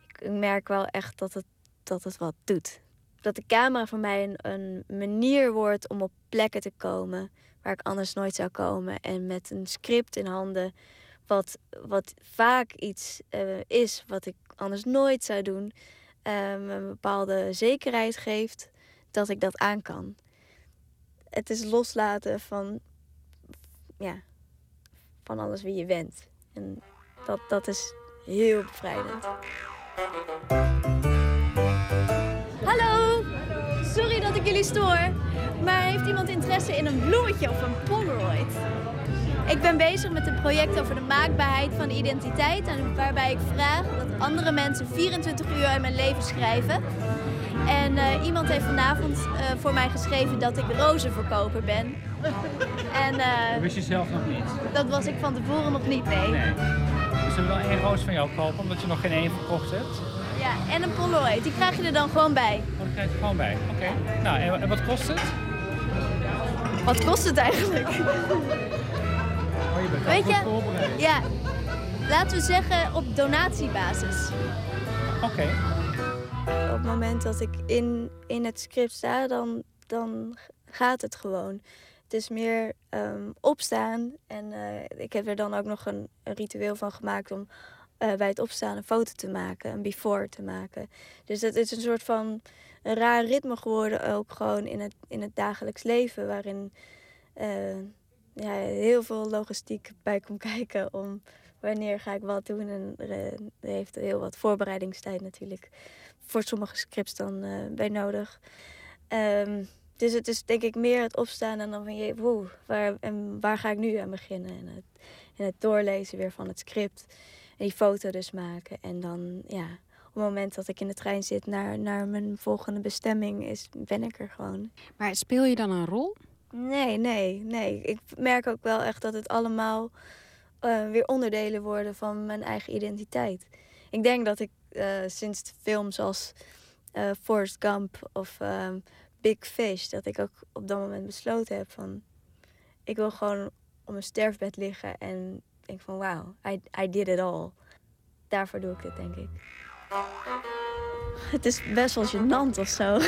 ik, ik merk wel echt dat het, dat het wat doet. Dat de camera voor mij een, manier wordt om op plekken te komen... waar ik anders nooit zou komen. En met een script in handen... wat, wat vaak iets eh, is wat ik anders nooit zou doen... eh, me een bepaalde zekerheid geeft dat ik dat aan kan. Het is loslaten van, ja, van alles wie je bent. En dat, dat is heel bevrijdend. Hallo! Jullie stoor. Maar heeft iemand interesse in een bloemetje of een Polaroid? Ik ben bezig met een project over de maakbaarheid van identiteit. En waarbij ik vraag dat andere mensen 24 uur uit mijn leven schrijven. En eh, iemand heeft vanavond eh, voor mij geschreven dat ik rozenverkoper ben. En eh,
Dat wist je zelf nog niet.
dat was ik van tevoren nog niet mee.
Nee. We zullen wel één roos van jou kopen, omdat je nog geen één verkocht hebt.
Ja, en een Polaroid. Die krijg je er dan gewoon bij.
Oh, die krijg je gewoon bij. Oké. Nou, en, en wat kost het?
Wat kost het eigenlijk?
Oh, je bent al
Weet je?
voorbereid.
Ja, laten we zeggen op donatiebasis.
Oké.
Op het moment dat ik in, in het script sta, dan, dan gaat het gewoon. Het is meer ehm, opstaan. En eh, ik heb er dan ook nog een, een ritueel van gemaakt om eh, bij het opstaan een foto te maken, een before te maken. Dus dat is een soort van een raar ritme geworden, ook gewoon in het, in het dagelijks leven, waarin eh, ja, heel veel logistiek bij komt kijken om wanneer ga ik wat doen. En er, eh, heeft heel wat voorbereidingstijd natuurlijk voor sommige scripts dan bij nodig. Ehm, dus het is denk ik meer het opstaan en dan van je, wow, waar, en waar ga ik nu aan beginnen? En het, en het doorlezen weer van het script. Die foto dus maken. En dan, ja, op het moment dat ik in de trein zit naar, naar mijn volgende bestemming, is, ben ik er gewoon.
Maar speel je dan een rol?
Nee, nee, nee. Ik merk ook wel echt dat het allemaal eh, weer onderdelen worden van mijn eigen identiteit. Ik denk dat ik eh, sinds films als eh Forrest Gump of ehm, Big Fish, dat ik ook op dat moment besloten heb van, ik wil gewoon op mijn sterfbed liggen en denk van, wauw, I, I did it all. Daarvoor doe ik het, denk ik. Het is best wel gênant of zo.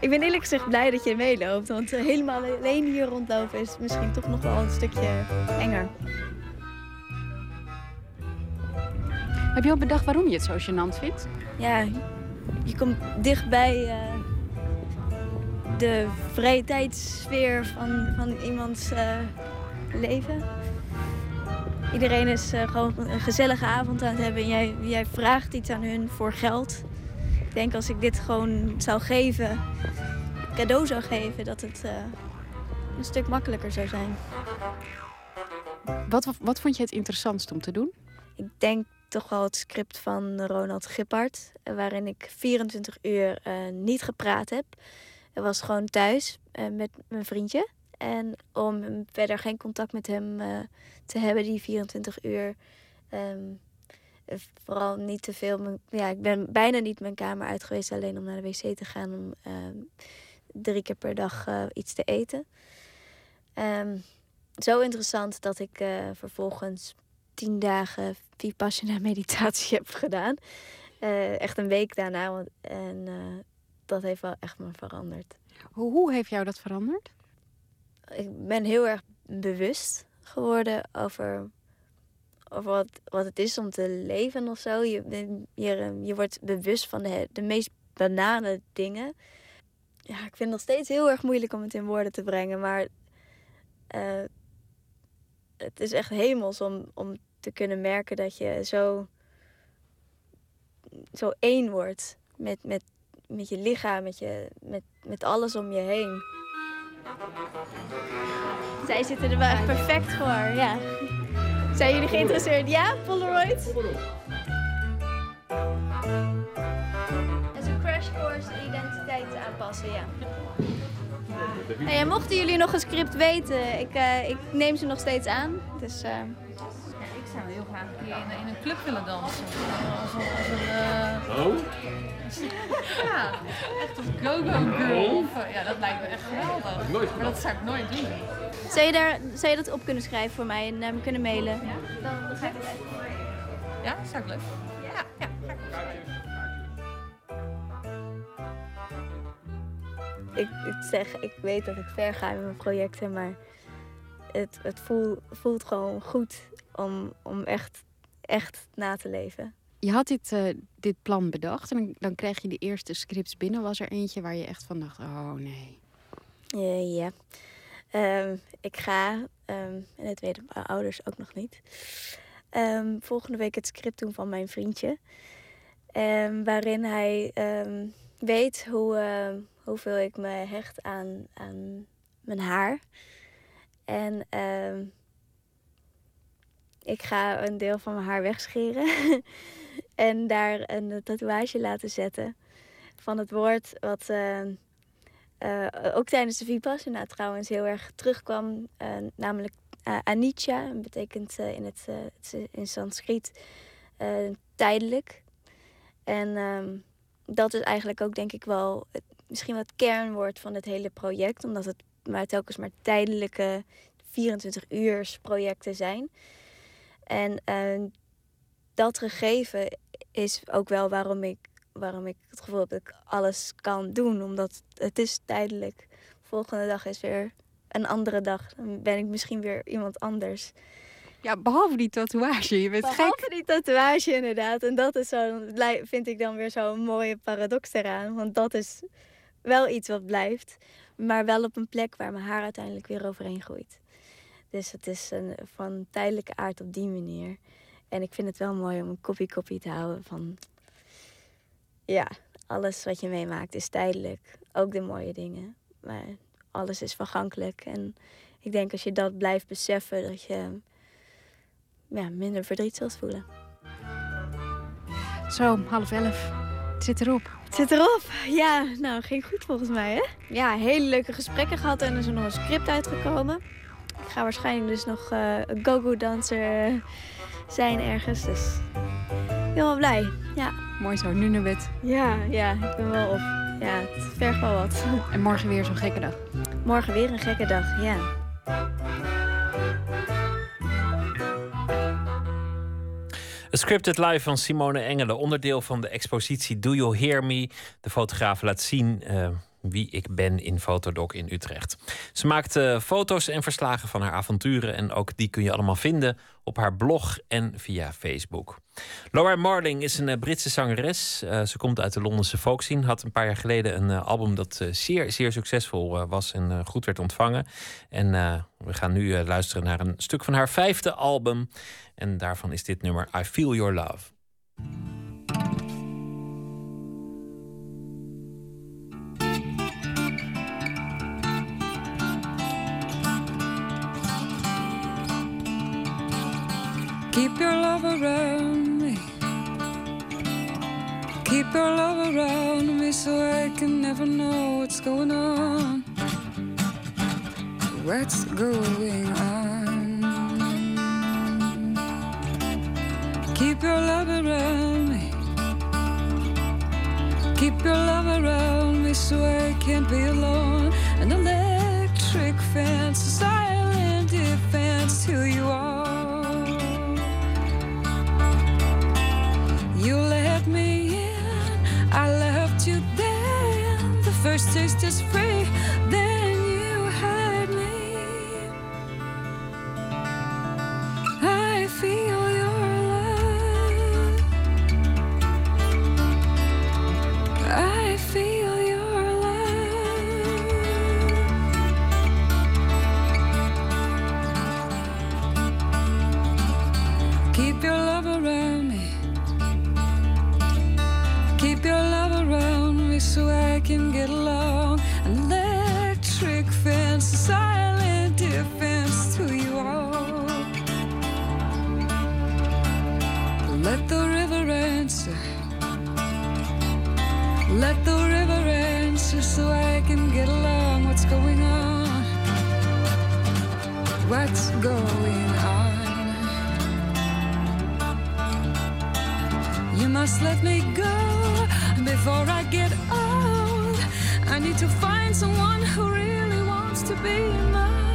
Ik ben eerlijk gezegd blij dat je meeloopt. Want eh, helemaal alleen hier rondlopen is misschien toch nog wel een stukje enger.
Heb je al bedacht waarom je het zo gênant vindt?
Ja, je komt dichtbij eh, de vrije tijdssfeer van, van iemands eh, leven. Iedereen is eh, gewoon een gezellige avond aan het hebben. En jij, jij vraagt iets aan hun voor geld. Ik denk als ik dit gewoon zou geven, cadeau zou geven, dat het eh, een stuk makkelijker zou zijn.
Wat, wat vond je het interessantst om te doen?
Ik denk toch wel het script van Ronald Gippard, waarin ik 24 uur niet gepraat heb. Ik was gewoon thuis eh, met mijn vriendje. En om verder geen contact met hem eh, te hebben die 24 uur. ehm, eh, vooral niet te veel. Ja, ik ben bijna niet mijn kamer uit geweest, alleen om naar de wc te gaan om ehm, drie keer per dag eh, iets te eten. Ehm, zo interessant dat ik vervolgens tien dagen vipassana meditatie heb gedaan. Echt een week daarna. want- En dat heeft wel echt me veranderd.
Hoe, hoe heeft jou dat veranderd?
Ik ben heel erg bewust geworden over, over wat, wat het is om te leven of zo. Je, je, je wordt bewust van de, de meest banale dingen. Ja, ik vind het nog steeds heel erg moeilijk om het in woorden te brengen. Maar eh, het is echt hemels om, om te kunnen merken dat je zo, zo één wordt met, met, met je lichaam, met, je, met, met alles om je heen. Zij zitten er wel echt perfect voor, ja. Zijn jullie geïnteresseerd? Ja, Polaroid? Het is een crash course identiteit aanpassen, ja. Hey, en mochten jullie nog een script weten, ik, eh, ik neem ze nog steeds aan. Dus, eh,
Ik zou heel graag een keer in, in een club willen dansen. Als, een- als een... eh,
Oh?
Ja, echt een go-go girl. Of, Ja, dat lijkt me echt geweldig.
Nooit
maar dat zou ik nooit doen.
zou, je daar, zou je dat op kunnen schrijven voor mij en naar me kunnen mailen? Dan begrijp ik het.
Ja, zou ik leuk. Ja, ja.
ik, ik zeg, ik weet dat ik ver ga in mijn projecten, maar het, het voel, voelt gewoon goed om, om echt, echt na te leven.
Je had dit, eh, dit plan bedacht en dan, kreeg je de eerste scripts binnen. Was er eentje waar je echt van dacht, oh nee.
Eh, ja. Ehm, ik ga, ehm, en dat weten mijn ouders ook nog niet, ehm, volgende week het script doen van mijn vriendje. Waarin hij weet hoe, hoeveel ik me hecht aan, aan mijn haar. En ik ga een deel van mijn haar wegscheren. en daar een tatoeage laten zetten. Van het woord wat ehm, eh, ook tijdens de Vipassana trouwens heel erg terugkwam. eh, namelijk eh, anicca. Betekent eh, in het, eh, in Sanskriet eh, tijdelijk. En ehm, dat is eigenlijk ook denk ik wel het, misschien wat kernwoord van het hele project. Omdat het maar telkens maar tijdelijke 24 uurs projecten zijn. En eh, dat gegeven is ook wel waarom ik, waarom ik het gevoel heb dat ik alles kan doen. Omdat het is tijdelijk. Volgende dag is weer een andere dag. Dan ben ik misschien weer iemand anders.
Ja, behalve die tatoeage. Je bent
Behalve
gek.
die tatoeage inderdaad. En dat is zo, vind ik dan weer zo'n mooie paradox eraan. Want dat is wel iets wat blijft. Maar wel op een plek waar mijn haar uiteindelijk weer overheen groeit. Dus het is een, van tijdelijke aard op die manier. En ik vind het wel mooi om een kopie-kopie te houden van... Ja, alles wat je meemaakt is tijdelijk. Ook de mooie dingen. Maar alles is vergankelijk. En ik denk als je dat blijft beseffen, dat je ja, minder verdriet zult voelen.
Zo, half elf. Het zit erop.
Het zit erop. Ja, nou, ging goed volgens mij, hè? Ja, hele leuke gesprekken gehad en er is nog een script uitgekomen. Ik ga waarschijnlijk dus nog eh, een go-go-danser eh, zijn ergens, dus helemaal blij. Ja.
Mooi zo, nu naar bed.
Ja, ja, ik ben wel op. Ja, het vergt wel wat.
En morgen weer zo'n gekke dag.
Morgen weer een gekke dag, ja.
Een scripted live van Simone Engelen, onderdeel van de expositie Do You Hear Me? De fotograaf laat zien eh, wie ik ben in Fotodoc in Utrecht. Ze maakt eh, foto's en verslagen van haar avonturen en ook die kun je allemaal vinden op haar blog en via Facebook. Laura Marling is een eh, Britse zangeres. Eh, ze komt uit de Londense folkscene. Had een paar jaar geleden een album dat zeer, zeer succesvol was en goed werd ontvangen. En we gaan nu luisteren naar een stuk van haar vijfde album. En daarvan is dit nummer I Feel Your Love.
Keep your love around me. Keep your love around me so I can never know what's going on. What's going on? Keep your love around me. Keep your love around me so I can't be alone. An electric fence, a silent defense till you are. Then. The first taste is free, then you had me. I feel can get along. An electric fence, a silent defense to you all. Let the river answer. Let the river answer so I can get along. What's going on? What's going on? You must let me go before I get need to find someone who really wants to be mine.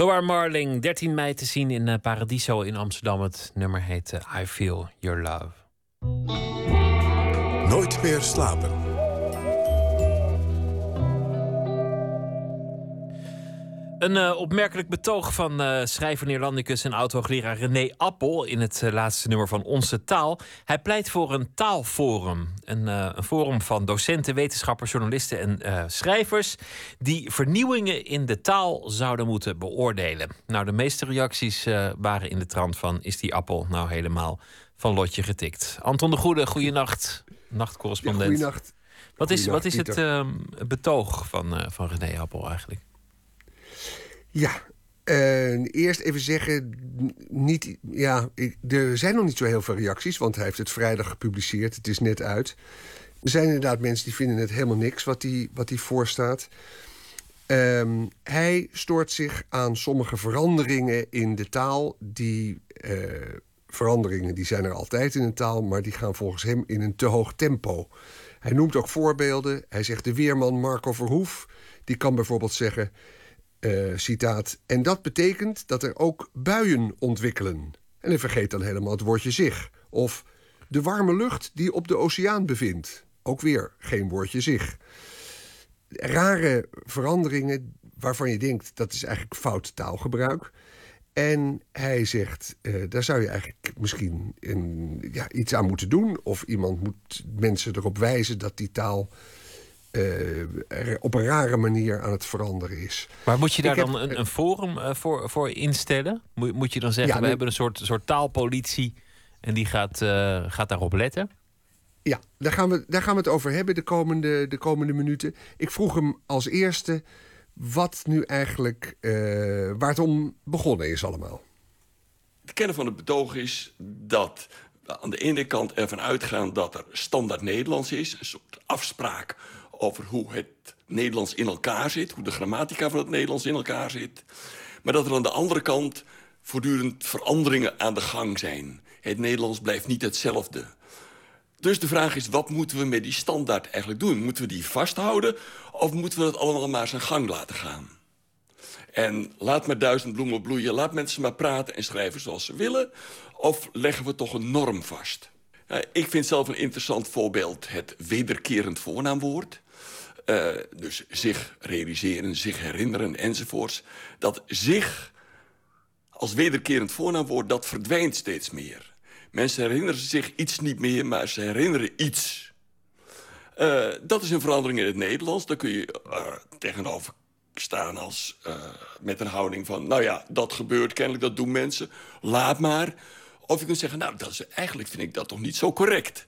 Loar Marling, 13 mei te zien in eh, Paradiso in Amsterdam. Het nummer heet eh, I Feel Your Love.
Nooit meer slapen.
Een eh, opmerkelijk betoog van eh, schrijver, Neerlandicus en oud-hoogleraar René Appel in het eh, laatste nummer van Onze Taal. Hij pleit voor een taalforum. Een, een forum van docenten, wetenschappers, journalisten en schrijvers die vernieuwingen in de taal zouden moeten beoordelen. Nou, de meeste reacties waren in de trant van is die appel nou helemaal van lotje getikt. Anton de Goede, goeienacht, nachtcorrespondent.
Goeienacht.
Wat is, wat is het ehm, betoog van, van René Appel eigenlijk?
Ja, eerst even zeggen, niet, ja, er zijn nog niet zo heel veel reacties, want hij heeft het vrijdag gepubliceerd. Het is net uit. Er zijn inderdaad mensen die vinden het helemaal niks wat hij wat voorstaat. Ehm, hij stoort zich aan sommige veranderingen in de taal. Die eh, veranderingen die zijn er altijd in een taal, maar die gaan volgens hem in een te hoog tempo. Hij noemt ook voorbeelden. Hij zegt de weerman Marco Verhoef, die kan bijvoorbeeld zeggen. Eh, citaat. En dat betekent dat er ook buien ontwikkelen. En hij vergeet dan helemaal het woordje zich. Of de warme lucht die op de oceaan bevindt. Ook weer geen woordje zich. Rare veranderingen waarvan je denkt dat is eigenlijk fout taalgebruik. En hij zegt, eh, daar zou je eigenlijk misschien een, ja, iets aan moeten doen. Of iemand moet mensen erop wijzen dat die taal eh, er op een rare manier aan het veranderen is.
Maar moet je daar
Ik heb-
dan een, een forum eh, voor, voor instellen? Moet, moet je dan zeggen,
Ja,
we hebben een soort, soort taalpolitie en die gaat, eh, gaat daarop letten?
Ja, daar gaan, we, daar gaan we het over hebben de komende, de komende minuten. Ik vroeg hem als eerste wat nu eigenlijk, eh, waar het om begonnen is allemaal.
Het kennen van het betoog is dat we aan de ene kant ervan uitgaan dat er standaard Nederlands is. Een soort afspraak over hoe het Nederlands in elkaar zit. Hoe de grammatica van het Nederlands in elkaar zit. Maar dat er aan de andere kant voortdurend veranderingen aan de gang zijn. Het Nederlands blijft niet hetzelfde. Dus de vraag is, wat moeten we met die standaard eigenlijk doen? Moeten we die vasthouden of moeten we het allemaal maar zijn gang laten gaan? En laat maar duizend bloemen bloeien. Laat mensen maar praten en schrijven zoals ze willen. Of leggen we toch een norm vast? Ik vind zelf een interessant voorbeeld het wederkerend voornaamwoord. Eh, dus zich realiseren, zich herinneren enzovoorts. Dat zich als wederkerend voornaamwoord, dat verdwijnt steeds meer. Mensen herinneren zich iets niet meer, maar ze herinneren iets. Eh, dat is een verandering in het Nederlands. Daar kun je eh, tegenover staan als, met een houding van... nou ja, dat gebeurt kennelijk, dat doen mensen. Laat maar. Of je kunt zeggen, nou, dat is, eigenlijk vind ik dat toch niet zo correct.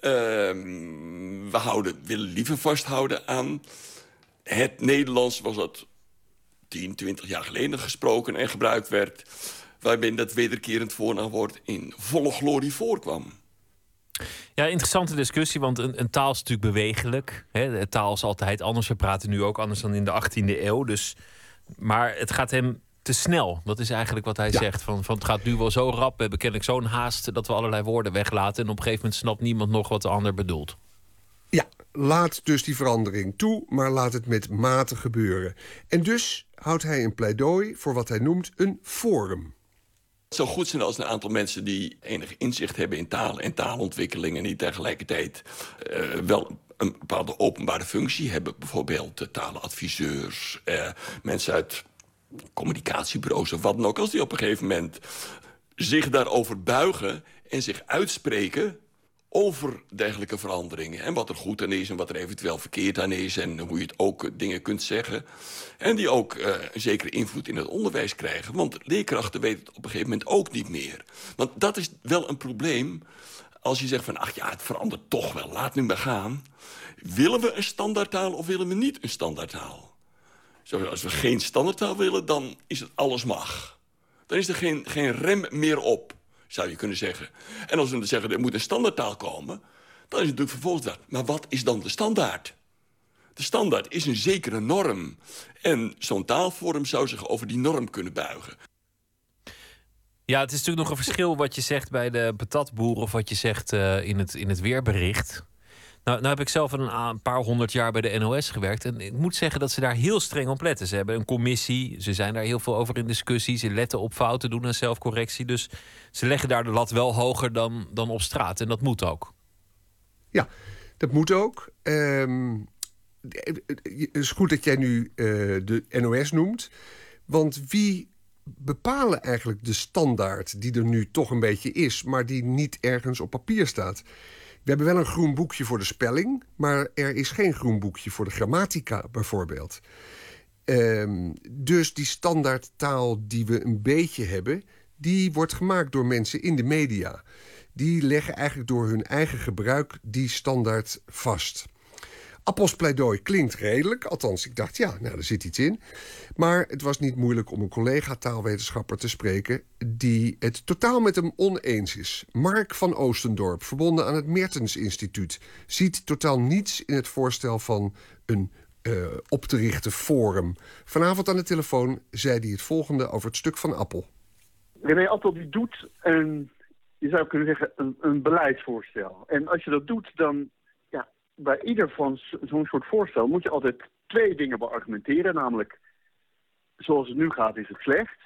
Ehm, we houden, willen liever vasthouden aan het Nederlands... was dat 10, 20 jaar geleden gesproken en gebruikt werd... waarin dat wederkerend voornaamwoord in volle glorie voorkwam.
Ja, interessante discussie, want een, een taal is natuurlijk bewegelijk. Hè? De taal is altijd anders. We praten nu ook anders dan in de 18e eeuw. Dus, maar het gaat hem te snel. Dat is eigenlijk wat hij zegt. Van, van het gaat nu wel zo rap. We hebben kennelijk zo'n haast dat we allerlei woorden weglaten. En op een gegeven moment snapt niemand nog wat de ander bedoelt.
Ja, laat dus die verandering toe, maar laat het met mate gebeuren. En dus houdt hij een pleidooi voor wat hij noemt een forum.
Het zou goed zijn als een aantal mensen die enig inzicht hebben in taal en taalontwikkeling... en die tegelijkertijd eh, wel een bepaalde openbare functie hebben. Bijvoorbeeld uh, talenadviseurs, eh, mensen uit communicatiebureaus of wat dan ook. Als die op een gegeven moment zich daarover buigen en zich uitspreken over dergelijke veranderingen. En wat er goed aan is en wat er eventueel verkeerd aan is... en hoe je het ook dingen kunt zeggen. En die ook uh, een zekere invloed in het onderwijs krijgen. Want leerkrachten weten het op een gegeven moment ook niet meer. Want dat is wel een probleem als je zegt van... ach ja, het verandert toch wel, laat nu maar gaan. Willen we een standaardtaal of willen we niet een standaardtaal? Zo, als we geen standaardtaal willen, dan is het alles mag. Dan is er geen, geen rem meer op zou je kunnen zeggen. En als we dan zeggen, er moet een standaardtaal komen... dan is het natuurlijk vervolgens dat. Maar wat is dan de standaard? De standaard is een zekere norm. En zo'n taalvorm zou zich over die norm kunnen buigen.
Ja, het is natuurlijk nog een verschil wat je zegt bij de patatboer... of wat je zegt uh, in, het, in het weerbericht. Nou, nou heb ik zelf een, een, paar honderd jaar bij de NOS gewerkt. En ik moet zeggen dat ze daar heel streng op letten. Ze hebben een commissie, ze zijn daar heel veel over in discussie. Ze letten op fouten, doen een zelfcorrectie. Dus ze leggen daar de lat wel hoger dan, dan op straat. En dat moet ook.
Ja, dat moet ook. Um, het is goed dat jij nu uh, de NOS noemt. Want wie bepalen eigenlijk de standaard die er nu toch een beetje is... maar die niet ergens op papier staat... We hebben wel een groen boekje voor de spelling, maar er is geen groen boekje voor de grammatica bijvoorbeeld. Um, dus die standaardtaal die we een beetje hebben, die wordt gemaakt door mensen in de media. Die leggen eigenlijk door hun eigen gebruik die standaard vast. Appels pleidooi klinkt redelijk, althans ik dacht ja, nou er zit iets in. Maar het was niet moeilijk om een collega taalwetenschapper te spreken die het totaal met hem oneens is. Mark van Oostendorp, verbonden aan het Mertens Instituut, ziet totaal niets in het voorstel van een uh, op te richten forum. Vanavond aan de telefoon zei hij het volgende over het stuk van Appel.
René Appel die doet een, je zou kunnen zeggen, een beleidsvoorstel. En als je dat doet, dan bij ieder van zo'n soort voorstel moet je altijd twee dingen beargumenteren. Namelijk, zoals het nu gaat is het slecht,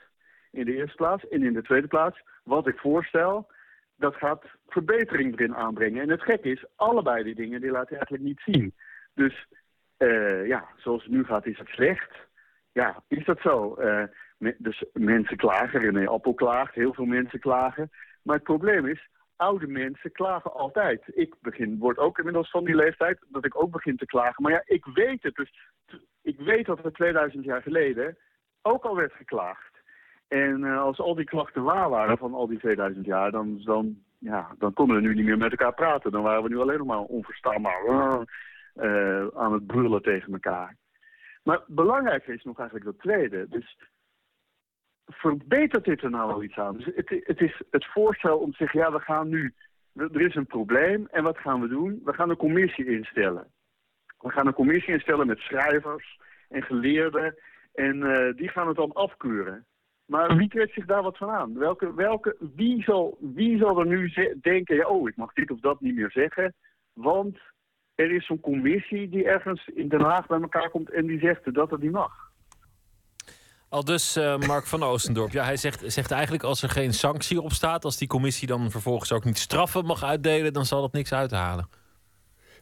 in de eerste plaats. En in de tweede plaats, wat ik voorstel, dat gaat verbetering erin aanbrengen. En het gek is, allebei die dingen, die laat je eigenlijk niet zien. Dus uh, ja, zoals het nu gaat is het slecht. Ja, is dat zo? Me, dus mensen klagen, René Appel klaagt, heel veel mensen klagen. Maar het probleem is, oude mensen klagen altijd. Ik begin, word ook inmiddels van die leeftijd dat ik ook begin te klagen. Maar ja, ik weet het. Dus ik weet dat er 2000 jaar geleden ook al werd geklaagd. En eh, als al die klachten waar waren van al die 2000 jaar, dan, dan, ja, dan konden we nu niet meer met elkaar praten. Dan waren we nu alleen nog maar onverstaanbaar eh, aan het brullen tegen elkaar. Maar belangrijker is nog eigenlijk dat tweede. Dus verbetert dit er nou wel iets aan? Dus het, is het voorstel om te zeggen, ja, we gaan nu, er is een probleem en wat gaan we doen? We gaan een commissie instellen. We gaan een commissie instellen met schrijvers en geleerden en eh, die gaan het dan afkeuren. Maar wie trekt zich daar wat van aan? Welke, welke, wie, zal, wie zal er nu denken, ja, oh, ik mag dit of dat niet meer zeggen, want er is zo'n commissie die ergens in Den Haag bij elkaar komt en die zegt dat het niet mag.
Al dus eh, Mark van Oostendorp. Ja, hij zegt, zegt eigenlijk als er geen sanctie op staat, als die commissie dan vervolgens ook niet straffen mag uitdelen, dan zal dat niks uithalen.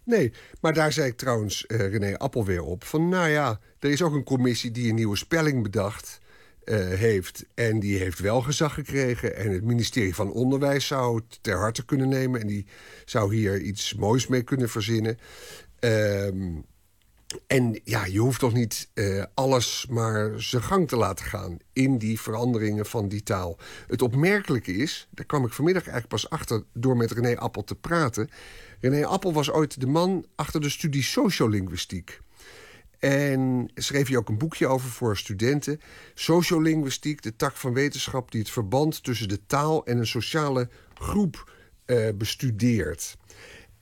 Nee, maar daar zei ik trouwens eh, René Appel weer op. Van nou ja, er is ook een commissie die een nieuwe spelling bedacht eh, heeft. En die heeft wel gezag gekregen. En het ministerie van Onderwijs zou het ter harte kunnen nemen. En die zou hier iets moois mee kunnen verzinnen. Ehm, en ja, je hoeft toch niet eh, alles maar zijn gang te laten gaan in die veranderingen van die taal. Het opmerkelijke is, daar kwam ik vanmiddag eigenlijk pas achter door met René Appel te praten. René Appel was ooit de man achter de studie sociolinguïstiek. En schreef hij ook een boekje over voor studenten. Sociolinguïstiek, de tak van wetenschap die het verband tussen de taal en een sociale groep eh, bestudeert.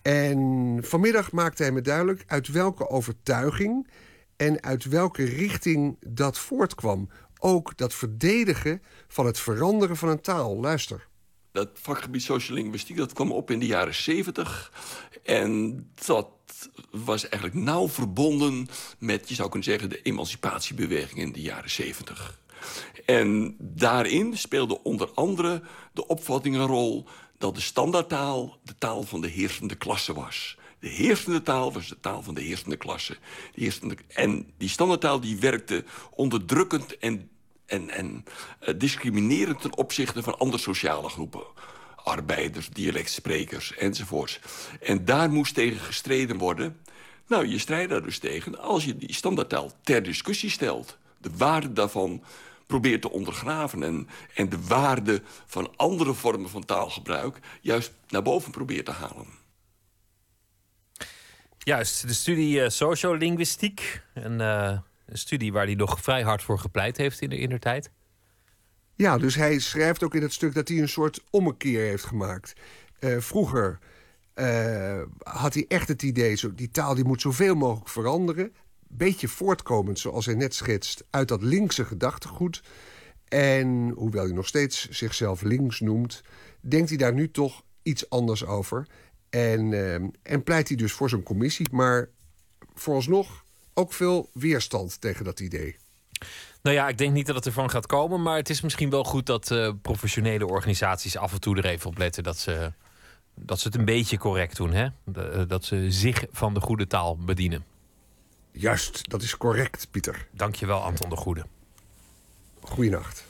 En vanmiddag maakte hij me duidelijk uit welke overtuiging en uit welke richting dat voortkwam. Ook dat verdedigen van het veranderen van een taal. Luister.
Dat vakgebied sociolinguïstiek dat kwam op in de jaren 70. En dat was eigenlijk nauw verbonden met, je zou kunnen zeggen, de emancipatiebeweging in de jaren 70. En daarin speelde onder andere de opvatting een rol dat de standaardtaal de taal van de heersende klasse was. De heersende taal was de taal van de heersende klasse. De en die standaardtaal die werkte onderdrukkend en, en, en eh, discriminerend ten opzichte van andere sociale groepen. Arbeiders, dialectsprekers enzovoorts. En daar moest tegen gestreden worden. Nou, je strijdt daar dus tegen als je die standaardtaal ter discussie stelt. De waarde daarvan probeert te ondergraven en, en de waarde van andere vormen van taalgebruik juist naar boven probeert te halen.
Juist, de studie eh, sociolinguïstiek. Een, eh, een studie waar hij nog vrij hard voor gepleit heeft in de innertijd.
Ja, dus hij schrijft ook in het stuk dat hij een soort ommekeer heeft gemaakt. Eh, vroeger eh, had hij echt het idee, zo, die taal die moet zoveel mogelijk veranderen. Beetje voortkomend, zoals hij net schetst, uit dat linkse gedachtegoed. En hoewel hij nog steeds zichzelf links noemt, denkt hij daar nu toch iets anders over. En, eh, en pleit hij dus voor zo'n commissie. Maar vooralsnog ook veel weerstand tegen dat idee.
Nou ja, ik denk niet dat het ervan gaat komen. Maar het is misschien wel goed dat eh, professionele organisaties af en toe er even op letten dat ze, dat ze het een beetje correct doen. Hè? Eh, dat ze zich van de goede taal bedienen.
Juist, dat is correct, Pieter.
Dankjewel, Anton de Goede.
Goeienacht.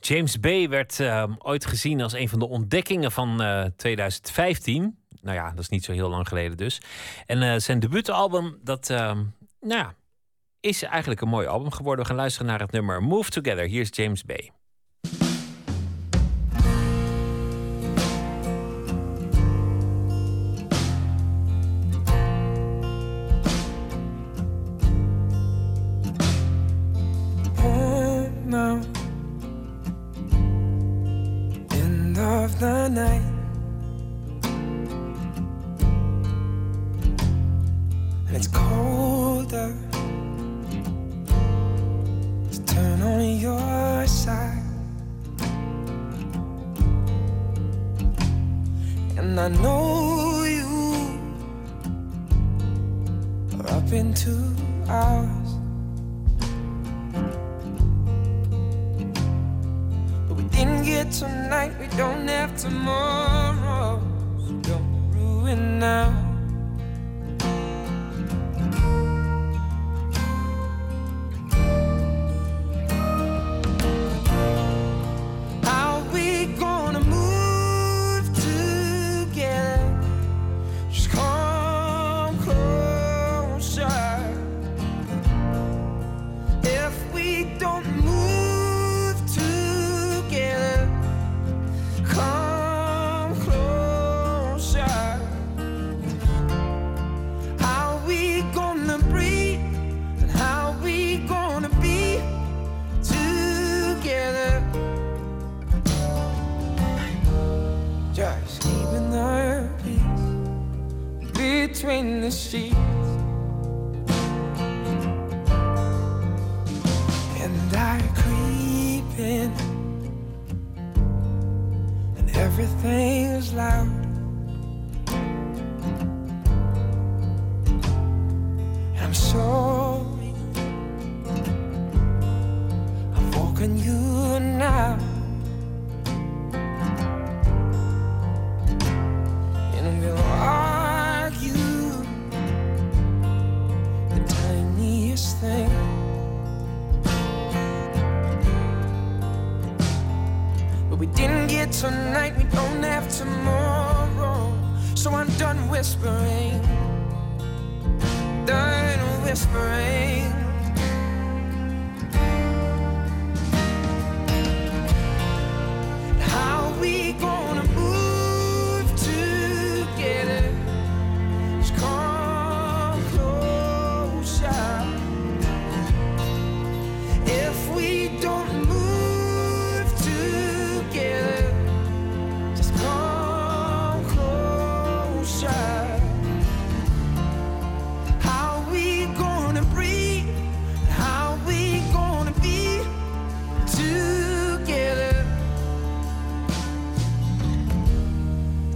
James Bay werd eh, ooit gezien als een van de ontdekkingen van eh, 2015. Nou ja, dat is niet zo heel lang geleden dus. En eh, zijn debuutalbum, dat eh, nou ja, is eigenlijk een mooi album geworden. We gaan luisteren naar het nummer Move Together. Hier is James Bay.
Night. And it's colder. Let's turn on your side. And I know some more.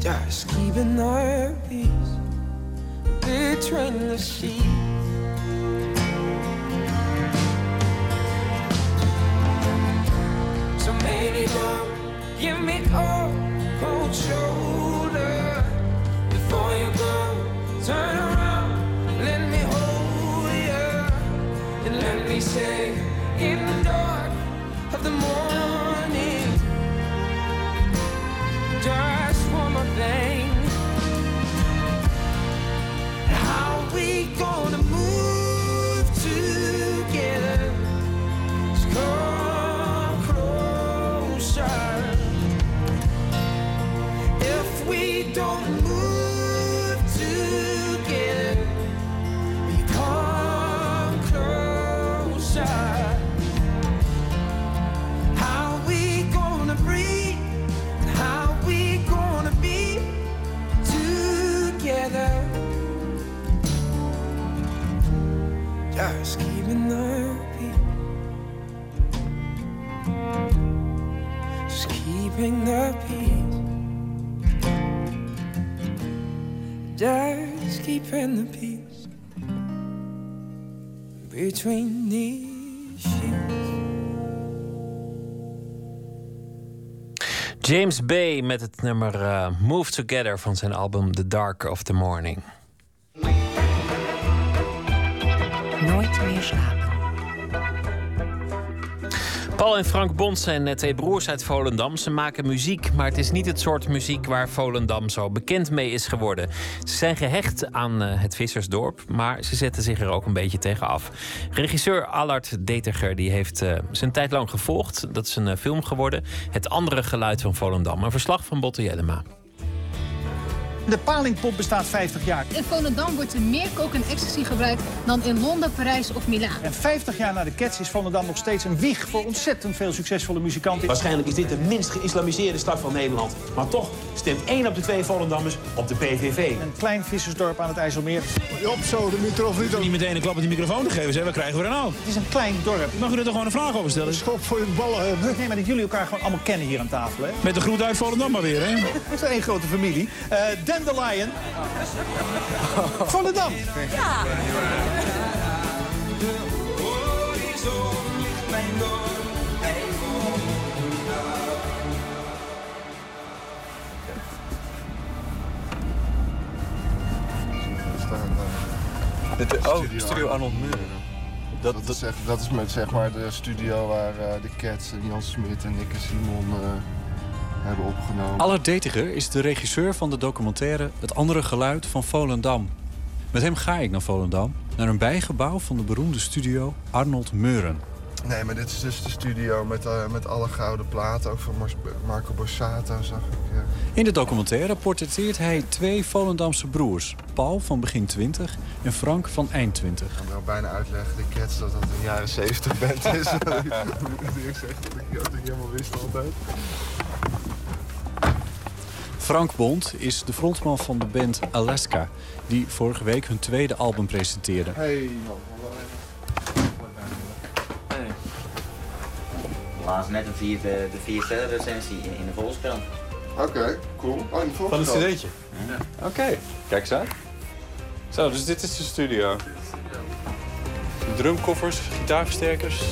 Just keeping our peace between the sheets. So maybe don't give me a cold shoulder before you go. Turn around, let me hold you, and let me say in the dark of the morning, keeping the peace. Just keeping the peace between these sheets.
James Bay met het nummer eh, Move Together van zijn album The Dark of the Morning.
Nooit meer slapen.
Paul en Frank Bond zijn twee broers uit Volendam. Ze maken muziek, maar het is niet het soort muziek waar Volendam zo bekend mee is geworden. Ze zijn gehecht aan eh, het Vissersdorp, maar ze zetten zich er ook een beetje tegen af. Regisseur Allard Deterger die heeft eh, zijn tijd lang gevolgd. Dat is een eh, film geworden. Het andere geluid van Volendam. Een verslag van Botte Jellema.
De palingpop bestaat 50 jaar.
In Volendam wordt er meer coke en ecstasy gebruikt dan in Londen, Parijs of Milaan.
En 50 jaar na de Cats is Volendam nog steeds een wieg voor ontzettend veel succesvolle muzikanten.
Waarschijnlijk is dit de minst geïslamiseerde stad van Nederland. Maar toch stemt één op de twee Volendammers op de PVV.
Een klein vissersdorp aan het IJsselmeer.
Op zo, de microfoon niet Niet meteen een klap op die microfoon te geven, zeg. Wat krijgen we er nou?
Het is een klein dorp.
Mag u er toch gewoon een vraag over stellen?
Schop voor je ballen hebben. Nee, maar dat jullie elkaar gewoon allemaal kennen hier aan tafel, hè?
Met de groet uit Volendam maar weer, hè?
Het is één grote familie. Eh Dandelion. Volendam.
Ja.
Dit, oh, Studio Arnold Muren.
Dat, dat, is, echt, dat is met zeg maar de studio waar eh, de Cats en Jan Smit en Nick en Simon eh, hebben opgenomen.
Allard Detiger is de regisseur van de documentaire Het andere geluid van Volendam. Met hem ga ik naar Volendam, naar een bijgebouw van de beroemde studio Arnold Meuren.
Nee, maar dit is dus de studio met, eh, met alle gouden platen, ook van Marco Borsato zag ik. ja.
In de documentaire portretteert hij twee Volendamse broers. Paul van begin 20 en Frank van eind 20.
Ik kan wel bijna uitleggen, de Cats, dat dat een jaren 70 band is. ik dat ik dat ik helemaal wist altijd.
Frank Bond is de frontman van de band Alaska... die vorige week hun tweede album presenteerde.
Hey,
Laatst net een vier, de, de vier recensie in, in de Volkskrant.
Oké, cool. Oh, in de
Van het
Volkskrant.
cd'tje? Oké, kijk eens aan. Zo, dus dit is de studio. Drumkoffers, gitaarversterkers.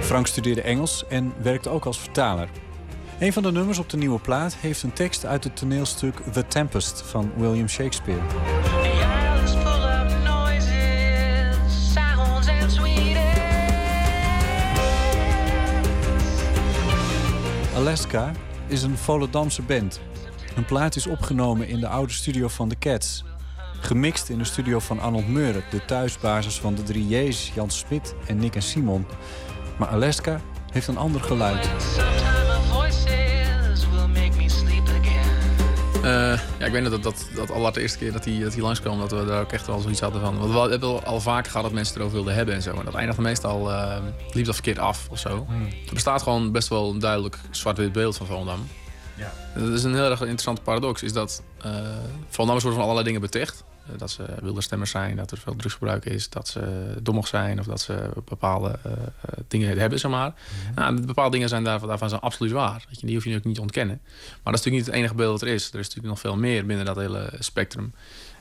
Frank studeerde Engels en werkte ook als vertaler. Een van de nummers op de nieuwe plaat heeft een tekst uit het toneelstuk The Tempest van William Shakespeare. Alaska is een Volendamse band. Hun plaat is opgenomen in de oude studio van de Cats. Gemixt in de studio van Arnold Meurer, de thuisbasis van de drie J's, Jan Smit en Nick en Simon. Maar Alaska heeft een ander geluid.
Ja, ik weet nog dat dat, dat eerste keer dat hij, dat hij langskwam, dat we daar ook echt wel zoiets hadden van. Want we hebben al vaker gehad dat mensen erover wilden hebben en zo. En dat eindigde meestal, eh, liep dat verkeerd af of zo. Er bestaat gewoon best wel een duidelijk zwart-wit beeld van Volendam.
Ja.
Dat is een heel erg interessante paradox, is dat uh, Volendammers worden van allerlei dingen beticht. Eh, dat ze wilde stemmers zijn, dat er veel drugsgebruik is, dat ze dommig zijn of dat ze bepaalde uh, dingen hebben, zeg maar. nou, bepaalde dingen zijn daarvan, daarvan zijn absoluut waar. Je, die hoef je ook niet te ontkennen. Maar dat is natuurlijk niet het enige beeld dat er is. Er is natuurlijk nog veel meer binnen dat hele spectrum.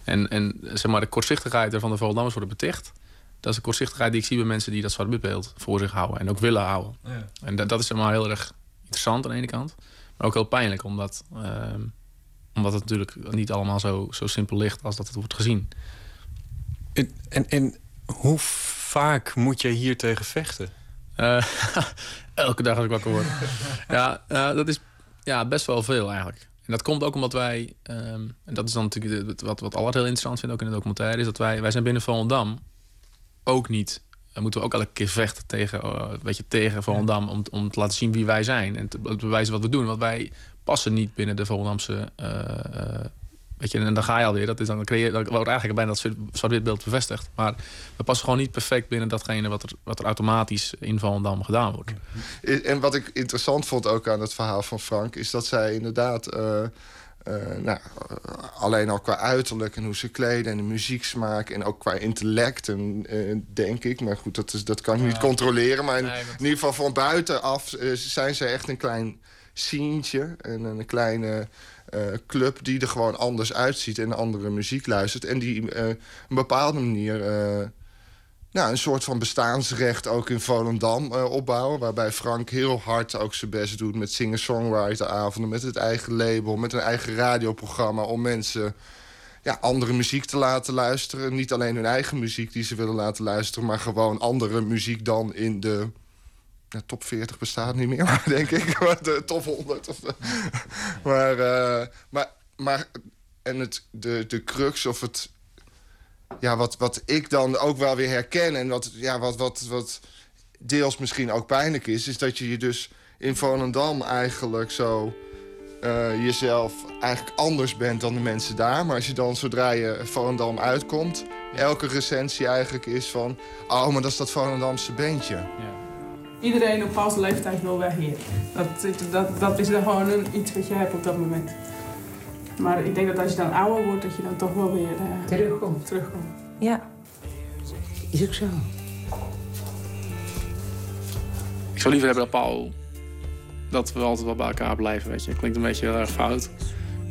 En, en zeg maar, de kortzichtigheid van de Volendammers worden beticht. Dat is de kortzichtigheid die ik zie bij mensen die dat zwart beeld voor zich houden en ook willen houden. Ja. En dat, dat is zeg maar heel erg interessant aan de ene kant, maar ook heel pijnlijk, omdat uh, omdat het natuurlijk niet allemaal zo, zo simpel ligt als dat het wordt gezien.
En, en, en hoe vaak moet je hier tegen vechten?
Uh, elke dag als ik wakker word. ja, uh, dat is ja, best wel veel eigenlijk. En dat komt ook omdat wij, um, en dat is dan natuurlijk wat, wat Allard heel interessant vindt ook in de documentaire, is dat wij, wij zijn binnen Volendam ook niet dan moeten we ook elke keer vechten tegen, uh, weet je, tegen Volendam... Om, om te laten zien wie wij zijn en te bewijzen wat we doen. Want wij passen niet binnen de Volendamse... Uh, uh, weet je, en dan ga je alweer. Dat, is dan, creëer, dat wordt eigenlijk bijna dat zwart-wit beeld bevestigd. Maar we passen gewoon niet perfect binnen datgene... wat er, wat er automatisch in Volendam gedaan wordt.
En wat ik interessant vond ook aan het verhaal van Frank... is dat zij inderdaad... Uh, nou, alleen al qua uiterlijk en hoe ze kleden en de muzieksmaak... en ook qua intellect, en, uh, denk ik. Maar goed, dat, is, dat kan ik ja. niet controleren. Maar in, nee, in, ieder geval van buitenaf uh, zijn ze echt een klein sientje. En een kleine club die er gewoon anders uitziet... en andere muziek luistert. En die op een bepaalde manier... nou, een soort van bestaansrecht ook in Volendam opbouwen. Waarbij Frank heel hard ook zijn best doet met singer-songwriter-avonden... met het eigen label, met een eigen radioprogramma... om mensen ja, andere muziek te laten luisteren. Niet alleen hun eigen muziek die ze willen laten luisteren... maar gewoon andere muziek dan in de... Ja, top 40 bestaat niet meer, denk ik. Maar de top 100. Of, maar, uh, maar, maar... En het, de, de crux of het ja, wat, wat ik dan ook wel weer herken... en wat, ja, wat, wat, wat deels misschien ook pijnlijk is... is dat je je dus in Volendam eigenlijk zo... Uh, jezelf eigenlijk anders bent dan de mensen daar. Maar als je dan, zodra je Volendam uitkomt... elke recensie eigenlijk is van... oh, maar dat is dat Volendamse bandje. Ja.
Iedereen op vaste leeftijd wil weg hier. Dat, dat, dat is dan gewoon een, iets wat je hebt op dat moment. Maar ik denk dat als je dan ouder wordt, dat je dan toch wel weer uh,
terugkomt.
terugkomt.
Ja, is ook zo.
Ik zou liever hebben, Paul, dat we altijd wel bij elkaar blijven. Weet je. Klinkt een beetje heel erg fout.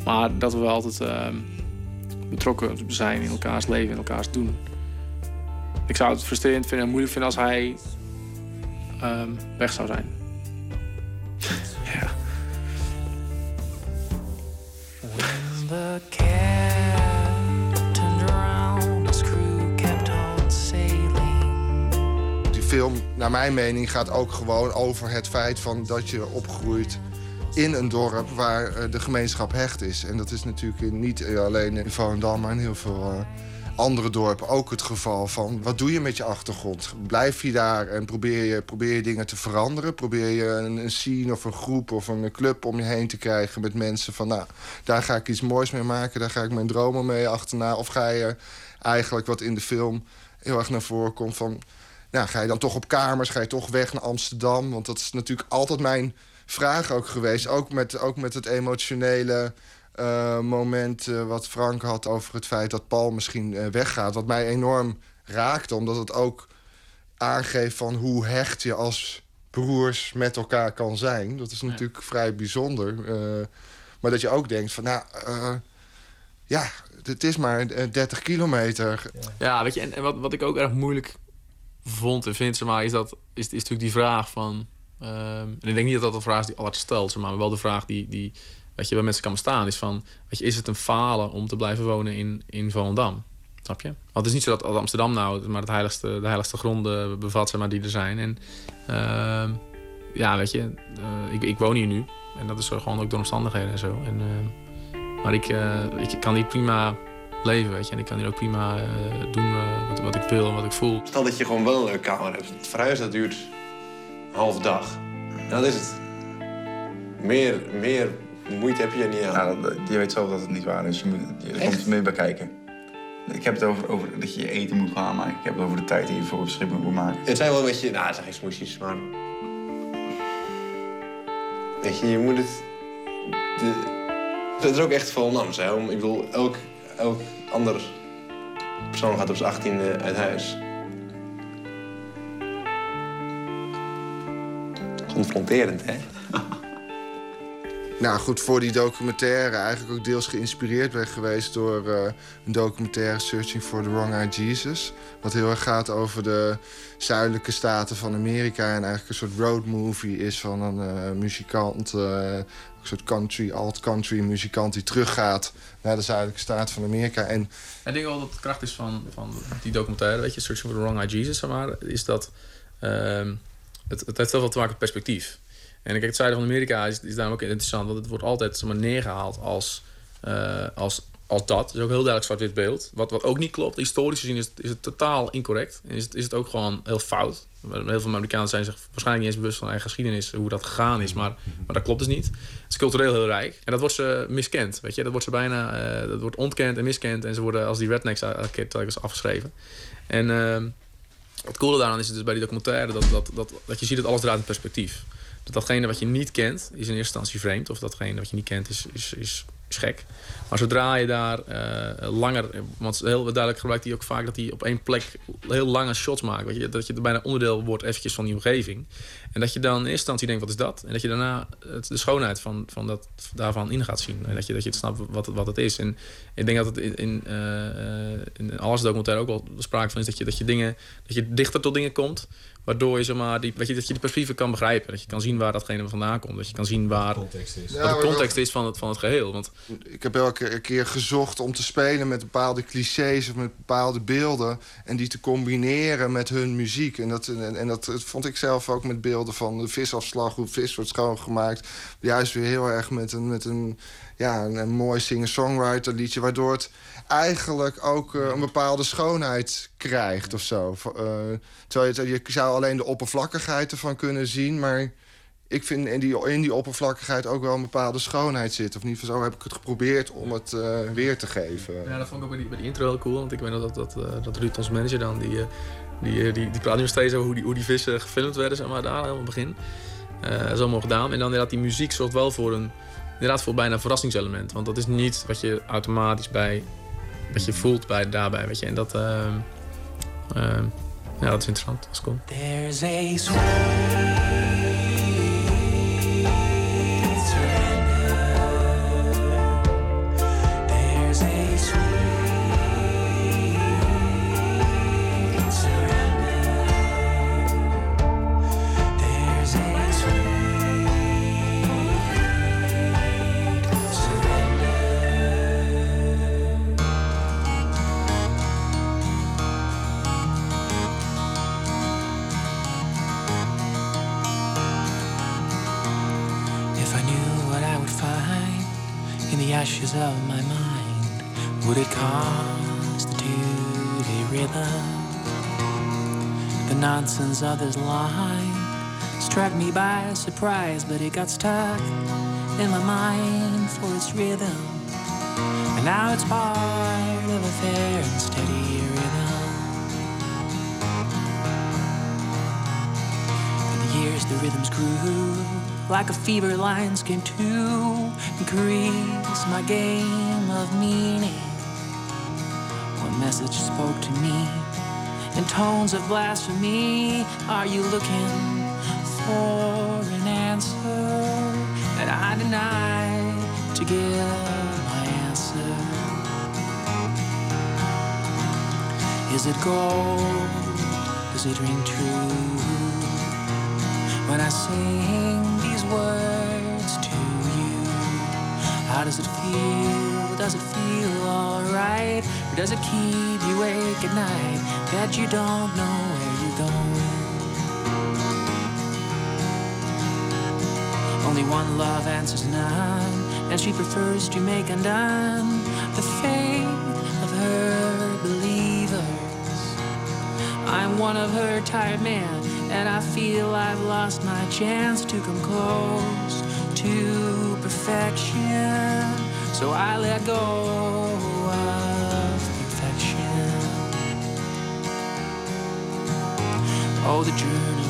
Maar dat we wel altijd uh, betrokken zijn in elkaars leven, in elkaars doen. Ik zou het frustrerend vinden en moeilijk vinden als hij um, weg zou zijn. ja.
the cat turned around, his crew kept on sailing.
Die film, naar mijn mening, gaat ook gewoon over het feit van dat je opgroeit in een dorp waar de gemeenschap hecht is. En dat is natuurlijk niet alleen in Volendam, maar in heel veel uh, andere dorpen ook het geval van... wat doe je met je achtergrond? Blijf je daar en probeer je, probeer je dingen te veranderen? Probeer je een, een scene of een groep of een club om je heen te krijgen... met mensen van, nou, daar ga ik iets moois mee maken... daar ga ik mijn dromen mee achterna. Of ga je eigenlijk, wat in de film heel erg naar voren komt... van, nou, ga je dan toch op kamers, ga je toch weg naar Amsterdam? Want dat is natuurlijk altijd mijn vraag ook geweest. Ook met, ook met het emotionele eh, moment eh, wat Frank had over het feit dat Paul misschien eh, weggaat. Wat mij enorm raakte, omdat het ook aangeeft van hoe hecht je als broers met elkaar kan zijn. Dat is natuurlijk vrij bijzonder. eh, maar dat je ook denkt van, nou, eh, ja, het is maar eh, 30 kilometer.
Ja, weet je, en, en wat, wat ik ook erg moeilijk vond en vind, zeg maar, is, dat, is, is natuurlijk die vraag van... ehm, en ik denk niet dat dat de vraag is die Allard stelt, zeg maar, maar wel de vraag die, die weet je, bij mensen kan bestaan, is van... Je, is het een falen om te blijven wonen in, in Volendam? Snap je? Want het is niet zo dat Amsterdam nou maar het heiligste, de heiligste gronden bevat, zeg maar, die er zijn. En ehm, ja, weet je, eh, ik, ik woon hier nu. En dat is gewoon ook door omstandigheden en zo. En, ehm, maar ik, eh, ik kan hier prima leven, weet je. En ik kan hier ook prima eh, doen eh, wat, wat ik wil en wat ik voel.
Stel dat je gewoon wel een kamer hebt. Het verhuizen dat duurt een halve dag. En dat is het. Meer, meer moeite heb je er niet aan.
Ja, dat- je weet zelf dat het niet waar is. Je moet, je er komt meer bij kijken. Ik heb het over, over dat je je eten moet klaarmaken. Ik heb het over de tijd die je voor beschikbaar moet maken.
Het zijn wel een beetje, nou, het zijn geen smoesjes, maar... Weet je, je moet het... De, het is ook echt Volendams, hè. Om- Ik bedoel, elk, elk ander persoon gaat op zijn 18e uit huis. Confronterend, hè?
Nou goed, voor die documentaire eigenlijk ook deels geïnspireerd ben geweest door eh, een documentaire Searching for the Wrong Eyed Jesus. Wat heel erg gaat over de zuidelijke staten van Amerika en eigenlijk een soort roadmovie is van een eh, muzikant, eh, een soort country, alt-country muzikant die teruggaat naar de zuidelijke staten van Amerika. En
Ik denk wel dat de kracht is van, van die documentaire, weet je, Searching for the Wrong Eyed Jesus, maar, is dat ehm, het, het heeft heel veel te maken met perspectief. En kijk, het zuiden van Amerika is, is daarom ook interessant, want het wordt altijd maar, neergehaald als, eh, als, als dat. Het is ook heel duidelijk zwart-wit beeld. Wat, wat ook niet klopt, historisch gezien is, het- is het totaal incorrect. En is het, is het ook gewoon heel fout. Heel veel Amerikanen zijn zich waarschijnlijk niet eens bewust van hun eigen geschiedenis, hoe dat gegaan is. Maar, maar dat klopt dus niet. Het is cultureel heel rijk. En dat wordt ze miskend, weet je. Dat wordt ze bijna, eh, dat wordt ontkend en miskend. En ze worden als die rednecks telkens afgeschreven. En ehm, het coole daaraan is dus bij die documentaire dat, dat, dat, dat je ziet dat alles draait in perspectief. Dat datgene wat je niet kent, is in eerste instantie vreemd. Of datgene wat je niet kent, is, is, is, gek. Maar zodra je daar eh, langer... Want heel duidelijk gebruikt hij ook vaak dat hij op één plek heel lange shots maakt. Je, dat je er bijna onderdeel wordt eventjes van die omgeving. En dat je dan in eerste instantie denkt, wat is dat? En dat je daarna het, de schoonheid van, van dat, daarvan in gaat zien. En dat je, dat je het snapt wat, het- wat het is. En ik denk dat het in, in, eh, eh, in alles documentaire ook wel sprake van is... Dat je, dat je, dingen, dat je dichter tot dingen komt... Waardoor je, zeg maar, die, weet je, dat je die perspectieven kan begrijpen. Dat je kan zien waar datgene vandaan komt. Dat je kan zien waar
context is. Ja,
de context is van het, van het geheel. Want
ik heb elke keer gezocht om te spelen met bepaalde clichés of met bepaalde beelden. En die te combineren met hun muziek. En dat, en, en dat vond ik zelf ook met beelden van de visafslag, hoe vis wordt schoongemaakt. Juist weer heel erg met een, met een, ja, een, mooi singer-songwriter liedje. Waardoor het eigenlijk ook eh, een bepaalde schoonheid krijgt of zo. Eh, terwijl je, zou alleen de oppervlakkigheid ervan kunnen zien, maar ik vind in die, in die oppervlakkigheid ook wel een bepaalde schoonheid zit. Of geval zo heb ik het geprobeerd om het eh, weer te geven.
Ja, dat vond ik ook bij die, intro heel cool. Want ik weet nog dat, dat, dat Ruud, onze manager dan, die, die, eh, die, die praat nu nog steeds over hoe die, hoe die vissen gefilmd werden, zeg maar, daar helemaal begin. Eh, dat is allemaal gedaan. En dan inderdaad, die muziek zorgt wel voor een, inderdaad voor bijna een verrassingselement. Want dat is niet wat je automatisch bij, wat je voelt bij, daarbij, weet je. En dat, ehm, ja, dat is interessant, dat is cool.
Surprise, but it got stuck in my mind for its rhythm. And now it's part of a fair and steady rhythm. In the years the rhythms grew
like a fever lines came to increase my game of meaning. What message spoke to me in tones of blasphemy? Are you looking for? I to give my answer. Is it gold? Does it ring true? When I sing these words to you, how does it feel? Does it feel alright? Or does it keep you awake at night that you don't know one love answers none, and she prefers to make undone the faith of her believers. I'm one of her tired men, and I feel I've lost my chance to come close to perfection. So I let go of perfection. Oh, the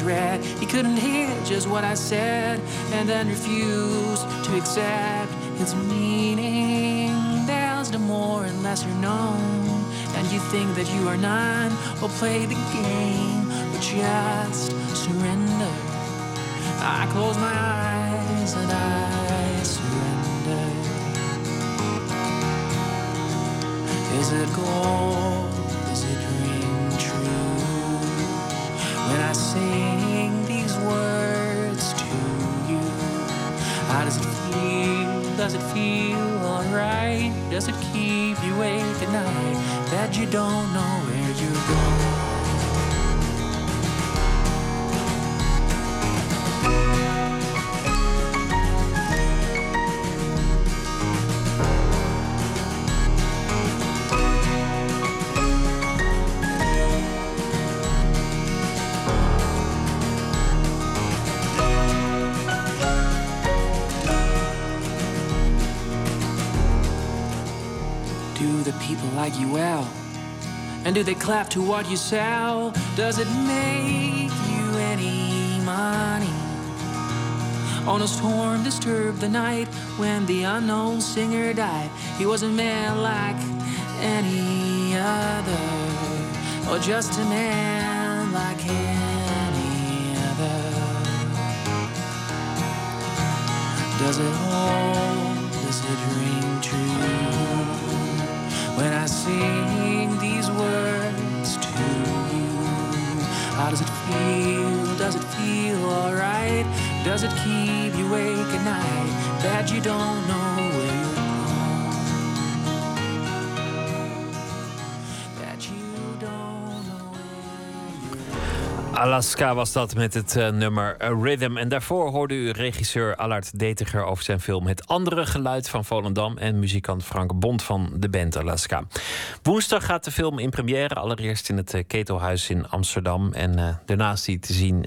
misread. He couldn't hear just what I said, and then refused to accept its meaning. There's no more and lesser known, and you think that you are none. Well, play the game, but just surrender. I close my eyes and I surrender. Is it gold? Does it feel alright? Does it keep you awake at night that you don't know where you're going? Do they clap to what you sell? Does it make you any money? On a storm disturbed the night when the unknown singer died. He was a man like any other, or just a man like any other. Does it hold? Does it feel? Does it feel alright? Does it keep you awake at night that you don't know
Alaska was dat met het eh, nummer eh, Rhythm. En daarvoor hoorde u regisseur Allard Detiger over zijn film Het Andere Geluid van Volendam. En muzikant Frank Bond van de band Alaska. Woensdag gaat de film in première. Allereerst in het eh, Ketelhuis in Amsterdam. En daarnaast die te zien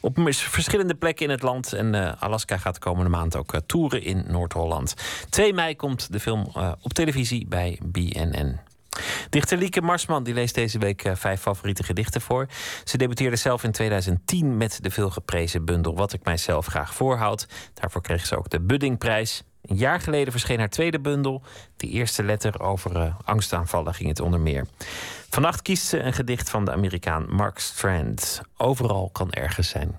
op verschillende plekken in het land. En Alaska gaat de komende maand ook toeren in Noord-Holland. 2 mei komt de film op televisie bij BNN. Dichter Lieke Marsman die leest deze week eh, vijf favoriete gedichten voor. Ze debuteerde zelf in 2010 met de veelgeprezen bundel Wat ik mijzelf graag voorhoud. Daarvoor kreeg ze ook de Buddingprijs. Een jaar geleden verscheen haar tweede bundel. De eerste letter over eh, angstaanvallen ging het onder meer. Vannacht kiest ze een gedicht van de Amerikaan Mark Strand. Overal kan ergens zijn.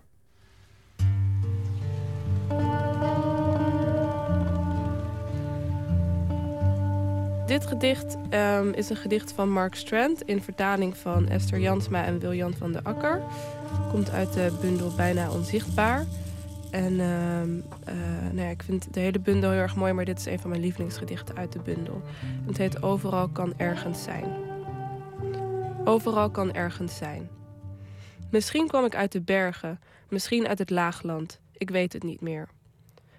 Dit gedicht ehm, is een gedicht van Mark Strand in vertaling van Esther Jansma en Wiljan van de Akker. Komt uit de bundel Bijna Onzichtbaar. En eh, nou ja, ik vind de hele bundel heel erg mooi, maar dit is een van mijn lievelingsgedichten uit de bundel. Het heet Overal kan ergens zijn. Overal kan ergens zijn. Misschien kwam ik uit de bergen, misschien uit het laagland. Ik weet het niet meer.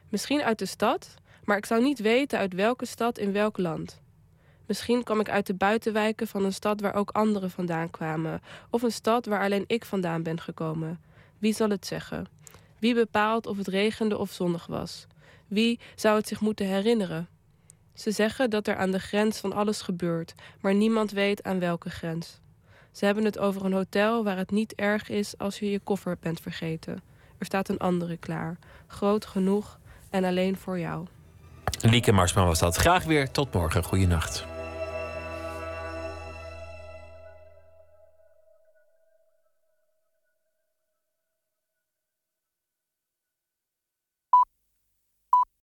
Misschien uit de stad, maar ik zou niet weten uit welke stad in welk land. Misschien kwam ik uit de buitenwijken van een stad waar ook anderen vandaan kwamen, of een stad waar alleen ik vandaan ben gekomen. Wie zal het zeggen? Wie bepaalt of het regende of zonnig was? Wie zou het zich moeten herinneren? Ze zeggen dat er aan de grens van alles gebeurt, maar niemand weet aan welke grens. Ze hebben het over een hotel waar het niet erg is als je je koffer bent vergeten. Er staat een andere klaar. Groot genoeg en alleen voor jou.
Lieke Marsman was dat. Graag weer tot morgen. Goeienacht.